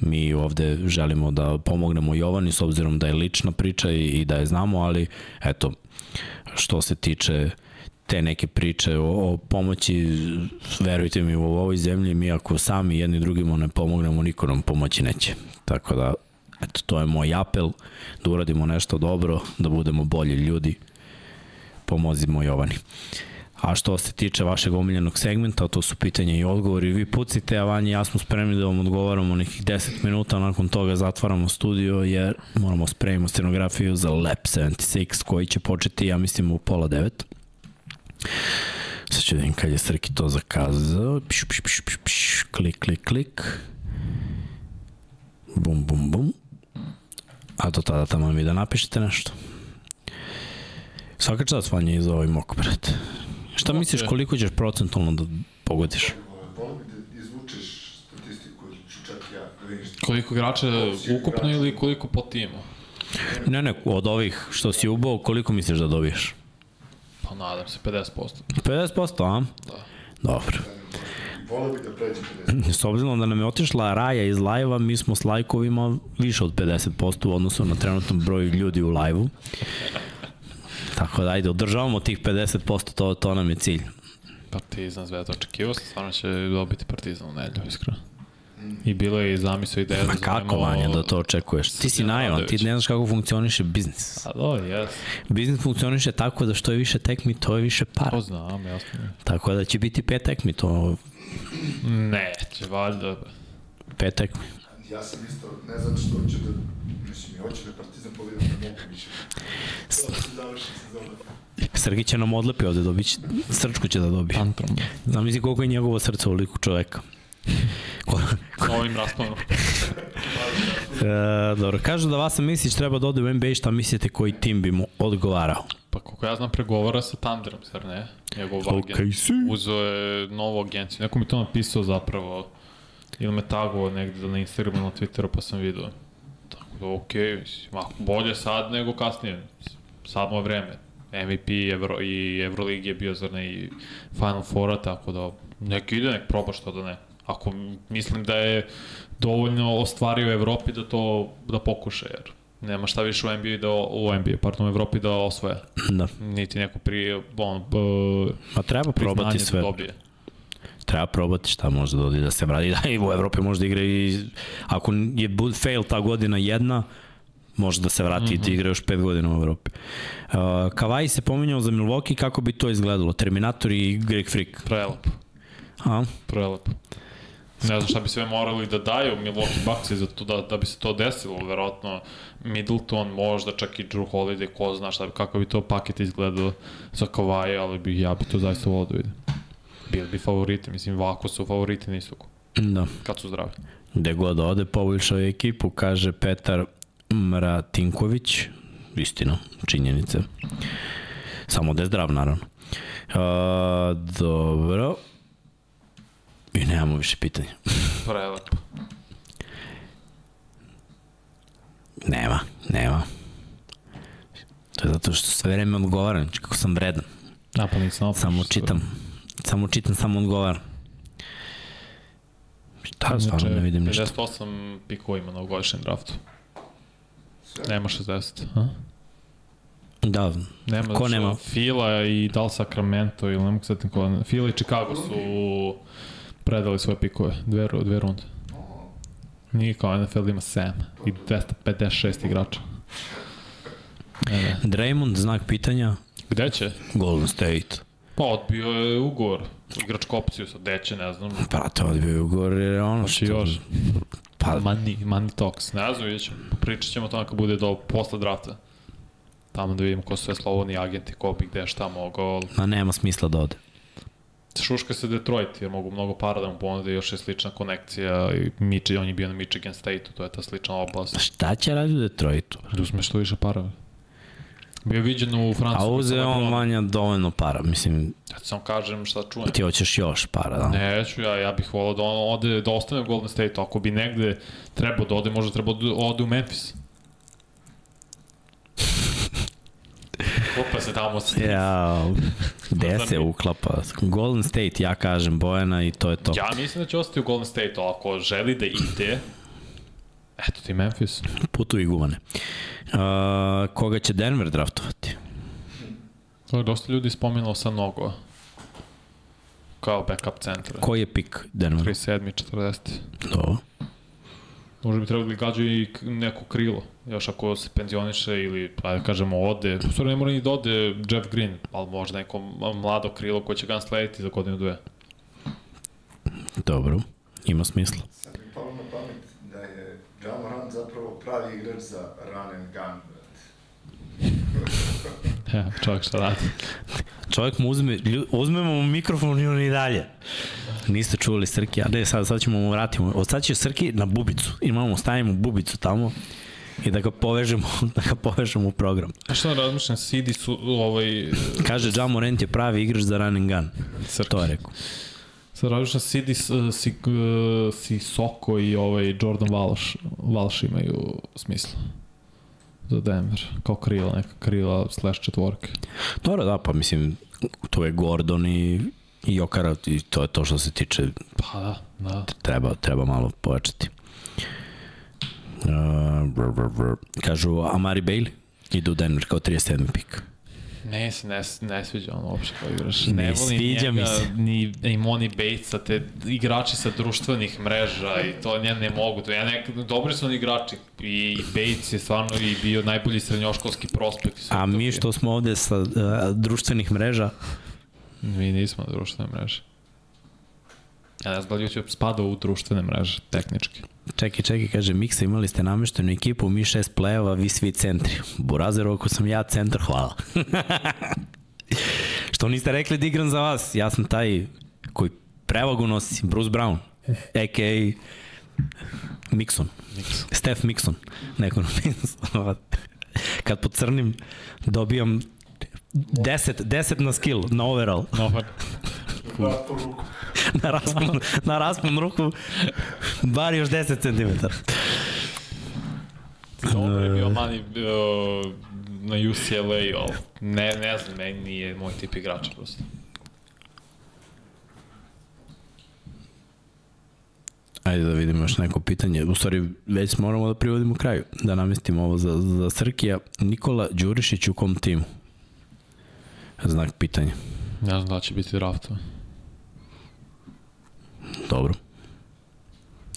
mi ovde želimo da pomognemo Jovani s obzirom da je lična priča i, i da je znamo, ali eto, što se tiče te neke priče o, o pomoći, verujte mi u ovoj zemlji, mi ako sami jedni drugima ne pomognemo, niko nam pomoći neće. Tako da, eto, to je moj apel, da uradimo nešto dobro, da budemo bolji ljudi, pomozimo Jovani. A što se tiče vašeg omiljenog segmenta, to su pitanja i odgovori. Vi pucite, a Vanja ja smo spremni da vam odgovaramo nekih 10 minuta, nakon toga zatvaramo studio jer moramo spremimo scenografiju za Lab 76 koji će početi, ja mislim, u pola devet. Sad ću da vidim kad je Srki to zakazao. Piš, piš, piš, piš, piš. Klik, klik, klik. Bum, bum, bum. A do tada tamo mi da napišete nešto. Svaka čast Vanja iz ovaj mok, brate. Šta misliš koliko ćeš procentualno da pogodiš? izvučeš statistiku, čak ja Koliko igrača ukupno ili koliko po timu? Ne, ne, od ovih što si ubao, koliko misliš da dobiješ? Pa nadam se 50%. 50%, a? Da. Dobro. Volio da pređe 50. S obzirom da nam je otišla Raja iz live-a, mi smo s lajkovima više od 50% u odnosu na trenutnom broj ljudi u live-u. Tako da, ajde, održavamo tih 50%, to, to nam je cilj. Partizan Zvezda, očekivao sam stvarno će dobiti Partizan u nedelju, iskreno. I bilo je i zamisao ideja Ma da kako, Vanja, da to očekuješ? Ti si Srđana naivan, ti ne znaš kako funkcioniše biznis. A do, jes. Biznis funkcioniše tako da što je više tekmi, to je više para. To znam, jasno. Tako da će biti pet tekmi, to Neće, valjda. pet tekmi. Ja sam isto, ne zato što hoću da, mislim, i hoću da Partizan pobedi, da mogu više. To se završi sezona. Srgi će nam odlepi ovde, dobit će, srčku će da dobije. Tantrum. Zamisli koliko je njegovo srce u liku čoveka. Ko, Sa ovim rasponom. E, dobro, kažu da Vasa Misić treba da ode u NBA, šta mislite koji tim bi mu odgovarao? Pa koliko ja znam pregovara sa Thunderom, zar ne? Njegov Okej, agent. si. Uzeo je novu agenciju. Neko mi to napisao zapravo. Ili me tagovao negde na Instagramu, na Twitteru, pa sam vidio. Tako da okej, okay, mislim, ako bolje sad nego kasnije. Sad mu vreme. MVP Evro, i Euroligi je bio, zar ne, i Final Fora, tako da nek ide, nek proba što da ne. Ako mislim da je dovoljno ostvario u Evropi da to da pokuša, jer Nema šta više u NBA da, u NBA, pardon, u Evropi da osvoje. Da. Niti neko on, b, Ma treba probati priznanje sve. Da dobije. Treba probati šta može da odi da se vrati. Da i u Evropi može da igra i ako je fail ta godina jedna, može da se vrati mm -hmm. i da igra još pet godina u Evropi. Uh, Kavaj se pominjao za Milwaukee, kako bi to izgledalo? Terminator i Greg Freak. Prelepo, A? prelepo. Ne znam šta bi sve morali da daju Milwaukee Bucks za to da, da bi se to desilo, verovatno Middleton, možda čak i Drew Holiday, ko zna šta bi, kako bi to paket izgledao za Kavaje, ali bi, ja bi to zaista volao da vidim. Bili bi favoriti, mislim, ovako su favoriti, nisu Da. kad su zdravi. Gde god ode, poboljšao je ekipu, kaže Petar Mratinković. Istina, činjenice. Samo da je zdrav, naravno. Uh, dobro. I nemamo više pitanja. Prelepo. Nema, nema. To je zato što sve vreme odgovaram, znači kako sam vredan. A pa nisam opet. Samo čitam. Samo čitam, samo odgovaram. Šta, stvarno ne vidim ništa. 58 pikova ima na ovogodišnjem draftu. Nema 60. A? Da, Nema, Ko nema? Fila i da li Sacramento ili ne mogu sad ko. Fila i Chicago su predali svoje pikove, dve, dve runde. Nije kao NFL ima 7 i 256 igrača. Ne, ne. Draymond, znak pitanja, Gde će? Golden State. Pa odbio je ugovor. Igračku opciju sad, gde će, ne znam. Brate, odbio je ugovor jer je ono Hoće što... još. Pa, Money, money talks. Ne znam, vidjet ćemo. Pričat ćemo o tome kad bude do posle drafta. Tamo da vidimo ko su sve slobodni agenti, ko bi gde šta mogao. ma nema smisla da ode. Šuška se Detroit jer mogu mnogo para da mu ponude, još je slična konekcija i Michi, on je bio na Michigan State-u, to je ta slična oblast. Šta će raditi u Detroitu? Da uzme što više para. Bio viđen u Francusku. A uze on vanja dovoljno para, mislim, Ja ti samo kažem šta čujem. ti hoćeš još para, da? Neću, ja, ja bih volao da on ode, da ostane u Golden State, ako bi negde trebao da ode, možda trebao da ode u Memphis. Kupa se tamo sa... Ja, gde se uklapa? Golden State, ja kažem Bojana i to je to. Ja mislim da će ostati u Golden State, ali ako želi da ide, eto ti Memphis. Putu i guvane. Uh, koga će Denver draftovati? To je dosta ljudi spomenulo sa Nogo. Kao backup centra. Koji je pik Denver? 37. 40. Do. Možda bi trebalo da gađu i neko krilo. Još ako se penzioniše ili, pa da kažemo, ode. U stvari ne mora ni da ode Jeff Green, ali možda neko mlado krilo koje će ga naslediti za godinu dve. Dobro, ima smisla. Sad mi palo na pamet da je Ja Morant zapravo pravi igrač za run and gun. Ja, čovjek šta radi. Čovjek mu uzme, lju, uzmemo mu mikrofon i on i dalje. Niste čuli Srki, a ne, sad, sad ćemo mu vratiti. Od sad će Srki na bubicu. Imamo, stavimo bubicu tamo i da ga povežemo, da ga povežemo u program. A šta razmišljam, Sidi su ovaj... Kaže, Ja Morant je pravi igrač za run and gun. Srki. To je rekao. Sad razmišljam, Sidi, si, si Soko i ovaj Jordan Walsh, Walsh imaju smisla za Denver, kao krila, neka krila slash četvorke. Dobro, da, pa mislim, to je Gordon i, i Jokara i to je to što se tiče, Pa da, da. treba, treba malo pojačati. Uh, brr, brr, brr. Kažu Amari Bailey ide u Denver kao 37. pik. Ne se ne, ne sviđa on uopšte kao igrač. Ne Ne, sviđa mi njega, se. Ni Imoni Batesa, te igrači sa društvenih mreža i to ja ne mogu. To ja nek, dobri su oni igrači i Bates je stvarno i bio najbolji srednjoškolski prospekt. i A mi što smo ovde sa uh, društvenih mreža, Mi nismo društvene mreže. Ja ne znam da li YouTube spada u društvene mreže, tehnički. Čekaj, čekaj, kaže Miksa, imali ste nameštenu ekipu, mi šest plejeva, vi svi centri. Burazer, ako sam ja centar, hvala. što niste rekli da igram za vas? Ja sam taj koji prevagu nosi, Bruce Brown, a.k.a. Mixon. Niks. Steph Mixon. Neko. Kad pocrnim, dobijam 10, 10 na skill, na overall. No, na raspon, na raspon ruku, bar još 10 cm. dobro je bio Mani uh, na UCLA, ali ne, ne znam, meni nije moj tip igrača prosto. Ajde da vidimo još neko pitanje. U stvari, već moramo da privodimo kraju. Da namestimo ovo za, za Srkija. Nikola Đurišić u kom timu? Znak pitanja. Ne znam da će biti drafta. Dobro.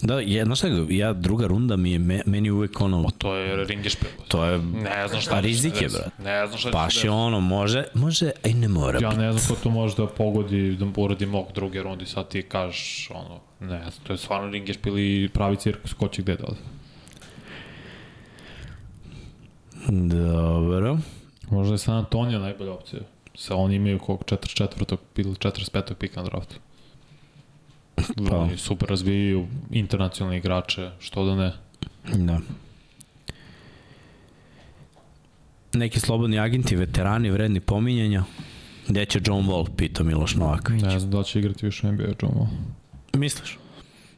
Da, je, znaš šta, ja druga runda mi je, me, meni uvek ono, To je ringešpil. to je, Ne znam šta Pa će se rizik je, desiti. brate. Ne znam šta će baš je ono, može, može, a i ne mora. Ja ne znam ko to može da pogodi, da uradi mog druge rundi, sad ti kažeš, ono, ne znam, to je stvarno ringešpil i pravi cirkus, ko će gde da ode. Dobro. Možda je San Antonio najbolja opcija. Sa oni imaju kog 44. ili 45. pika na draftu. Pa. Oni super razvijaju internacionalne igrače, što da ne. Da. Neki slobodni agenti, veterani, vredni pominjanja. Gde će John Wall, pita Miloš Novaković. Ne znam da će igrati više u NBA John Wall. Misliš?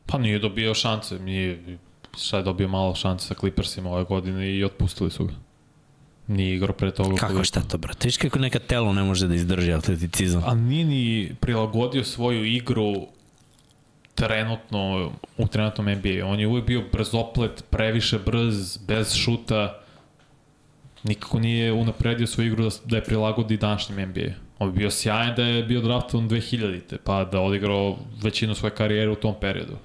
Pa nije dobio šanse, nije, sad je dobio malo šanse sa Clippersima ove godine i otpustili su ga. Nije igrao pre toga. Kako šta to, brate? Viš kako neka telo ne može da izdrži atleticizam? A nije ni prilagodio svoju igru trenutno u trenutnom NBA. On je uvijek bio brzoplet, previše brz, bez šuta. Nikako nije unapredio svoju igru da, da je prilagodi današnjem NBA. On bi bio sjajan da je bio draftovan 2000-te, pa da odigrao većinu svoje karijere u tom periodu.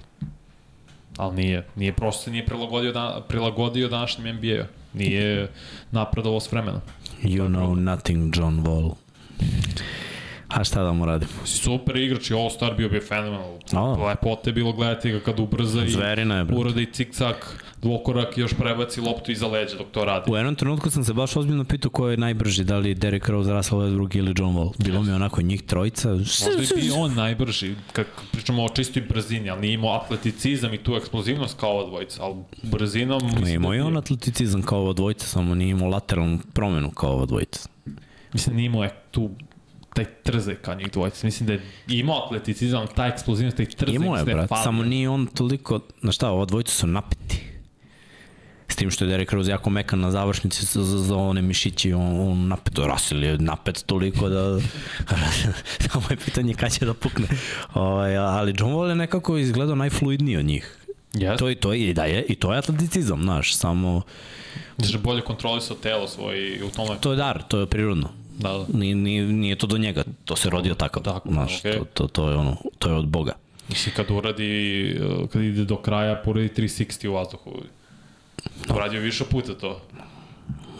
Ali nije, nije prosto nije prilagodio, da, prilagodio današnjem NBA. Nije napredovao s vremenom. You know nothing, John Wall. A šta da mu radim? Super igrač i All-Star bio bi fenomenal. Lepote je bilo gledati ga kad ubrza i Zverina je, uradi cik-cak, dvokorak i još prebaci loptu iza leđa dok to radi. U jednom trenutku sam se baš ozbiljno pitao ko je najbrži, da li Derek Rose, Russell Westbrook ili John Wall. Bilo mi je onako njih trojica. Možda bi on najbrži, kad pričamo o čistoj brzini, ali nije imao atleticizam i tu eksplozivnost kao ova dvojica, ali brzinom... Ne mislim imao da je on atleticizam kao ova dvojica, samo nije imao lateralnu promenu kao ova dvojica. Mislim, nije imao je tu taj trzaj kao njih dvojica. Mislim da je imao atleticizam, ali ta eksplozivnost, taj trzaj Imao je, sve brat, fali. samo nije on toliko, na šta, ova dvojica su napeti. S tim što je Derek Rose jako mekan na završnici za, za, za one mišići, on, on napet, Russell je napet toliko da, samo je pitanje kada će da pukne. Ovaj, ali John Wall je nekako izgledao najfluidniji od njih. Yes. To, je, to je, i da je, i to je atleticizam, znaš, samo, Znači, bolje kontrolisao telo svoje i u tome... to je dar, to je prirodno. Da, da. Nije, nije, nije to do njega, to se rodio takav, Tako, znaš, okej. to, to, to, je ono, to je od Boga. Mislim, kad uradi, uh, kad ide do kraja, poradi 360 u vazduhu. Uradio više puta to.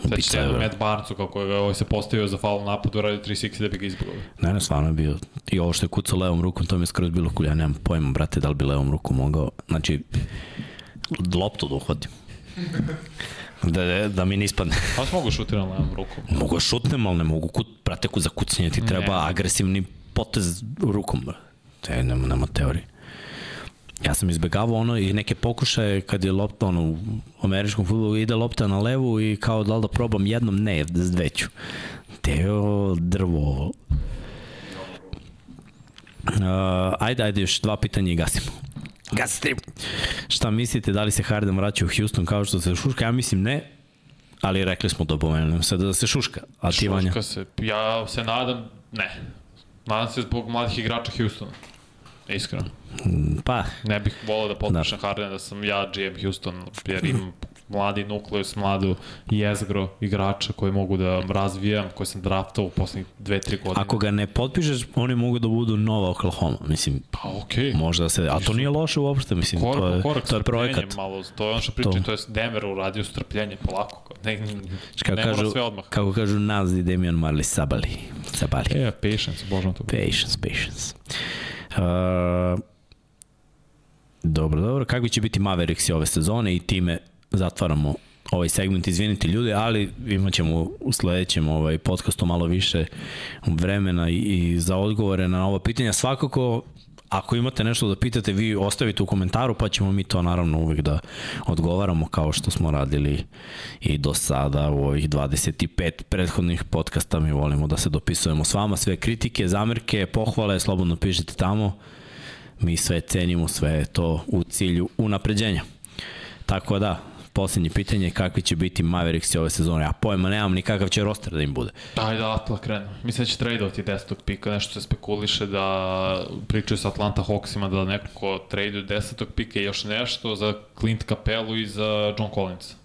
Sad Ubica će je, jedno bre. Matt Barnesu, kako je ovaj se postavio za faul napad, uradio 360 da bi ga izbilo. Ne, ne, stvarno je bio. I ovo što je kucao levom rukom, to mi je skroz bilo cool. Ja nemam pojma, brate, da li bi levom rukom mogao. Znači, loptu da uhvatim. Da, da, da mi ne ispadne. Pa mogu šutirati na levom rukom. Mogu da šutnem, ali ne mogu kut, brate, ku za kucanje ti treba Ne. agresivni potez rukom, brate. Te, nema, nema teorije. Ja sam izbegavao ono i neke pokušaje kad je lopta ono, u američkom futbolu ide lopta na levu i kao da li da probam jednom, ne, veću. Teo drvo. Uh, ajde, ajde, još dva pitanja i gasimo. Gas stream. Šta mislite, da li se Harden vraća u Houston kao što se šuška? Ja mislim ne, ali rekli smo to pomenujem sad da se šuška. A ti Vanja? Šuška se. Ja se nadam, ne. Nadam se zbog mladih igrača Houstona. Iskreno. Pa, Ne bih volao da potpišem da. Hardena da sam ja GM Houston, jer imam mladi nukleus, mladu jezgro igrača koji mogu da razvijam, koji sam draftao u poslednjih dve, tri godine. ako ga ne potpišeš, oni mogu da budu nova Oklahoma. Mislim, Pa okej. Okay. možda se, a to nije loše uopšte, mislim, Korak to je, korak, to je projekat. malo, to je ono što pričam, To. to, je Denver uradio strpljenje, polako. Ne, ne, Kako ne mora kažu, sve odmah. kako kažu nazi Damian Marley Sabali. Sabali. E, patience, božno to. Patience, patience. Uh, dobro, dobro. Kakvi će biti Mavericksi ove sezone i time zatvaramo ovaj segment, izvinite ljude, ali imat ćemo u sledećem ovaj, podcastu malo više vremena i, za odgovore na ova pitanja. Svakako, ako imate nešto da pitate, vi ostavite u komentaru, pa ćemo mi to naravno uvek da odgovaramo kao što smo radili i do sada u ovih 25 prethodnih podcasta. Mi volimo da se dopisujemo s vama. Sve kritike, zamerke, pohvale, slobodno pišite tamo. Mi sve cenimo, sve to u cilju unapređenja. Tako da, posljednje pitanje, kakvi će biti Mavericks ove sezone? A pojma, nemam ni kakav će roster da im bude. Ajde, da Atla krenu. Mislim da će tradeovati 10. pika, nešto se spekuliše da pričaju sa Atlanta Hawksima da neko tradeuje 10. pika i još nešto za Clint Capellu i za John Collins.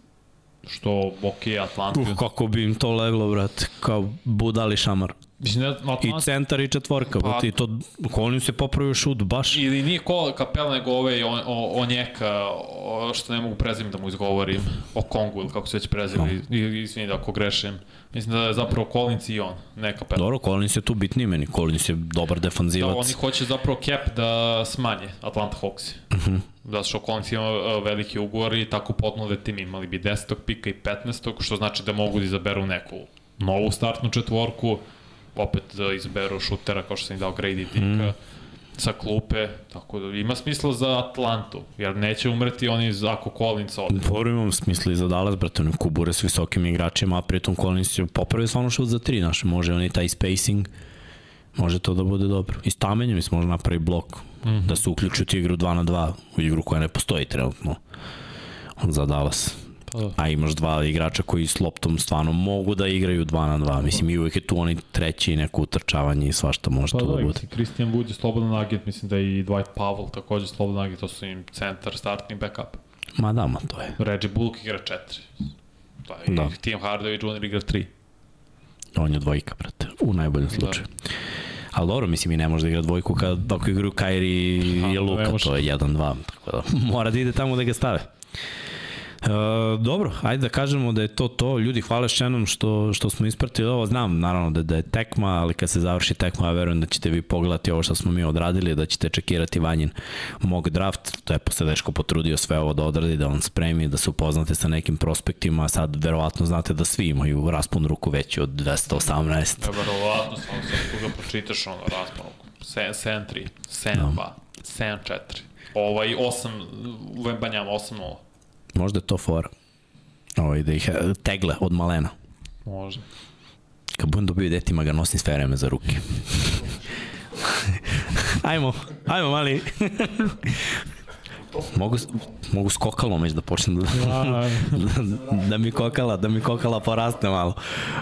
Što, ok, Atlanta. Uh, kako bi im to leglo, brate, kao budali šamar. Mislim, ne, Atlanta... I centar i četvorka, pa, brate, i to, Collins se popravio šut, baš. Ili nije ko Kapel, nego ove on, o, Onjeka, o, što ne mogu prezim da mu izgovorim, o Kongu ili kako se već prezivali, no. izvini da ako grešim. Mislim da je zapravo Collins i on, ne Kapel. Dobro, Collins je tu bitniji meni, Collins je dobar defanzivac. Da, oni hoće zapravo cap da smanje Atlanta Hawks. Uh -huh. Da što Collins ima e, veliki ugovor i tako potnude tim imali bi 10. pika i 15. što znači da mogu da izaberu neku novu startnu četvorku, opet da izaberu šutera kao što sam im dao Grady Dicka, mm. Sa klupe, tako da ima smisla za Atlantu, jer neće umreti oni ako Collins ode. Dobro imam smisla i za Dallas, brate, oni kubure s visokim igračima, a pritom Collins je popravio stvarno šut za tri, znaš, može oni taj spacing, može to da bude dobro. I stamenjem mi se može napravi blok, mm -hmm. da se uključi u igru 2 na 2, u igru koja ne postoji trenutno za Dallas. Pa. A imaš dva igrača koji s loptom stvarno mogu da igraju 2 na 2. Mislim, i uvek je tu oni treći neko utrčavanje i svašta može pa, to da, da bude. Christian Wood je slobodan agent, mislim da i Dwight Powell takođe slobodan agent, to su im centar, startni backup. Ma da, ma to je. Reggie Bullock igra 4. Pa, da. Tim Hardaway Jr. igra 3. On je dvojka, brate, u najboljem da. slučaju. Da. Ali dobro, mislim i ne može da igra dvojku kad ako igraju Kairi i Luka, to je 1-2. Tako da mora da ide tamo da ga stave. E, dobro, ajde da kažemo da je to to. Ljudi, hvala još jednom što, što smo ispratili ovo. Znam, naravno, da, da je tekma, ali kad se završi tekma, ja verujem da ćete vi pogledati ovo što smo mi odradili, da ćete čekirati Vanjin mog draft. To je posle Deško potrudio sve ovo da odradi, da on spremi, da se upoznate sa nekim prospektima. Sad, verovatno, znate da svi imaju raspun ruku veći od 218. Ja, verovatno, samo sad koga pročitaš ono raspun ruku. 7-3, 7-2, 7-4. Ovaj 8, u Vembanjama 8-0. Možda je to fora. Ovaj, da ih e, tegle od malena. Može. Kad budem dobio detima ga nosim sve vreme za ruke. ajmo, ajmo mali. Mogu, mogu skokalom već da počnem da, da, da, mi kokala, da mi kokala poraste malo.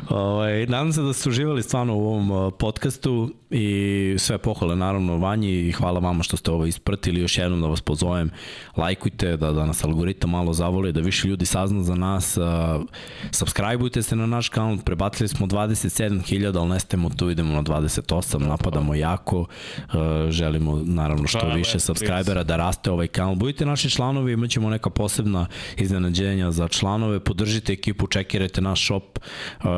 Ovaj, nadam se da ste uživali stvarno u ovom uh, podcastu i sve pohvale naravno Vanji i hvala vama što ste ovo ispratili. Još jednom da vas pozovem, lajkujte, da, da nas algoritam malo zavoli, da više ljudi sazna za nas. Uh, subscribeujte se na naš kanal, prebacili smo 27.000, ali nestajemo tu, idemo na 28, napadamo jako. Uh, želimo naravno što više subscribera da raste ovaj kanal budite naši članovi, imat ćemo neka posebna iznenađenja za članove, podržite ekipu, čekirajte naš shop,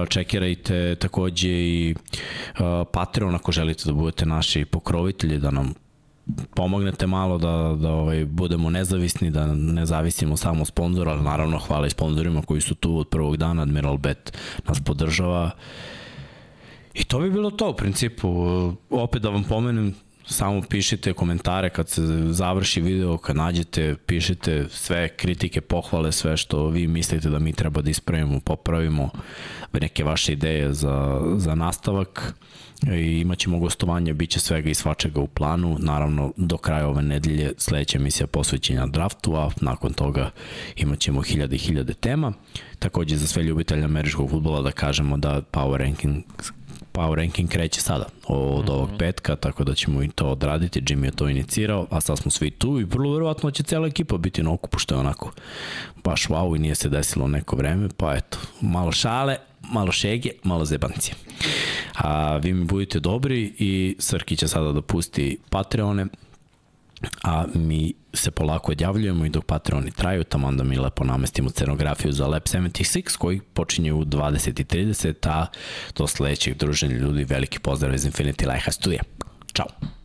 čekirajte takođe i Patreon ako želite da budete naši pokrovitelji, da nam pomognete malo da, da ovaj, budemo nezavisni, da ne zavisimo samo sponzora, ali naravno hvala i sponzorima koji su tu od prvog dana, Admiral Bet nas podržava. I to bi bilo to u principu. Opet da vam pomenem, samo pišite komentare kad se završi video, kad nađete, pišite sve kritike, pohvale, sve što vi mislite da mi treba da ispravimo, popravimo, neke vaše ideje za, za nastavak i imat ćemo gostovanje, bit će svega i svačega u planu, naravno do kraja ove nedelje sledeća emisija posvećenja draftu, a nakon toga imat ćemo hiljade i hiljade tema. Takođe za sve ljubitelja američkog futbola da kažemo da Power Ranking power ranking kreće sada od mm -hmm. ovog petka, tako da ćemo i to odraditi. Jimmy je to inicirao, a sad smo svi tu i vrlo verovatno će cela ekipa biti na okupu, što je onako baš wow i nije se desilo neko vreme, pa eto, malo šale, malo šege, malo zebancije. A vi mi budite dobri i Srki će sada da pusti Patreone, a mi se polako odjavljujemo i dok Patreoni traju, tamo onda mi lepo namestimo scenografiju za Lab 76 koji počinje u 20.30, a do sledećeg druženja ljudi veliki pozdrav iz Infinity Life Studio. Ćao!